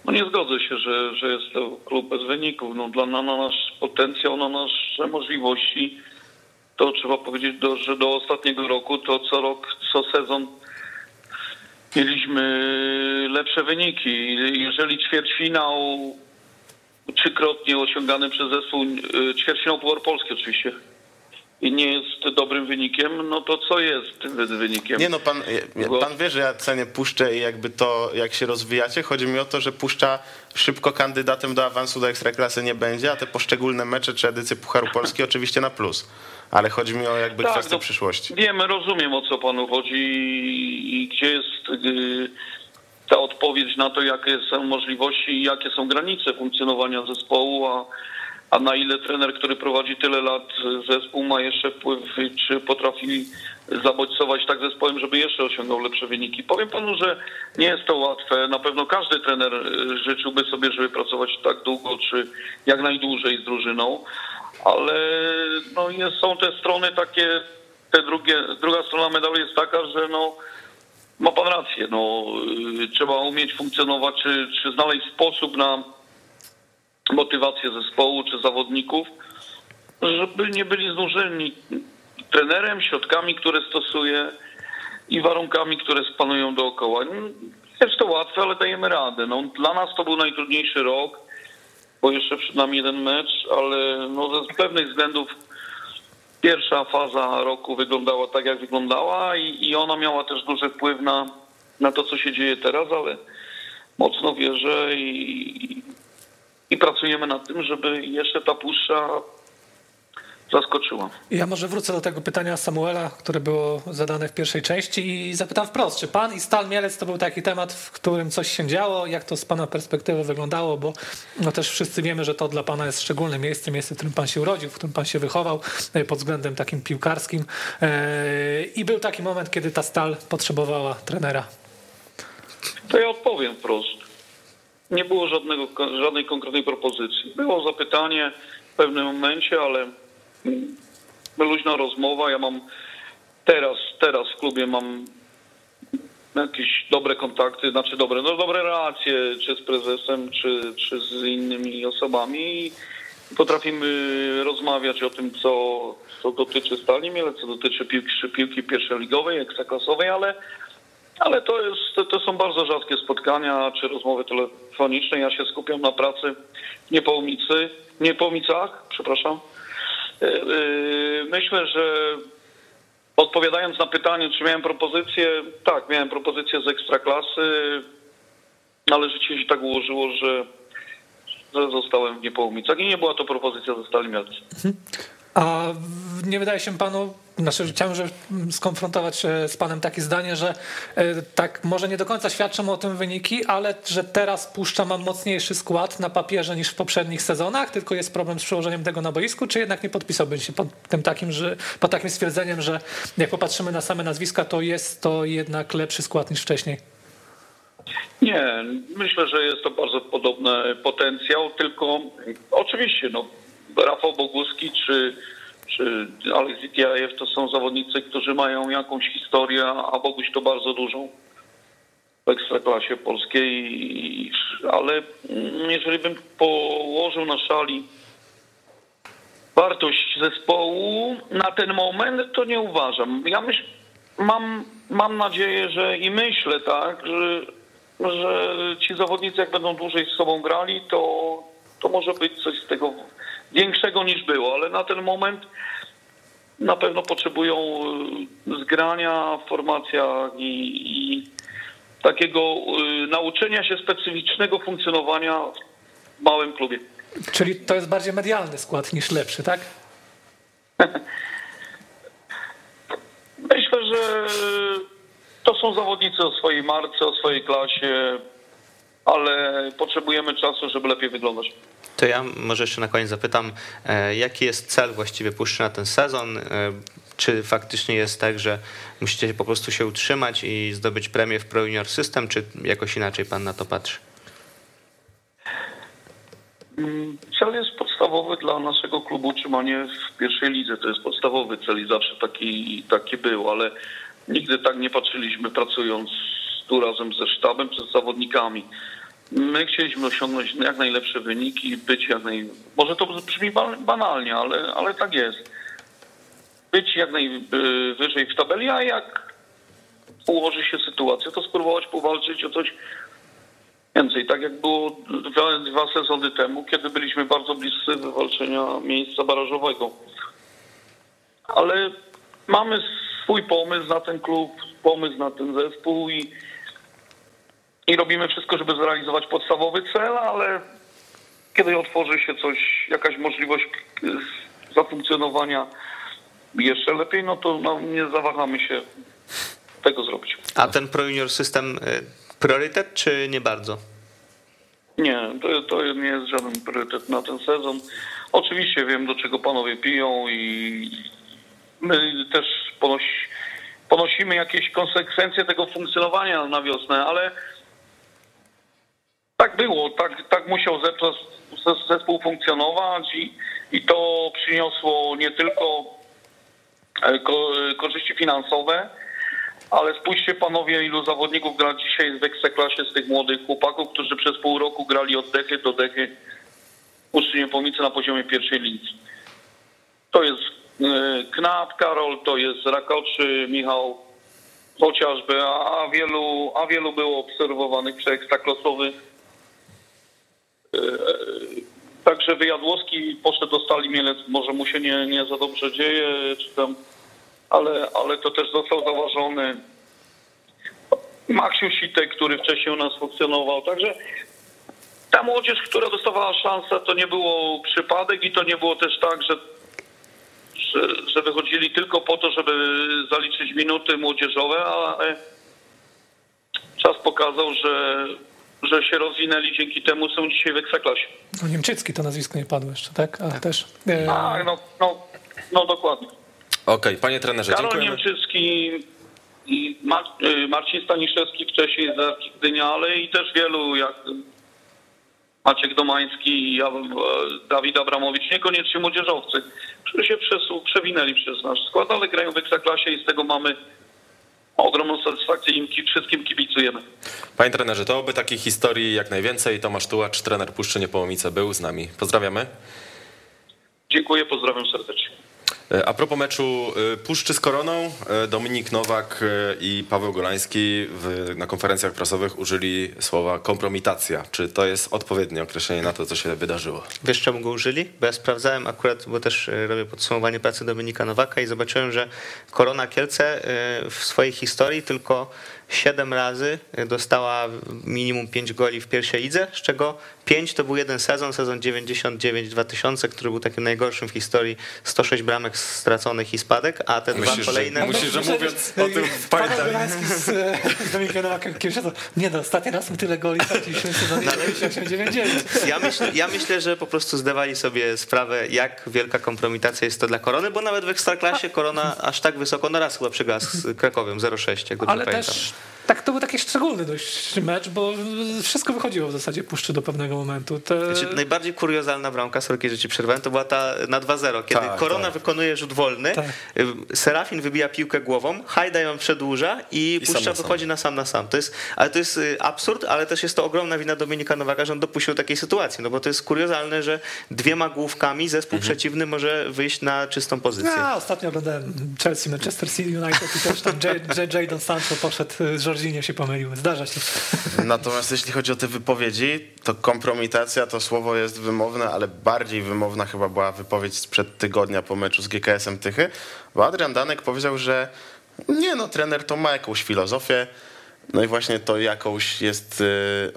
No nie zgodzę się, że, że jest to klub bez wyników. No, dla na, na nasz potencjał, na nasze możliwości, to trzeba powiedzieć, do, że do ostatniego roku to co rok, co sezon mieliśmy lepsze wyniki. Jeżeli ćwierćfinał trzykrotnie osiągany przez zespół, y, ćwierćfinał Puchar Polski oczywiście, i nie jest dobrym wynikiem, no to co jest tym wynikiem? Nie no, pan, Bo- pan wie, że ja cenię Puszczę i jakby to, jak się rozwijacie. Chodzi mi o to, że Puszcza szybko kandydatem do awansu do Ekstraklasy nie będzie, a te poszczególne mecze czy edycje Pucharu Polski oczywiście na plus. Ale chodzi mi o jakby kwestię no, przyszłości. Wiem, rozumiem o co panu chodzi i gdzie jest y, ta odpowiedź na to, jakie są możliwości i jakie są granice funkcjonowania zespołu, a, a na ile trener, który prowadzi tyle lat zespół ma jeszcze wpływ, czy potrafi zabodźcować tak zespołem, żeby jeszcze osiągnął lepsze wyniki. Powiem panu, że nie jest to łatwe. Na pewno każdy trener y, życzyłby sobie, żeby pracować tak długo, czy jak najdłużej z drużyną, ale no jest, są te strony takie, te drugie, druga strona medalu jest taka, że no ma pan rację, no y, trzeba umieć funkcjonować, czy, czy znaleźć sposób na motywację zespołu czy zawodników, żeby nie byli znużeni trenerem, środkami, które stosuje i warunkami, które panują dookoła. Jest to łatwe, ale dajemy radę. No, dla nas to był najtrudniejszy rok, bo jeszcze przed nami jeden mecz, ale no, z pewnych względów pierwsza faza roku wyglądała tak, jak wyglądała i, i ona miała też duży wpływ na, na to, co się dzieje teraz, ale mocno wierzę i, i pracujemy nad tym, żeby jeszcze ta puszcza zaskoczyła. Ja może wrócę do tego pytania Samuela, które było zadane w pierwszej części i zapytam wprost, czy pan i Stal Mielec to był taki temat, w którym coś się działo, jak to z pana perspektywy wyglądało, bo no też wszyscy wiemy, że to dla pana jest szczególne miejsce, miejsce, w którym pan się urodził, w którym pan się wychował e, pod względem takim piłkarskim E, i był taki moment, kiedy ta Stal potrzebowała trenera. To ja odpowiem wprost. Nie było żadnego, żadnej konkretnej propozycji. Było zapytanie w pewnym momencie, ale luźna rozmowa. Ja mam teraz, teraz w klubie mam jakieś dobre kontakty, znaczy dobre, no dobre relacje, czy z prezesem, czy, czy z innymi osobami. Potrafimy rozmawiać o tym, co, co dotyczy Stali Mielec, co dotyczy piłki, piłki pierwszoligowej, ekstraklasowej, ale ale to, jest, to, są bardzo rzadkie spotkania czy rozmowy telefoniczne. Ja się skupiam na pracy w Niepołumicy, Niepołomicach, przepraszam. Yy, yy, Myślę, że odpowiadając na pytanie, czy miałem propozycję, tak, miałem propozycję z ekstraklasy, ale życie się tak ułożyło, że, że zostałem w Niepołomicach i nie była to propozycja ze Stali Mielec. A nie wydaje się panu, znaczy chciałem że skonfrontować e, z panem takie zdanie, że e, tak może nie do końca świadczą o tym wyniki, ale że teraz Puszcza ma mocniejszy skład na papierze niż w poprzednich sezonach, tylko jest problem z przełożeniem tego na boisku, czy jednak nie podpisałbym się pod tym takim, że pod takim stwierdzeniem, że jak popatrzymy na same nazwiska, to jest to jednak lepszy skład niż wcześniej. Nie, myślę, że jest to bardzo podobny potencjał, tylko oczywiście no, Rafał Boguski czy, czy Alex Zitiajew to są zawodnicy, którzy mają jakąś historię, a Boguś to bardzo dużą w ekstraklasie polskiej, ale jeżeli bym położył na szali wartość zespołu na ten moment, to nie uważam. Ja myśl, mam, mam nadzieję, że i myślę tak, że, że ci zawodnicy jak będą dłużej z sobą grali, to, to może być coś z tego większego niż było, ale na ten moment na pewno potrzebują y, zgrania w formacjach i, i takiego y, nauczenia się specyficznego funkcjonowania w małym klubie. Czyli to jest bardziej medialny skład niż lepszy, tak? Myślę, że to są zawodnicy o swojej marce, o swojej klasie, ale potrzebujemy czasu, żeby lepiej wyglądać. To ja może jeszcze na koniec zapytam, e, jaki jest cel właściwie Puszczy na ten sezon? E, Czy faktycznie jest tak, że musicie po prostu się utrzymać i zdobyć premię w Pro Junior System, czy jakoś inaczej pan na to patrzy? Cel jest podstawowy dla naszego klubu utrzymanie w pierwszej lidze. To jest podstawowy cel i zawsze taki, taki był, ale nigdy tak nie patrzyliśmy pracując tu razem ze sztabem czy z zawodnikami. My chcieliśmy osiągnąć jak najlepsze wyniki, być jak naj... Może to brzmi ba- banalnie, ale, ale tak jest. Być jak najwyżej w tabeli, a jak ułoży się sytuacja, to spróbować powalczyć o coś więcej. Tak jak było dwa, dwa sezony temu, kiedy byliśmy bardzo bliscy wywalczenia miejsca barażowego. ale mamy swój pomysł na ten klub, pomysł na ten zespół i, i robimy wszystko, żeby zrealizować podstawowy cel, ale kiedy otworzy się coś, jakaś możliwość zafunkcjonowania jeszcze lepiej, no to no, nie zawahamy się tego zrobić. A ten Pro Junior system y, priorytet, czy nie bardzo? Nie, to, to nie jest żaden priorytet na ten sezon. Oczywiście wiem, do czego panowie piją i my też ponosi, ponosimy jakieś konsekwencje tego funkcjonowania na wiosnę, ale tak było, tak, tak musiał zespół, funkcjonować i, i to przyniosło nie tylko e, ko, korzyści finansowe, ale spójrzcie panowie, ilu zawodników gra dzisiaj w Ekstraklasie z tych młodych chłopaków, którzy przez pół roku grali od dechy do dechy Niepomice na poziomie pierwszej ligi. To jest e, Knap, Karol, to jest Rakoczy, Michał, chociażby, a wielu, a wielu było obserwowanych przeekstraklasowych. E, Także Wyjadłowski poszedł do Stali Mielec, może mu się nie, nie za dobrze dzieje, czy tam, ale, ale to też został zauważony. Maksiu Sitek, który wcześniej u nas funkcjonował, także ta młodzież, która dostawała szansę, to nie było przypadek i to nie było też tak, że, że, że wychodzili tylko po to, żeby zaliczyć minuty młodzieżowe, ale czas pokazał, że, że się rozwinęli dzięki temu, są dzisiaj w Ekstraklasie. No Niemczycki to nazwisko nie padło jeszcze, tak? A też. E, Tak, no, no, no dokładnie. Okej, panie trenerze, Karol dziękujemy. Niemczycki i Mar- y, Marcin Staniszewski wcześniej z Gdynia, ale i też wielu jak Maciek Domański i e, Dawid Abramowicz, niekoniecznie młodzieżowcy, którzy się przesu- przewinęli przez nasz skład, ale grają w Ekstraklasie i z tego mamy ogromną satysfakcję im ki- wszystkim kibicujemy. Panie trenerze, to oby takich historii jak najwięcej. Tomasz Tułacz, trener Puszczy Niepołomice był z nami. Pozdrawiamy. Dziękuję, pozdrawiam serdecznie. E, A propos meczu e, Puszczy z Koroną, e, Dominik Nowak i Paweł Golański w, na konferencjach prasowych użyli słowa kompromitacja. Czy to jest odpowiednie określenie na to, co się wydarzyło? Wiesz czemu go użyli? Bo ja sprawdzałem akurat, bo też robię podsumowanie pracy Dominika Nowaka i zobaczyłem, że Korona Kielce w swojej historii tylko 7 razy dostała minimum 5 goli w pierwszej lidze, z czego 5 to był jeden sezon, sezon 99-2000, który był takim najgorszym w historii, 106 bramek straconych i spadek, a te Myślisz, dwa że- kolejne... myślisz, że mówiąc o tym pamiętam. Z, z Dominikiem to nie no, ostatni raz my tyle goli straciliśmy w sezonie 98-99. Ja myślę, ja myślę, że po prostu zdawali sobie sprawę, jak wielka kompromitacja jest to dla Korony, bo nawet w Ekstraklasie Korona aż tak wysoko, no raz chyba przegrała z Krakowią 0-6, jak dobrze Ale pamiętam. też tak, to był taki szczególny dość mecz, bo wszystko wychodziło w zasadzie puszczy do pewnego momentu. Te... Znaczy, najbardziej kuriozalna bramka, sorki, że ci przerwałem, to była ta na 2-0, kiedy Tak, Korona tak. wykonuje rzut wolny, Tak. y, Serafin wybija piłkę głową, Hajda ją przedłuża i, I Puszcza wychodzi na sam na sam. To jest, ale to jest y, absurd, ale też jest to ogromna wina Dominika Nowaka, że on dopuścił do takiej sytuacji, no bo to jest kuriozalne, że dwiema główkami zespół Mhm. przeciwny może wyjść na czystą pozycję. Ja ostatnio oglądałem Chelsea, Manchester City United i też tam J- J- Jadon Sancho poszedł z Jorginho się pomylił. Zdarza się. Natomiast jeśli chodzi o te wypowiedzi, to kompromitacja to słowo jest wymowne, ale bardziej wymowna chyba była wypowiedź sprzed tygodnia po meczu z GKS-em Tychy, bo Adrian Danek powiedział, że nie no, trener to ma jakąś filozofię, no i właśnie to jakąś jest y,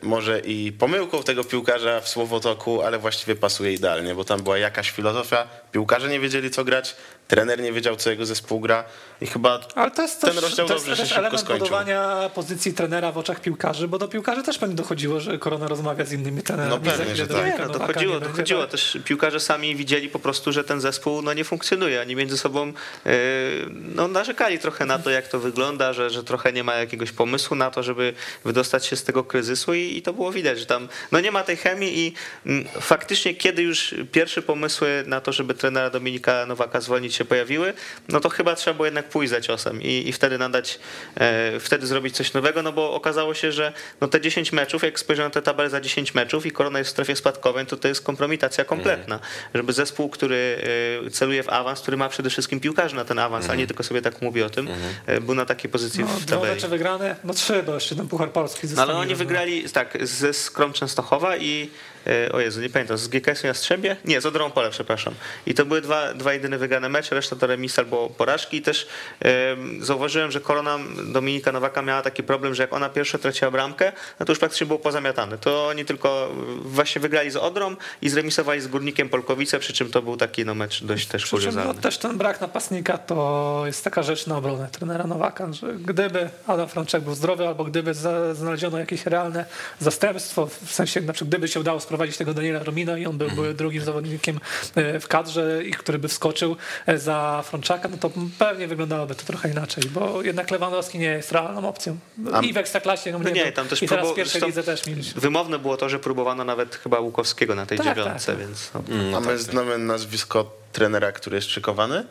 może i pomyłką tego piłkarza w słowotoku, ale właściwie pasuje idealnie, bo tam była jakaś filozofia, piłkarze nie wiedzieli co grać, trener nie wiedział co jego zespół gra i chyba Ale to jest ten też, rozdział to jest dobrze się też szybko element skończył. budowania pozycji trenera w oczach piłkarzy, bo do piłkarzy też pewnie dochodziło, że Korona rozmawia z innymi trenerami. No pewnie, że tak. No Nowaka dochodziło, będzie, dochodziło. tak? Też piłkarze sami widzieli po prostu, że ten zespół no, nie funkcjonuje. Oni między sobą e, no, narzekali trochę na to, jak to wygląda, że, że trochę nie ma jakiegoś pomysłu na to, żeby wydostać się z tego kryzysu i, i to było widać, że tam no, nie ma tej chemii i mm, faktycznie kiedy już pierwsze pomysły na to, żeby trenera Dominika Nowaka zwolnić się pojawiły, no to chyba trzeba było jednak pójść za ciosem i, i wtedy nadać, e, wtedy zrobić coś nowego, no bo okazało się, że no, te 10 meczów, jak spojrzałem na tę tabelę za 10 meczów i Korona jest w strefie spadkowej, to to jest kompromitacja kompletna. Żeby zespół, który e, celuje w awans, który ma przede wszystkim piłkarzy na ten awans, a nie tylko sobie tak mówi o tym, e, był na takiej pozycji No, w dwa tabeli. mecze wygrane, no trzy, bo jeszcze ten Puchar Polski No, ale oni no. wygrali tak, ze Skrom Częstochowa i o Jezu, nie pamiętam, z GKS-u Jastrzębie? Nie, z Odrą Pole, przepraszam. I to były dwa, dwa jedyne wygrane mecze, reszta to remis albo porażki i też e, zauważyłem, że korona Dominika Nowaka miała taki problem, że jak ona pierwsza traciła bramkę, no to już praktycznie było pozamiatane. To oni tylko właśnie wygrali z Odrą i zremisowali z Górnikiem Polkowice, przy czym to był taki no, mecz dość też Przy czym no, kuriozalny. też ten brak napastnika to jest taka rzecz na obronę trenera Nowaka, że gdyby Adam Franczek był zdrowy, albo gdyby znaleziono jakieś realne zastępstwo, w sensie na przykład gdyby się udało sprowadzić tego Daniela Romina i on był, był drugim zawodnikiem e, w kadrze i który by wskoczył e, za Frączaka, no to pewnie wyglądałoby to trochę inaczej, bo jednak Lewandowski nie jest realną opcją. A- I w Ekstraklasie no, No nie, nie, tam też I teraz w próbował- pierwszej lidze też mieliśmy. Wymowne było to, że próbowano nawet chyba Łukowskiego na tej Tak, dziewiątce, tak. więc no. A my znamy nazwisko trenera, który jest szykowany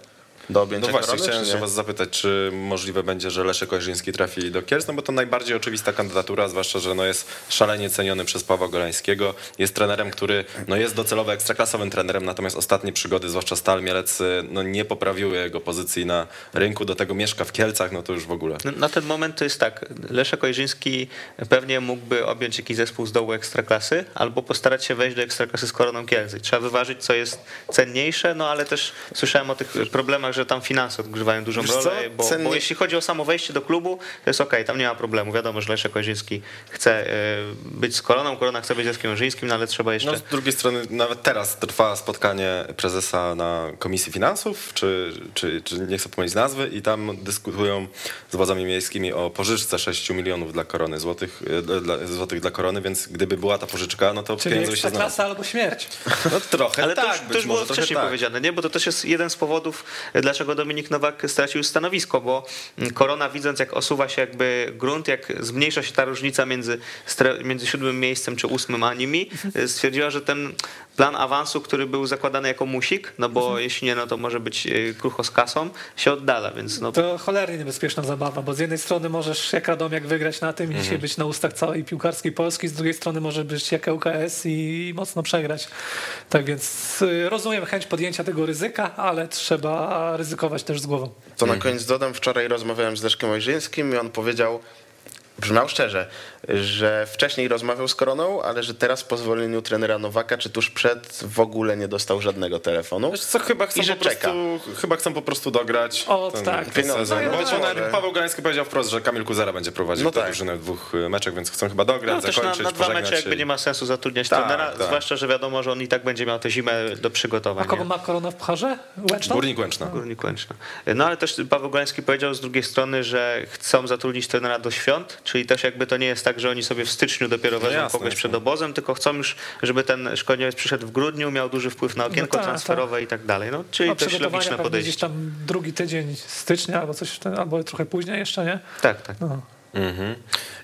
do objęcia No właśnie, korony, chciałem się was zapytać, czy możliwe będzie, że Leszek Ojrzyński trafi do Kielc, no bo to najbardziej oczywista kandydatura, zwłaszcza, że no jest szalenie ceniony przez Pawła Golańskiego. Jest trenerem, który no jest docelowo ekstraklasowym trenerem, natomiast ostatnie przygody, zwłaszcza Stal Mielec, y, no nie poprawiły jego pozycji na rynku, do tego mieszka w Kielcach, no to już w ogóle. No, Na ten moment to jest tak, Leszek Ojrzyński pewnie mógłby objąć jakiś zespół z dołu ekstraklasy, albo postarać się wejść do ekstraklasy z Koroną Kielce. Trzeba wyważyć, co jest cenniejsze, no ale też słyszałem o tych problemach, że tam finanse odgrywają dużą Wiesz rolę, bo, Cennie- bo jeśli chodzi o samo wejście do klubu, to jest okej, tam nie ma problemu. Wiadomo, że Leszek Ojrzyński chce e, być z Koroną, Korona chce być z Ojrzyńskim, no ale trzeba jeszcze... No, z drugiej strony, nawet teraz trwa spotkanie prezesa na Komisji Finansów, czy, czy, czy nie chcę pomylić nazwy, i tam dyskutują z władzami miejskimi o pożyczce 6 milionów dla korony złotych, e, dla, złotych dla korony, więc gdyby była ta pożyczka, no to Czyli pieniądze by się znalazły. Ekstraklasa albo śmierć. No trochę Ale to tak, już, to już było wcześniej tak. powiedziane, nie? Bo to też jest jeden z powodów, dlaczego Dominik Nowak stracił stanowisko, bo Korona widząc jak osuwa się jakby grunt, jak zmniejsza się ta różnica między, między siódmym miejscem czy ósmym a nimi, Mhm. stwierdziła, że ten plan awansu, który był zakładany jako musik, no bo Mhm. jeśli nie, no to może być e, krucho z kasą, się oddala, więc no To cholernie niebezpieczna zabawa, bo z jednej strony możesz jak Radomiak wygrać na tym i dzisiaj być na ustach całej piłkarskiej Polski, z drugiej strony może być jak ŁKS i mocno przegrać. Tak więc y, rozumiem chęć podjęcia tego ryzyka, ale trzeba ryzykować też z głową. To na koniec dodam, wczoraj rozmawiałem z Leszkiem Ojrzyńskim i on powiedział, brzmiał szczerze, że wcześniej rozmawiał z Koroną, ale że teraz po zwolnieniu trenera Nowaka, czy tuż przed, w ogóle nie dostał żadnego telefonu. Wiesz co, chyba chcą, I że po prostu, chyba chcą po prostu dograć O, ten, tak. ten Pieniądze, sezon. no być może. nawet Paweł Golański powiedział wprost, że Kamil Kuzera będzie prowadził No tę tak. drużynę dwóch y, meczach, więc chcą chyba dograć, No też na, zakończyć, na dwa mecze jakby nie ma sensu zatrudniać Tak, trenera, tak. zwłaszcza, że wiadomo, że on i tak będzie miał tę zimę do przygotowań. A kogo ma korona w pucharze? Łęczną? Górnik Łęczna. Górnik Łęczna. No ale też Paweł Golański powiedział z drugiej strony, że chcą zatrudnić trenera do świąt, czyli też jakby to nie jest tak, że oni sobie w styczniu dopiero wezmą jasne, kogoś przed obozem, tylko chcą już, żeby ten szkoleniowiec przyszedł w grudniu, miał duży wpływ na okienko No tak, transferowe i tak dalej. No, czyli też przygotowania logiczne pewnie gdzieś podejście. tam drugi tydzień stycznia albo coś, albo trochę później jeszcze, nie? Tak, tak. No. Mhm.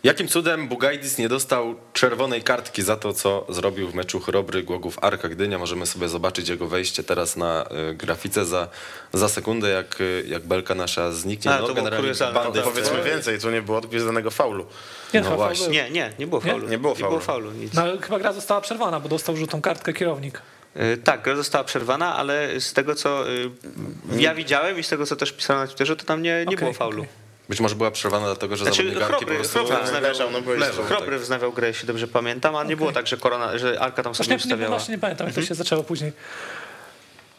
Jakim cudem Bugajdis nie dostał czerwonej kartki za to, co zrobił w meczu Chrobry Głogów Arka Gdynia? Możemy sobie zobaczyć jego wejście teraz na y, grafice za, za sekundę, jak, y, jak belka nasza zniknie. A, to było kuriozalne, bandy to Powiedzmy więcej, tu nie było odgwizdanego faulu. Nie, No właśnie. Nie, nie, nie było Nie? faulu. Nie było Nie było faulu. faulu, nic. No, ale chyba gra została przerwana, bo dostał żółtą kartkę kierownik. Y, Tak, gra została przerwana, ale z tego co ja widziałem i z tego co też pisałem na Twitterze, to tam nie, nie Okej, było faulu. okej. Być może była przerwana dlatego, że Znaczy, zawodnik Arki po Chrobry, prostu... Chrobry Tak, wznawiał, na boisku. Leżał, Chrobry tak. wznawiał grę, jeśli dobrze pamiętam, a nie było tak, że, korona, że Arka tam sobie Właśnie nie, nie, ustawiała. właśnie nie pamiętam, jak to się zaczęło później.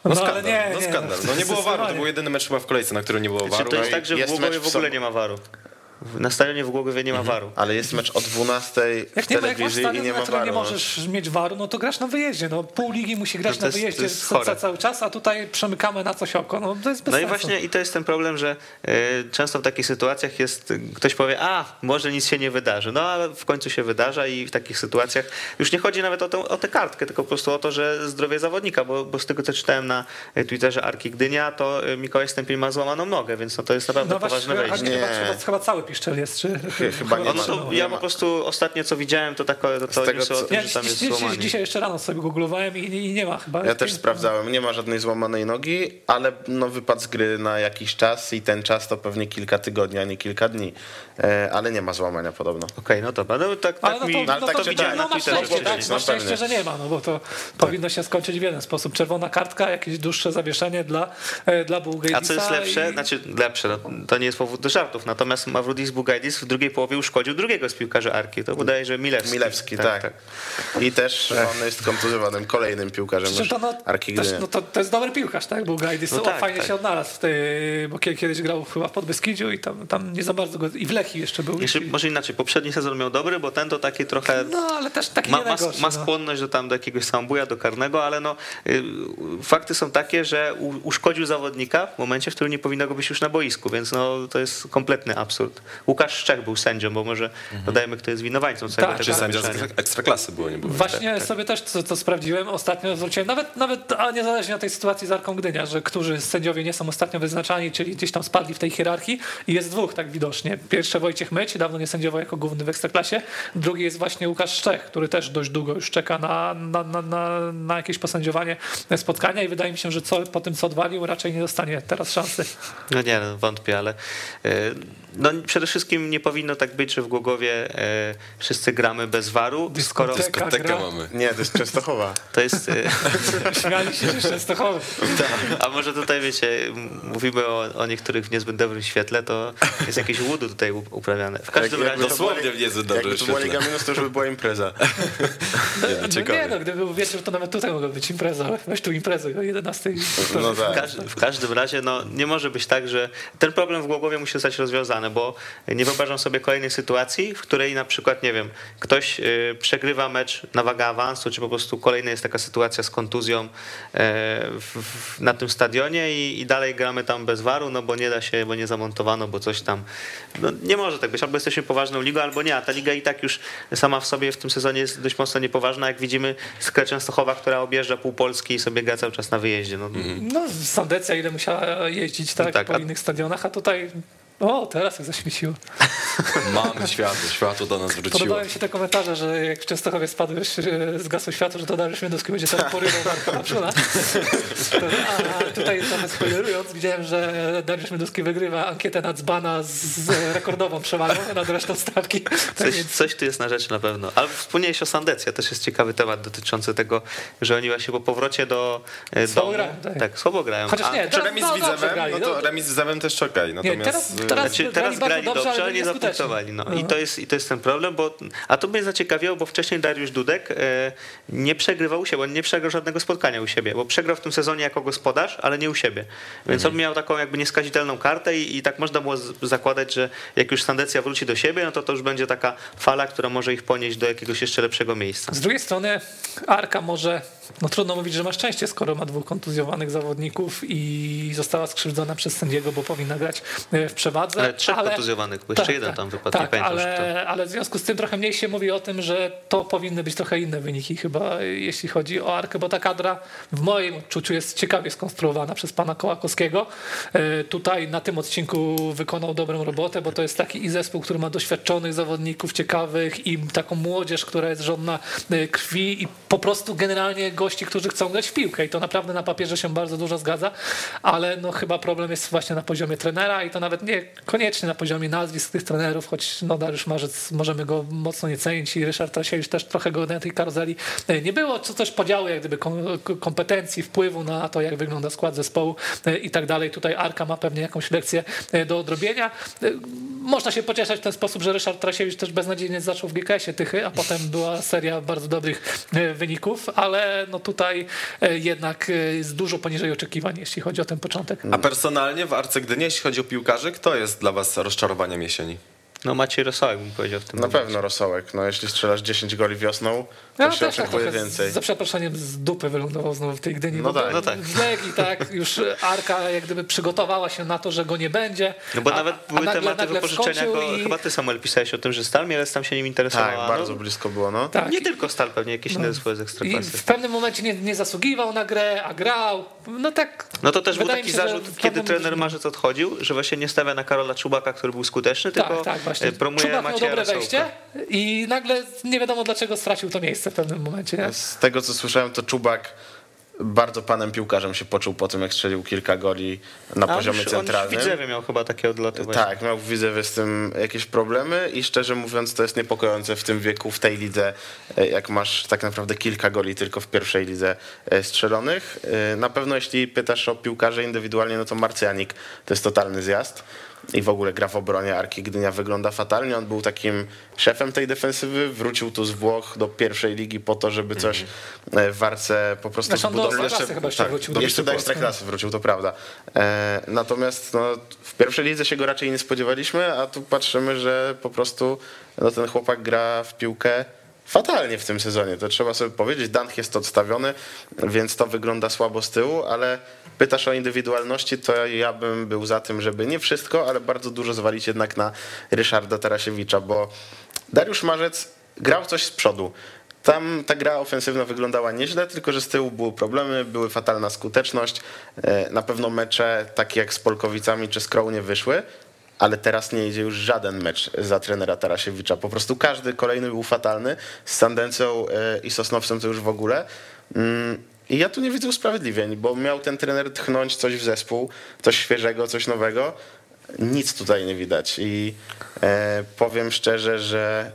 No, ale skandal, nie, no nie, skandal. No nie było waru, to był jedyny mecz chyba w kolejce, na którym nie było Czy waru. to jest No i tak, że w jest Głogowie w ogóle nie ma waru? Na stadionie w Głogowie nie ma waru. Ale jest mecz o 12 w Jak nie, ma- jak masz telewizji i nie na ma którym nie waru. możesz mieć waru, no to grasz na wyjeździe. No, pół ligi musi grać to na jest- to wyjeździe jest chore. ca- cały czas, a tutaj przemykamy na coś oko. No to jest bez No i sensu. właśnie i to jest ten problem, że y, często w takich sytuacjach jest, ktoś powie, a może nic się nie wydarzy, no ale w końcu się wydarza i w takich sytuacjach już nie chodzi nawet o, tą, o tę kartkę, tylko po prostu o to, że zdrowie zawodnika, bo, bo z tego co czytałem na y, Twitterze Arki Gdynia, to y, Mikołaj Stępień ma złamaną nogę, więc no to jest naprawdę no właśnie, poważne wejście. Nie. chyba, chyba cały piszczel jest, czy... chyba nie No, no nie ja po prostu ostatnio co widziałem, to, tak, to, to tego, newsy o co- tym, Ja że tam jest złamanie. dzisiaj jeszcze rano sobie googlowałem i, i nie ma chyba. Ja też sprawdzałem, nie ma żadnej złamanej nogi, ale no, wypadł z gry na jakiś czas i ten czas to pewnie kilka tygodni, a nie kilka dni. E, ale nie ma złamania podobno. Okej, no dobra, no tak, Ale tak no mi... to, ale no tak to, czytałem no na Twitterze, szczęście, tak, no masz szczęście, że nie ma, no bo to powinno się skończyć w jeden sposób. Czerwona kartka, jakieś dłuższe zawieszenie dla, e, dla Bułgejdica. A co jest lepsze? I... Znaczy lepsze, no, to nie jest powód do żartów, natomiast Mawrudis Modis Bugajdis w drugiej połowie uszkodził drugiego z piłkarzy Arki. To wydaje, że Milewski. Milewski, tak. I też on jest kontuzjowanym kolejnym piłkarzem to, no, Arki też, no to, to jest dobry piłkarz, tak? Był Gajdis, No no tak, fajnie tak. się odnalazł w tej, bo kie- kiedyś grał chyba w Podbeskidziu i tam, tam nie za bardzo go, i w Jeszcze był. Jeszcze, I, może inaczej, poprzedni sezon miał dobry, bo ten to taki trochę no, ale też taki ma, ma, ma no. skłonność do, tam, do jakiegoś sambuja, do karnego, ale no, y, fakty są takie, że u, uszkodził zawodnika w momencie, w którym nie powinno go być już na boisku, więc no, to jest kompletny absurd. Łukasz Szczech był sędzią, bo może dodajmy, kto jest winowajcą całego Tak, tego Czy sędzia ekstraklasy było, nie było? Właśnie sobie też to, to sprawdziłem. Ostatnio zwróciłem, nawet, nawet a niezależnie od tej sytuacji z Arką Gdynia, że którzy sędziowie nie są ostatnio wyznaczani, czyli gdzieś tam spadli w tej hierarchii i jest dwóch tak widocznie. Pierwszy Wojciech Myć, dawno nie sędziował jako główny w Ekstraklasie. Drugi jest właśnie Łukasz Szczech, który też dość długo już czeka na, na, na, na, na jakieś posędziowanie spotkania i wydaje mi się, że co, po tym co odwalił raczej nie dostanie teraz szansy. No nie, no, wątpię, ale e, no, przede wszystkim nie powinno tak być, że w Głogowie e, wszyscy gramy bez waru, skoro Dyskoteka. Mamy. Nie, to jest Częstochowa. to jest... E, Śmiali się, że Częstochowy. A może tutaj, wiecie, mówimy o, o niektórych w niezbyt dobrym świetle, to jest jakieś łudu tutaj u- uprawiane. W każdym Jak- razie... Dosłownie w niezbyt dobrym Jakby to była. Liga Minus, to już by była impreza. No, Nie, no, no nie, no, gdyby był wieczór, to nawet tutaj mogła być impreza, weź tu imprezę o 11. No W, tak. każ- w każdym razie no, nie może być tak, że ten problem w Głogowie musi zostać rozwiązany, bo nie wyobrażam sobie kolejnej sytuacji, w której na przykład, nie wiem, ktoś y, przegrywa mecz na wagę awansu, czy po prostu kolejna jest taka sytuacja z kontuzją w, w, na tym stadionie i, i dalej gramy tam bez waru, no bo nie da się, bo nie zamontowano, bo coś tam. No, nie może tak być, albo jesteśmy poważną ligą, albo nie, a ta liga i tak już sama w sobie w tym sezonie jest dość mocno niepoważna, jak widzimy Skra Częstochowa, która objeżdża pół Polski i sobie gra cały czas na wyjeździe. No, No, Sandecja ile musiała jeździć tak, Tak, po a- innych stadionach, a tutaj o, teraz jak zaświeciło. Mamy światło, światło do nas wróciło. Podobają mi się te komentarze, że jak w Częstochowie spadłeś, e, zgasło światło, że to Dariusz Międowski będzie teraz porywał Marka Naprzuna. A tutaj trochę spoilerując, widziałem, że Dariusz Międowski wygrywa ankietę na dzbana z, rekordową przewagą nad resztą stawki. Tak Coś, więc coś tu jest na rzecz na pewno. Ale wspomniałeś o Sandecja, też jest ciekawy temat dotyczący tego, że oni właśnie po powrocie do e, Słabo domu... grają, tak. tak, słabo grają. Chociaż nie, Czy teraz, remis no, z grali, No to no. remis z Widzewem też czekaj. Nie, teraz, Natomiast... teraz, Znaczy, teraz grali dobrze, ale nie zapunktowali. No. I, No. to jest, I to jest ten problem, bo a to mnie zaciekawiło, bo wcześniej Dariusz Dudek e, nie przegrywał u siebie, on nie przegrał żadnego spotkania u siebie, bo przegrał w tym sezonie jako gospodarz, ale nie u siebie. Więc on miał taką jakby nieskazitelną kartę i, i tak można było z, zakładać, że jak już Sandecja wróci do siebie, no to to już będzie taka fala, która może ich ponieść do jakiegoś jeszcze lepszego miejsca. Z drugiej strony Arka może, no trudno mówić, że ma szczęście, skoro ma dwóch kontuzjowanych zawodników i została skrzywdzona przez sędziego, bo powinna grać e, w przewadze. Ale trzech kontuzjowanych, bo jeszcze jeden tam wypadł, Tak, ale, ale w związku z tym trochę mniej się mówi o tym, że to powinny być trochę inne wyniki chyba, jeśli chodzi o Arkę, bo ta kadra w moim odczuciu jest ciekawie skonstruowana przez pana Kołakowskiego. E, Tutaj na tym odcinku wykonał dobrą robotę, bo to jest taki i zespół, który ma doświadczonych zawodników, ciekawych i taką młodzież, która jest żądna e, krwi i po prostu generalnie gości, którzy chcą grać w piłkę i to naprawdę na papierze się bardzo dużo zgadza, ale no chyba problem jest właśnie na poziomie trenera i to nawet nie koniecznie na poziomie nazwisk tych trenerów, choć no Dariusz Marzec możemy go mocno nie cenić i Ryszard Trasiewicz też trochę go na tej karuzeli e, nie było, co też podziału jak gdyby kom- kompetencji, wpływu na to, jak wygląda skład zespołu e, i tak dalej. Tutaj Arka ma pewnie jakąś lekcję e, do odrobienia. Można się pocieszać w ten sposób, że Ryszard Trasiewicz też beznadziejnie zaczął w GKS-ie Tychy, a potem była seria bardzo dobrych wyników, ale no tutaj e, jednak e, jest dużo poniżej oczekiwań, jeśli chodzi o ten początek. A personalnie w Arce Gdynia, jeśli chodzi o piłkarzy, kto jest dla was rozczarowaniem jesieni? No Maciej Rosołek bym powiedział w tym Na momencie. pewno Rosołek. No, jeśli strzelasz 10 goli wiosną, to Ja się tak oczekuje więcej. z, za przeproszeniem z dupy wylądował znowu w tej Gdyni. No tak. No tak. W Legii tak, już Arka jak gdyby przygotowała się na to, że go nie będzie. No bo a- nawet a były nagle- tematy nagle wypożyczenia go, i- chyba ty Samuel pisałeś o tym, że Stal Mielec tam się nim interesowała. Tak, bardzo no, blisko było, no. Tak. Nie tylko Stal, pewnie jakieś inne zespoły z I Ekstraklasy. w pewnym momencie nie, nie zasługiwał na grę, a grał. No tak. No to też był taki się, zarzut, kiedy trener Marzec odchodził, że właśnie nie stawia na Karola Czubaka, który był skuteczny, Tak, tylko tak, właśnie. e, promuje Czubak miał dobre Rosołka. wejście i nagle nie wiadomo dlaczego stracił to miejsce w pewnym momencie. Nie? Z tego, co słyszałem, to Czubak bardzo panem piłkarzem się poczuł po tym, jak strzelił kilka goli na A poziomie już, on centralnym. w Widzewie miał chyba takie odloty właśnie. Tak, miał w Widzewie z tym jakieś problemy i szczerze mówiąc to jest niepokojące w tym wieku, w tej lidze, e, jak masz tak naprawdę kilka goli tylko w pierwszej lidze e, strzelonych. Na pewno jeśli pytasz o piłkarzy indywidualnie, no to Marcjanik to jest totalny zjazd. I w ogóle gra w obronie Arki Gdynia wygląda fatalnie. On był takim szefem tej defensywy, wrócił tu z Włoch do pierwszej ligi po to, żeby coś e, w Warce po prostu Znaczy on do zbudować. Ekstraklasy chyba jeszcze wrócił. do Jeszcze do. Ekstraklasy wrócił, to prawda. E, natomiast no, w pierwszej lidze się go raczej nie spodziewaliśmy, a tu patrzymy, że po prostu no, ten chłopak gra w piłkę fatalnie w tym sezonie. To trzeba sobie powiedzieć. Danch jest odstawiony, więc to wygląda słabo z tyłu, ale pytasz o indywidualności, to ja bym był za tym, żeby nie wszystko, ale bardzo dużo zwalić jednak na Ryszarda Tarasiewicza, bo Dariusz Marzec grał coś z przodu. Tam ta gra ofensywna wyglądała nieźle, tylko że z tyłu były problemy, były fatalna skuteczność. E, Na pewno mecze takie jak z Polkowicami czy z Crow nie wyszły, ale teraz nie idzie już żaden mecz za trenera Tarasiewicza. Po prostu każdy kolejny był fatalny. Z Sandencą e, i Sosnowcem to już w ogóle. Mm, I ja tu nie widzę usprawiedliwień, bo miał ten trener tchnąć coś w zespół, coś świeżego, coś nowego. Nic tutaj nie widać i e, powiem szczerze, że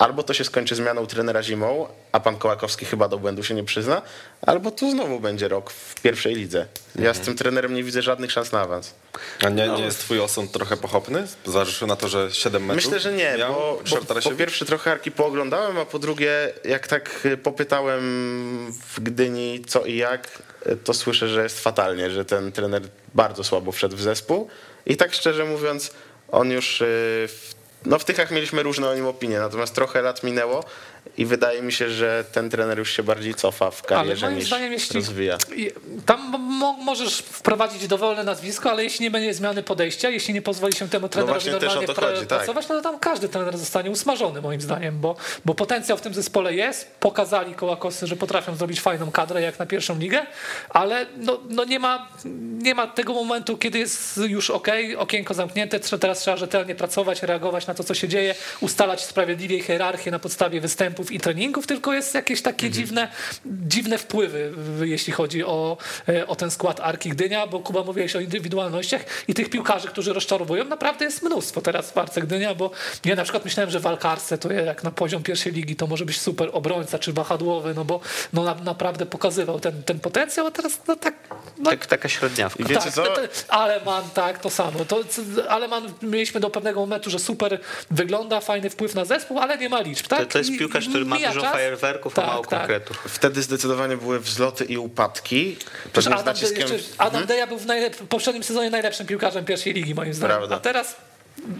albo to się skończy zmianą trenera zimą, a pan Kołakowski chyba do błędu się nie przyzna, albo tu znowu będzie rok w pierwszej lidze. Ja z tym trenerem nie widzę żadnych szans na awans. A nie, nie jest twój osąd trochę pochopny? Zważywszy na to, że 7 meczów Myślę, że nie, miał bo, bo po pierwsze trochę Arki pooglądałem, a po drugie jak tak y, popytałem w Gdyni co i jak, y, to słyszę, że jest fatalnie, że ten trener bardzo słabo wszedł w zespół i tak szczerze mówiąc on już y, w, no w Tychach mieliśmy różne o nim opinie, natomiast trochę lat minęło i wydaje mi się, że ten trener już się bardziej cofa w karierze moim niż zdaniem, jeśli- rozwija. Tam mo- możesz wprowadzić dowolne nazwisko, ale jeśli nie będzie zmiany podejścia, jeśli nie pozwoli się temu trenerowi właśnie też normalnie to chodzi, tak. pracować, no to tam każdy trener zostanie usmażony moim zdaniem, bo, bo potencjał w tym zespole jest. Pokazali kołakosy, że potrafią zrobić fajną kadrę jak na pierwszą ligę, ale no, no nie, ma, nie ma tego momentu, kiedy jest już ok, okienko zamknięte, teraz trzeba rzetelnie pracować, reagować na to, co się dzieje, ustalać sprawiedliwie hierarchię na podstawie występów i treningów, tylko jest jakieś takie Mhm. dziwne, dziwne wpływy, jeśli chodzi o, e, o ten skład Arki Gdynia, bo Kuba mówiłeś o indywidualnościach i tych piłkarzy, którzy rozczarowują, naprawdę jest mnóstwo teraz w Arce Gdynia, bo ja na przykład myślałem, że w Alkarce to jak na poziom pierwszej ligi to może być super obrońca czy wahadłowy, no bo no, na, naprawdę pokazywał ten, ten potencjał, a teraz no tak... No, Tak, taka średniawka. I wiecie tak, co? Aleman, tak, to samo. To, Aleman mieliśmy do pewnego momentu, że super wygląda, fajny wpływ na zespół, ale nie ma liczb, tak? To, to jest I- i który ma dużo czas. fajerwerków, Tak, a mało tak. konkretów. Wtedy zdecydowanie były wzloty i upadki. Adam, naciskiem- jeszcze, Adam Deja był w, najlep- w poprzednim sezonie najlepszym piłkarzem pierwszej ligi, moim zdaniem. Prawda. A teraz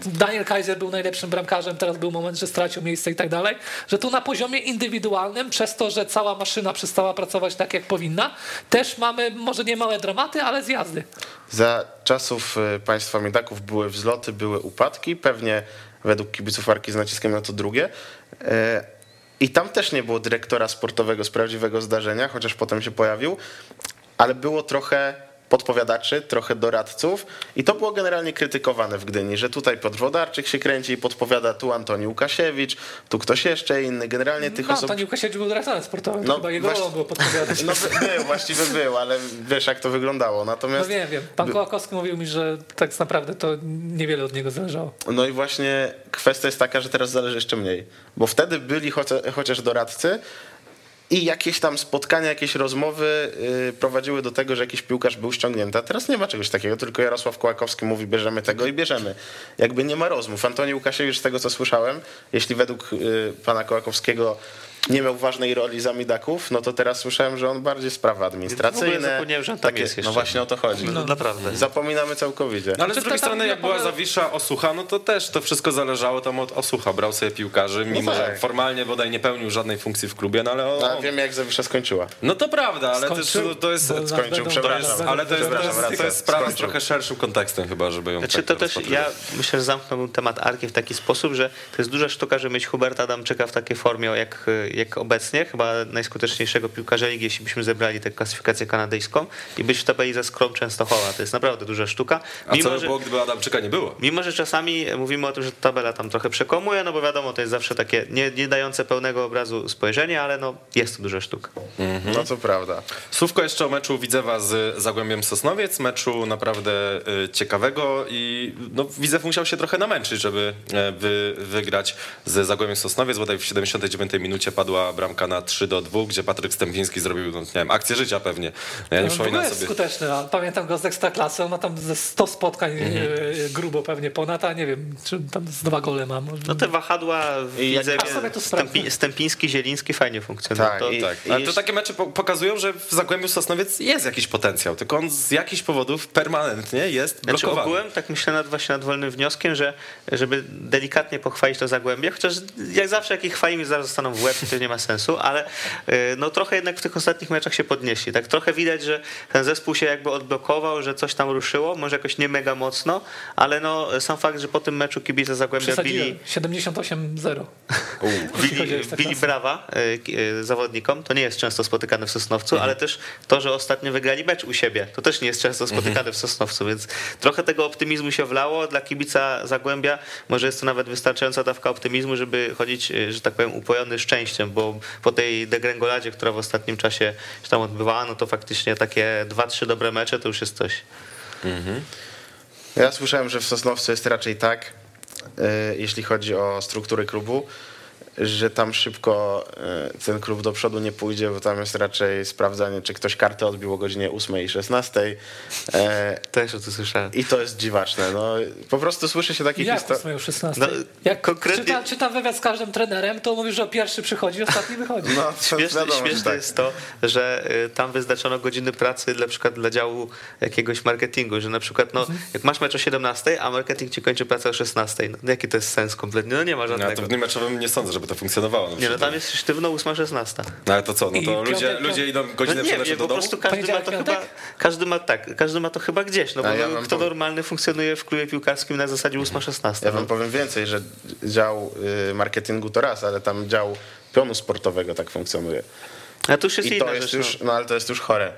Daniel Kaiser był najlepszym bramkarzem, teraz był moment, że stracił miejsce i tak dalej. Że tu na poziomie indywidualnym, przez to, że cała maszyna przestała pracować tak, jak powinna, też mamy może nie małe dramaty, ale zjazdy. Za czasów y, państwa Miedaków były wzloty, były upadki, pewnie według kibiców Arki z naciskiem na to drugie. I tam też nie było dyrektora sportowego z prawdziwego zdarzenia, chociaż potem się pojawił, ale było trochę podpowiadaczy, trochę doradców i to było generalnie krytykowane w Gdyni, że tutaj Piotr Wodarczyk się kręci i podpowiada, tu Antoni Łukasiewicz, tu ktoś jeszcze inny. Generalnie tych No, osób... Antoni Łukasiewicz był dyrektorem sportowym, No, chyba jego właśnie- było podpowiadać. No by- był, właściwie był, ale wiesz jak to wyglądało. No Natomiast wiem, wiem. Pan Kołakowski mówił mi, że tak naprawdę to niewiele od niego zależało. No i właśnie kwestia jest taka, że teraz zależy jeszcze mniej. Bo wtedy byli chocia- chociaż doradcy i jakieś tam spotkania, jakieś rozmowy yy, prowadziły do tego, że jakiś piłkarz był ściągnięty. A teraz nie ma czegoś takiego, tylko Jarosław Kołakowski mówi bierzemy tego i bierzemy. Jakby nie ma rozmów. Antoni Łukasiewicz, z tego co słyszałem, jeśli według yy, pana Kołakowskiego nie miał ważnej roli za Midaków, no to teraz słyszałem, że on bardziej sprawy administracyjne. zapomniałem, że on jest No jeszcze. właśnie o to chodzi. No, naprawdę. Zapominamy całkowicie. No ale z drugiej strony, jak była Zawisza, Osucha, no to też to wszystko zależało tam od Osucha. Brał sobie piłkarzy, mimo że tak. formalnie bodaj nie pełnił żadnej funkcji w klubie, no ale A on... wiemy jak Zawisza skończyła. No to prawda, ale też, Skończył, to jest... skończył, przepraszam. Ale to jest, to jest, to jest sprawa z skończył. trochę szerszym kontekstem chyba, żeby ją Znaczy tak to też ja myślę, że zamknąłbym temat Arki w taki sposób, że to jest duża sztuka, żeby mieć Huberta Adamczyka w takiej formie jak, jak obecnie, chyba najskuteczniejszego piłkarza ligi, jeśli byśmy zebrali tę klasyfikację kanadyjską i być w tabeli ze Skrom Częstochowa. To jest naprawdę duża sztuka. A co by że, było, gdyby Adamczyka nie było? mimo, że czasami mówimy o tym, że tabela tam trochę przekomuje, no bo wiadomo, to jest zawsze takie nie, nie dające pełnego obrazu spojrzenie, ale no jest to duża sztuka. No to prawda. Słówko jeszcze o meczu Widzewa z Zagłębiem Sosnowiec, meczu naprawdę y, ciekawego i no, Widzew musiał się trochę namęczyć, żeby e, wy, wygrać z Zagłębiem Sosnowiec, bodaj w 79 minucie padł padła bramka na 3 do 2, gdzie Patryk Stępiński zrobił, no, nie wiem, akcję życia pewnie. No, ja nie No, przypominam jest sobie. skuteczny. a Pamiętam go z Ekstraklasy, on ma tam ze 100 spotkań Mhm. e, grubo pewnie ponad, a nie wiem, czy tam z dwa gole ma. Może. No te wahadła w I jak- Widzewie, A sobie to sprawdzę. Stępi, Stępiński, Zieliński fajnie funkcjonują. Tak, to, i- Tak, i ale to jeszcze- takie mecze po- pokazują, że w Zagłębiu Sosnowiec jest jakiś potencjał, tylko on z jakichś powodów permanentnie jest Znaczy blokowany. ogółem tak myślę nad, właśnie nad wolnym wnioskiem, że żeby delikatnie pochwalić to Zagłębie, chociaż jak zawsze jak ich chwalimy zaraz zostaną w łeb, to nie ma sensu, ale y, no trochę jednak w tych ostatnich meczach się podnieśli. Tak trochę widać, że ten zespół się jakby odblokował, że coś tam ruszyło, może jakoś nie mega mocno, ale no sam fakt, że po tym meczu kibice Zagłębia bili 78-0. U. chodzi o Bili, bili brawa ki- y, zawodnikom, to nie jest często spotykane w Sosnowcu, Mhm. ale też to, że ostatnio wygrali mecz u siebie, to też nie jest często spotykane Mhm. w Sosnowcu, więc trochę tego optymizmu się wlało. Dla kibica Zagłębia może jest to nawet wystarczająca dawka optymizmu, żeby chodzić, że tak powiem, upojony szczęściem, bo po tej degrengoladzie, która w ostatnim czasie się tam odbywała, no to faktycznie takie dwa, trzy dobre mecze to już jest coś. Ja słyszałem, że w Sosnowcu jest raczej tak, e, jeśli chodzi o strukturę klubu, że tam szybko e, ten klub do przodu nie pójdzie, bo tam jest raczej sprawdzanie, czy ktoś kartę odbił o godzinie 8 i 16. E, Też o tym słyszałem. I to jest dziwaczne. No, po prostu słyszy się takie Jak historie. ósmej o 16? No, Jak konkretnie- czytam, czytam wywiad z każdym trenerem, to mówisz, że pierwszy przychodzi, ostatni wychodzi. No, to Śmieszne, wiadomo, że śmieszne tak. jest to, że y, tam wyznaczono godziny pracy na przykład dla działu jakiegoś marketingu, że na przykład no, jak masz mecz o 17, a marketing ci kończy pracę o 16, no jaki to jest sens kompletnie? No nie ma No, żadnego. to w dniu meczowym nie sądzę, żeby to funkcjonowało. No, Nie, no tam jest sztywno 8-16. No ale to co, no I to ludzie, piątek- ludzie idą No godzinę nie przed wiem, do po domu? prostu każdy ma to chyba, każdy ma tak, każdy ma to chyba gdzieś, no bo ja no, kto powiem- normalny funkcjonuje w klubie piłkarskim na zasadzie 8-16. Ja no. wam powiem więcej, że dział y, marketingu to raz, ale tam dział pionu sportowego tak funkcjonuje. A to już jest I inna to jest rzecz. już, no. no ale to jest już chore.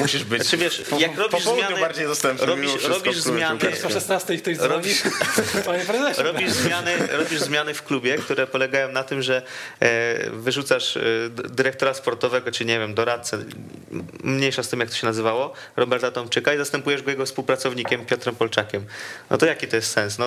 Musisz być Znaczy, wiesz, po, jak po robisz południu zmiany- bardziej dostępny robisz- wszystko robisz zmiany- piłkarskim. O 16 ktoś. Robisz- Panie prezesie. Robisz zmiany, robisz zmiany w klubie, które polegają na tym, że e, wyrzucasz e, dyrektora sportowego, czy nie wiem, doradcę, mniejsza z tym, jak to się nazywało, Roberta Tomczyka i zastępujesz go jego współpracownikiem Piotrem Polczakiem. No to jaki to jest sens? No,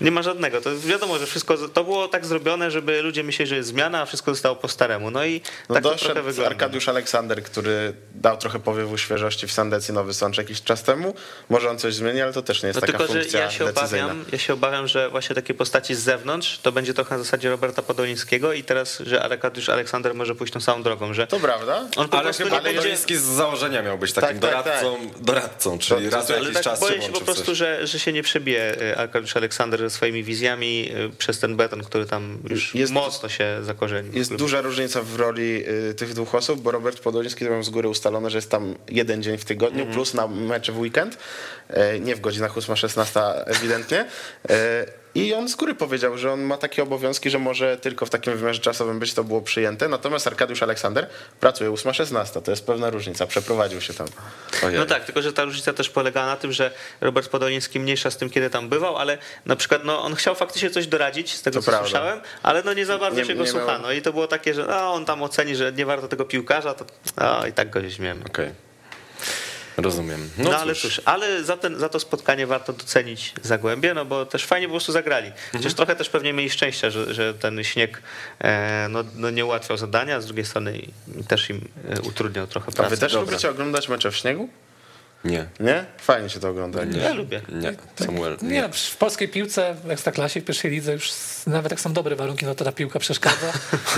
nie ma żadnego. To wiadomo, że wszystko to było tak zrobione, żeby ludzie myśleli, że jest zmiana, a wszystko zostało po staremu. No i No tak wygląda. Arkadiusz Aleksander, który dał trochę powiewu świeżości w Sandecji Nowy Sącz jakiś czas temu. Może on coś zmieni, ale to też nie jest No taka tylko, że funkcja ja się, decyzyjna. obawiam, ja się obawiam, że właśnie takie postaci z zewnątrz to będzie trochę na zasadzie Roberta Podolińskiego i teraz, że Arkadiusz Aleksander może pójść tą samą drogą, że To prawda? on po Ale chyba będzie... Podoliński z założenia miał być takim Tak, tak, doradcą, doradcą, czyli To- raz to- jakiś tak czas boję się się po prostu, że, że się nie przebije y, Arkadiusz Aleksander ze swoimi wizjami y, przez ten beton, który tam już Jest- mocno się zakorzenił. Jest duża różnica w roli y, tych dwóch osób, bo Robert Podoliński to mam z góry ustalone, że jest tam jeden dzień w tygodniu Mhm. plus na mecze w weekend, e, nie w godzinach 8-16 ewidentnie. I on z góry powiedział, że on ma takie obowiązki, że może tylko w takim wymiarze czasowym być to było przyjęte. Natomiast Arkadiusz Aleksander pracuje 8-16. To jest pewna różnica. Przeprowadził się tam. Ojej. No tak, tylko że ta różnica też polega na tym, że Robert Podoliński mniejsza z tym, kiedy tam bywał, ale na przykład no, on chciał faktycznie coś doradzić, z tego To co prawda. słyszałem, ale no nie za bardzo Nie- się go miał- słuchano. I to było takie, że no, on tam oceni, że nie warto tego piłkarza, to no, i tak go śmiemy. Okej. Rozumiem. No, No, ale cóż. ale za, ten, za to spotkanie warto docenić Zagłębie, no bo też fajnie po prostu zagrali. Mhm. Chociaż trochę też pewnie mieli szczęścia, że, że ten śnieg e, no, no nie ułatwiał zadania, a z drugiej strony też im e, utrudniał trochę A pracę. wy też Dobra. lubicie oglądać mecze w śniegu? Nie, Nie? Fajnie się to ogląda. nie. Ja lubię. Nie, Samuel. Nie, Nie. w polskiej piłce, w Ekstraklasie, w pierwszej lidze już nawet jak są dobre warunki, no to ta piłka przeszkadza,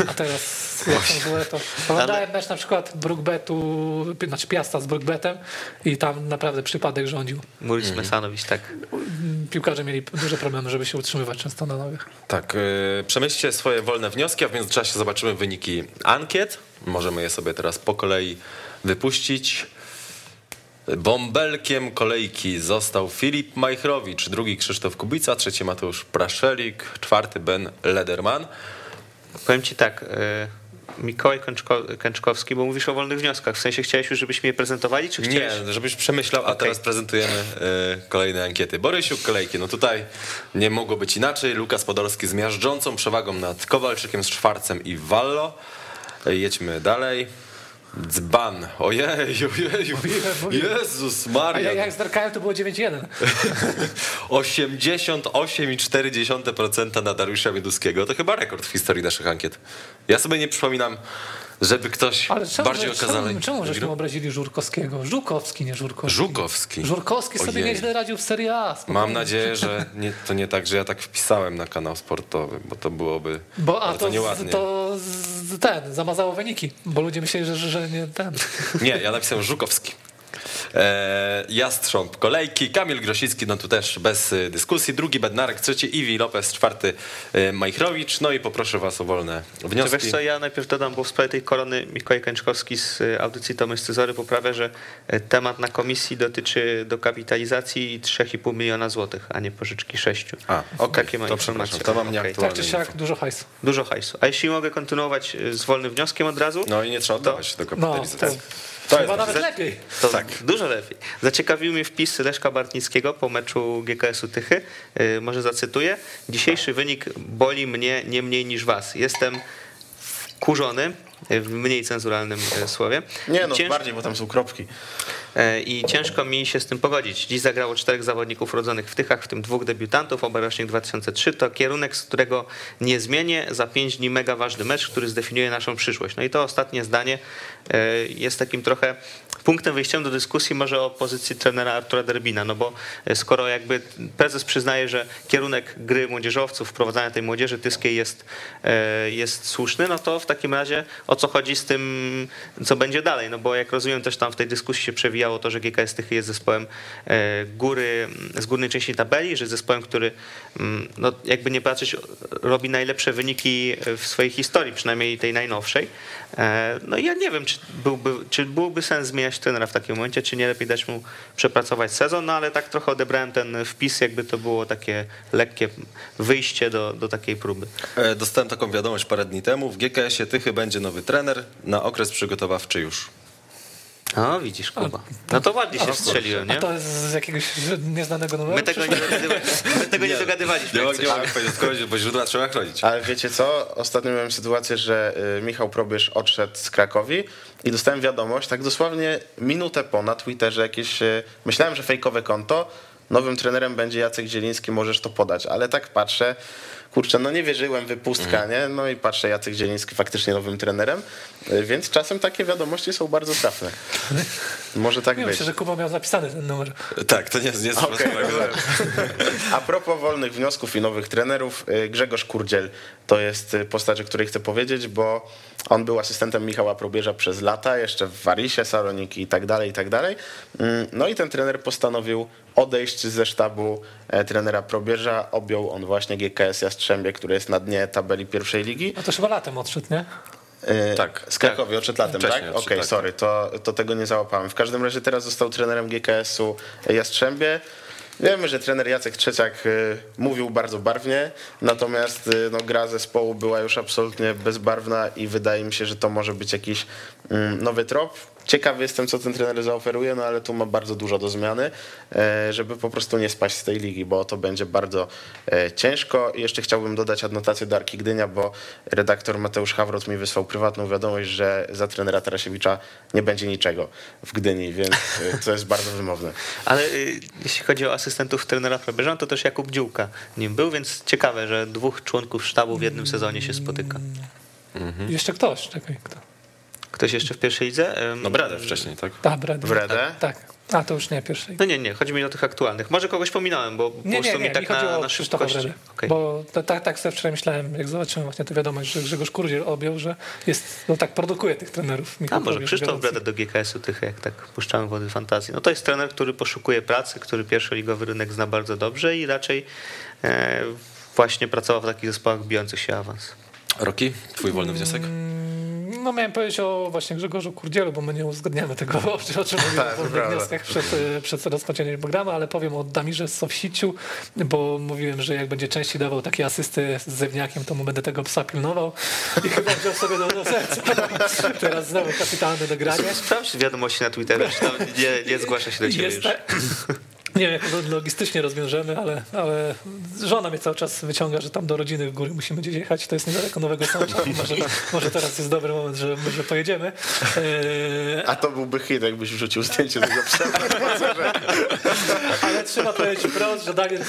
a teraz jak są złe, to oglądałem mecz na przykład Brookbetu, znaczy Piasta z Brookbetem i tam naprawdę przypadek rządził. Maurice Mhm. Mesanowicz, tak. Piłkarze mieli duże problemy, żeby się utrzymywać często na nogach. Tak, yy, przemyślcie swoje wolne wnioski, a w międzyczasie zobaczymy wyniki ankiet. Możemy je sobie teraz po kolei wypuścić. Bąbelkiem kolejki został Filip Majchrowicz, drugi Krzysztof Kubica, trzeci Mateusz Praszelik, czwarty Ben Lederman. Powiem ci tak, e, Mikołaj Kęczko, Kęczkowski, bo mówisz o wolnych wnioskach. W sensie chciałeś już, żebyśmy je prezentowali, czy chciałeś? Nie, żebyś przemyślał, a teraz prezentujemy y, kolejne ankiety. Borysiuk kolejki, no tutaj nie mogło być inaczej. Lukas Podolski z miażdżącą przewagą nad Kowalczykiem, z Szwarcem i Wallo. Y, Jedźmy dalej. Dzban. Ojej. Mówiłem, mówiłem. Jezus A Maria. ja, jak zerkałem, to było 9-1. 88,3% na Dariusza Mioduskiego. To chyba rekord w historii naszych ankiet. Ja sobie nie przypominam, żeby ktoś Ale czemu, bardziej czemu, okazany. czemu żeśmy obrazili Żurkowskiego? Żukowski, nie Żurkowski. Żukowski. Żurkowski sobie Ojej. nieźle radził w Serie A. spokojnie. Mam nadzieję, że nie, to nie tak, że ja tak wpisałem na kanał sportowy, bo to byłoby Bo a to, nieładnie. to ten, zamazało wyniki, bo ludzie myśleli, że, że, że nie ten. Nie, ja napisałem Żukowski. E, Jastrząb kolejki, Kamil Grosicki, no tu też bez y, dyskusji. Drugi Bednarek, trzeci Iwi Lopez, czwarty y, Majchrowicz. No i poproszę was o wolne To wnioski. wiesz co, ja najpierw dodam, bo w sprawie tej korony Mikołaj Kęczkowski z y, audycji Tomy Scyzory poprawia, że temat na komisji dotyczy dokapitalizacji 3,5 miliona złotych, a nie pożyczki 6. A, okej, Takie ma to informacje. to mam nieaktualne. Tak czy siak, dużo hajsu. Dużo hajsu. A jeśli mogę kontynuować z wolnym wnioskiem od razu, No i nie trzeba oddawać się do No, kapitalizacji. To, chyba jest nawet lepiej. to dużo lepiej. Zaciekawił mnie wpis Leszka Bartnickiego po meczu GKS-u Tychy. Y, Może zacytuję. Dzisiejszy wynik boli mnie nie mniej niż was. Jestem wkurzony, w mniej cenzuralnym y, słowie. Nie no, Cięż- bardziej, bo tam są kropki. E, I ciężko mi się z tym pogodzić. Dziś zagrało czterech zawodników rodzonych w Tychach, w tym dwóch debiutantów, oba rocznik 2003. To kierunek, z którego nie zmienię. Za pięć dni mega ważny mecz, który zdefiniuje naszą przyszłość. No i to ostatnie zdanie e, jest takim trochę punktem wyjściem do dyskusji może o pozycji trenera Artura Derbina, no bo e, skoro jakby prezes przyznaje, że kierunek gry młodzieżowców, wprowadzania tej młodzieży tyskiej jest, e, jest słuszny, no to w takim razie o co chodzi z tym, co będzie dalej, no bo jak rozumiem też tam w tej dyskusji się przewijało to, że GKS Tychy jest zespołem e, góry, z górnej części tabeli, że zespołem, który mm, no jakby nie patrzeć robi najlepsze wyniki w swojej historii, przynajmniej tej najnowszej. E, No i ja nie wiem, czy byłby, czy byłby sens zmieniać trenera w takim momencie, czy nie lepiej dać mu przepracować sezon, no ale tak trochę odebrałem ten wpis, jakby to było takie lekkie wyjście do, do takiej próby. E, Dostałem taką wiadomość parę dni temu. W GKS-ie Tychy będzie nowy trener na okres przygotowawczy już. O, widzisz, Kuba. No to ładnie się strzeliłem, A nie? to jest z jakiegoś nieznanego numeru? My tego nie, dogadywa- my tego nie dogadywaliśmy. Nie, jak nie coś. mogę powiedzieć, tylko, bo źródła trzeba chronić. Ale wiecie co? Ostatnio miałem sytuację, że y, Michał Probierz odszedł z Krakowi i dostałem wiadomość, tak dosłownie minutę po na Twitterze jakieś, y, myślałem, że fejkowe konto, nowym trenerem będzie Jacek Zieliński, możesz to podać, ale tak patrzę, kurczę, no nie wierzyłem, wypustka, nie? No i patrzę, Jacek Zieliński faktycznie nowym trenerem, y, więc czasem takie wiadomości są bardzo trafne. Może tak Nie być. myślę, że Kuba miał zapisany ten numer. Tak, to nie jest, nie jest rozumiem. A propos wolnych wniosków i nowych trenerów, y, Grzegorz Kurdziel to jest y, postać, o której chcę powiedzieć, bo on był asystentem Michała Probierza przez lata, jeszcze w Warisie, Saloniki i tak dalej, i tak dalej. Mm, No i ten trener postanowił odejść ze sztabu e, trenera Probierza. Objął on właśnie GKS Jastrzębie, który jest na dnie tabeli pierwszej ligi. No to chyba latem odszedł, nie? E, Tak. Z Krakowi, odszedł latem, tak? Okej, tak. sorry, to, to tego nie załapałem. W każdym razie teraz został trenerem GKS-u Jastrzębie. Wiemy, że trener Jacek Trzeciak y, mówił bardzo barwnie, natomiast y, no, gra zespołu była już absolutnie bezbarwna i wydaje mi się, że to może być jakiś mm, nowy trop. Ciekawy jestem, co ten trener zaoferuje, no ale tu ma bardzo dużo do zmiany, e, żeby po prostu nie spaść z tej ligi, bo to będzie bardzo e, ciężko. I jeszcze chciałbym dodać adnotację do Arki Gdynia, bo redaktor Mateusz Hawrot mi wysłał prywatną wiadomość, że za trenera Tarasiewicza nie będzie niczego w Gdyni, więc e, to jest bardzo wymowne. Ale jeśli chodzi o asystentów trenera Probierza, to też Jakub Dziółka nim był, więc ciekawe, że dwóch członków sztabu w jednym sezonie się spotyka. Jeszcze ktoś, czekaj, kto? Ktoś jeszcze w pierwszej lidze? No Bradę wcześniej, tak? Tak, Brady. W Redę? Tak. A, to już nie pierwszej. No nie, nie, chodzi mi o tych aktualnych. Może kogoś pominąłem, bo po Nie, prostu nie, nie, mi tak chodzi na, o na. Bredę. Okej. Bo to, tak, tak sobie wczoraj myślałem, jak zobaczyłem właśnie tę wiadomość, że Grzegorz Kurdziel objął, że jest, no tak produkuje tych trenerów. A Michał może Probierz Krzysztof. Breda do GKS-u tych, jak tak puszczamy wody fantazji. No to jest trener, który poszukuje pracy, który pierwszoligowy rynek zna bardzo dobrze i raczej e, właśnie pracował w takich zespołach bijących się awans. Roki, twój wolny wniosek? No miałem powiedzieć o właśnie Grzegorzu Kurdzielu, bo my nie uzgadniamy tego, o czym- mówimy Tak, w wnioskach przed, przed rozpoczęciem programu, ale powiem o Damirze Sowsiciu, bo mówiłem, że jak będzie częściej dawał takie asysty z Zewniakiem, to mu będę tego psa pilnował i chyba wziął sobie do, do serca. Teraz znowu kapitalne dogranie. Sprawdź wiadomości na Twitterze, czy tam nie, nie zgłasza się do ciebie Jest, Nie wiem, jak to logistycznie rozwiążemy, ale, ale żona mnie cały czas wyciąga, że tam do rodziny w góry musimy gdzieś jechać. To jest niedaleko Nowego Sącza. Może, może teraz jest dobry moment, że, że pojedziemy. Eee, A to byłby hit, jakbyś wrzucił zdjęcie tego przewodniczącego. ale trzeba powiedzieć wprost, że Damir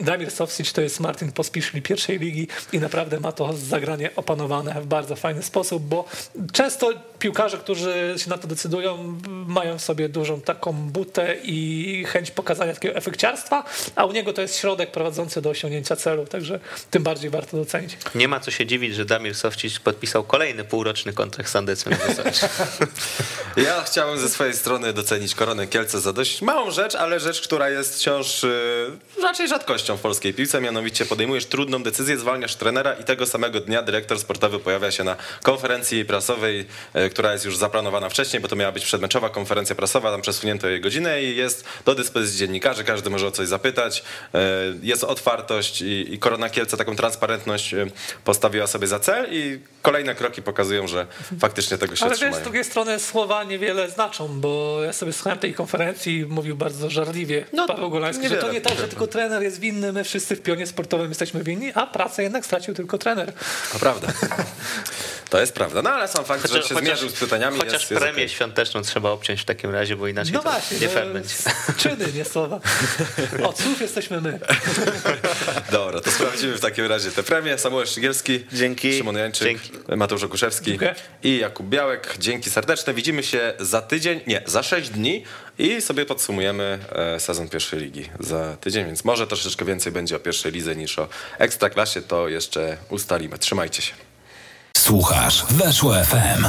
Damir Sofsic to jest Martin Pospiszli pierwszej ligi i naprawdę ma to zagranie opanowane w bardzo fajny sposób, bo często piłkarze, którzy się na to decydują, mają w sobie dużą taką butę i chęć pokazania takiego efekciarstwa, a u niego to jest środek prowadzący do osiągnięcia celu, także tym bardziej warto docenić. Nie ma co się dziwić, że Damir Sowcic podpisał kolejny półroczny kontrakt z Andecem. Ja chciałem ze swojej strony docenić Koronę Kielce za dość małą rzecz, ale rzecz, która jest wciąż y, raczej rzadkością w polskiej piłce, mianowicie podejmujesz trudną decyzję, zwalniasz trenera i tego samego dnia dyrektor sportowy pojawia się na konferencji prasowej, y, która jest już zaplanowana wcześniej, bo to miała być przedmeczowa konferencja prasowa, tam przesunięto jej godzinę i jest do dyspozycji dziennikarzy, każdy może o coś zapytać, y, jest otwartość i, Korona Kielce taką transparentność y, postawiła sobie za cel i kolejne kroki pokazują, że faktycznie tego się Ale trzymają. z drugiej strony słowa niewiele znaczą, bo ja sobie słuchałem tej konferencji i mówił bardzo żarliwie No, Paweł Golański, że to nie tak, że tylko trener jest winny, my wszyscy w pionie sportowym jesteśmy winni, a pracę jednak stracił tylko trener. To prawda. To jest prawda. No ale sam fakt, że się Chociaż- zmierzył z pytaniami Chociaż jest, jest premię świąteczną trzeba obciąć w takim razie, bo inaczej No to właśnie, nie no, fair będzie. czyny, nie słowa. Od słów jesteśmy my. Dobra, to sprawdzimy w takim razie te premie. Samuel Szygielski, Dzięki. Szymon Jańczyk, Dzięki. Mateusz Okuszewski Dziękuję. i Jakub Białek. Dzięki serdeczne. Widzimy się za tydzień, nie, za sześć dni i sobie podsumujemy e, sezon pierwszej ligi za tydzień, więc może troszeczkę więcej będzie o pierwszej lidze niż o ekstraklasie, to jeszcze ustalimy. Trzymajcie się. Słuchasz Weszło FM.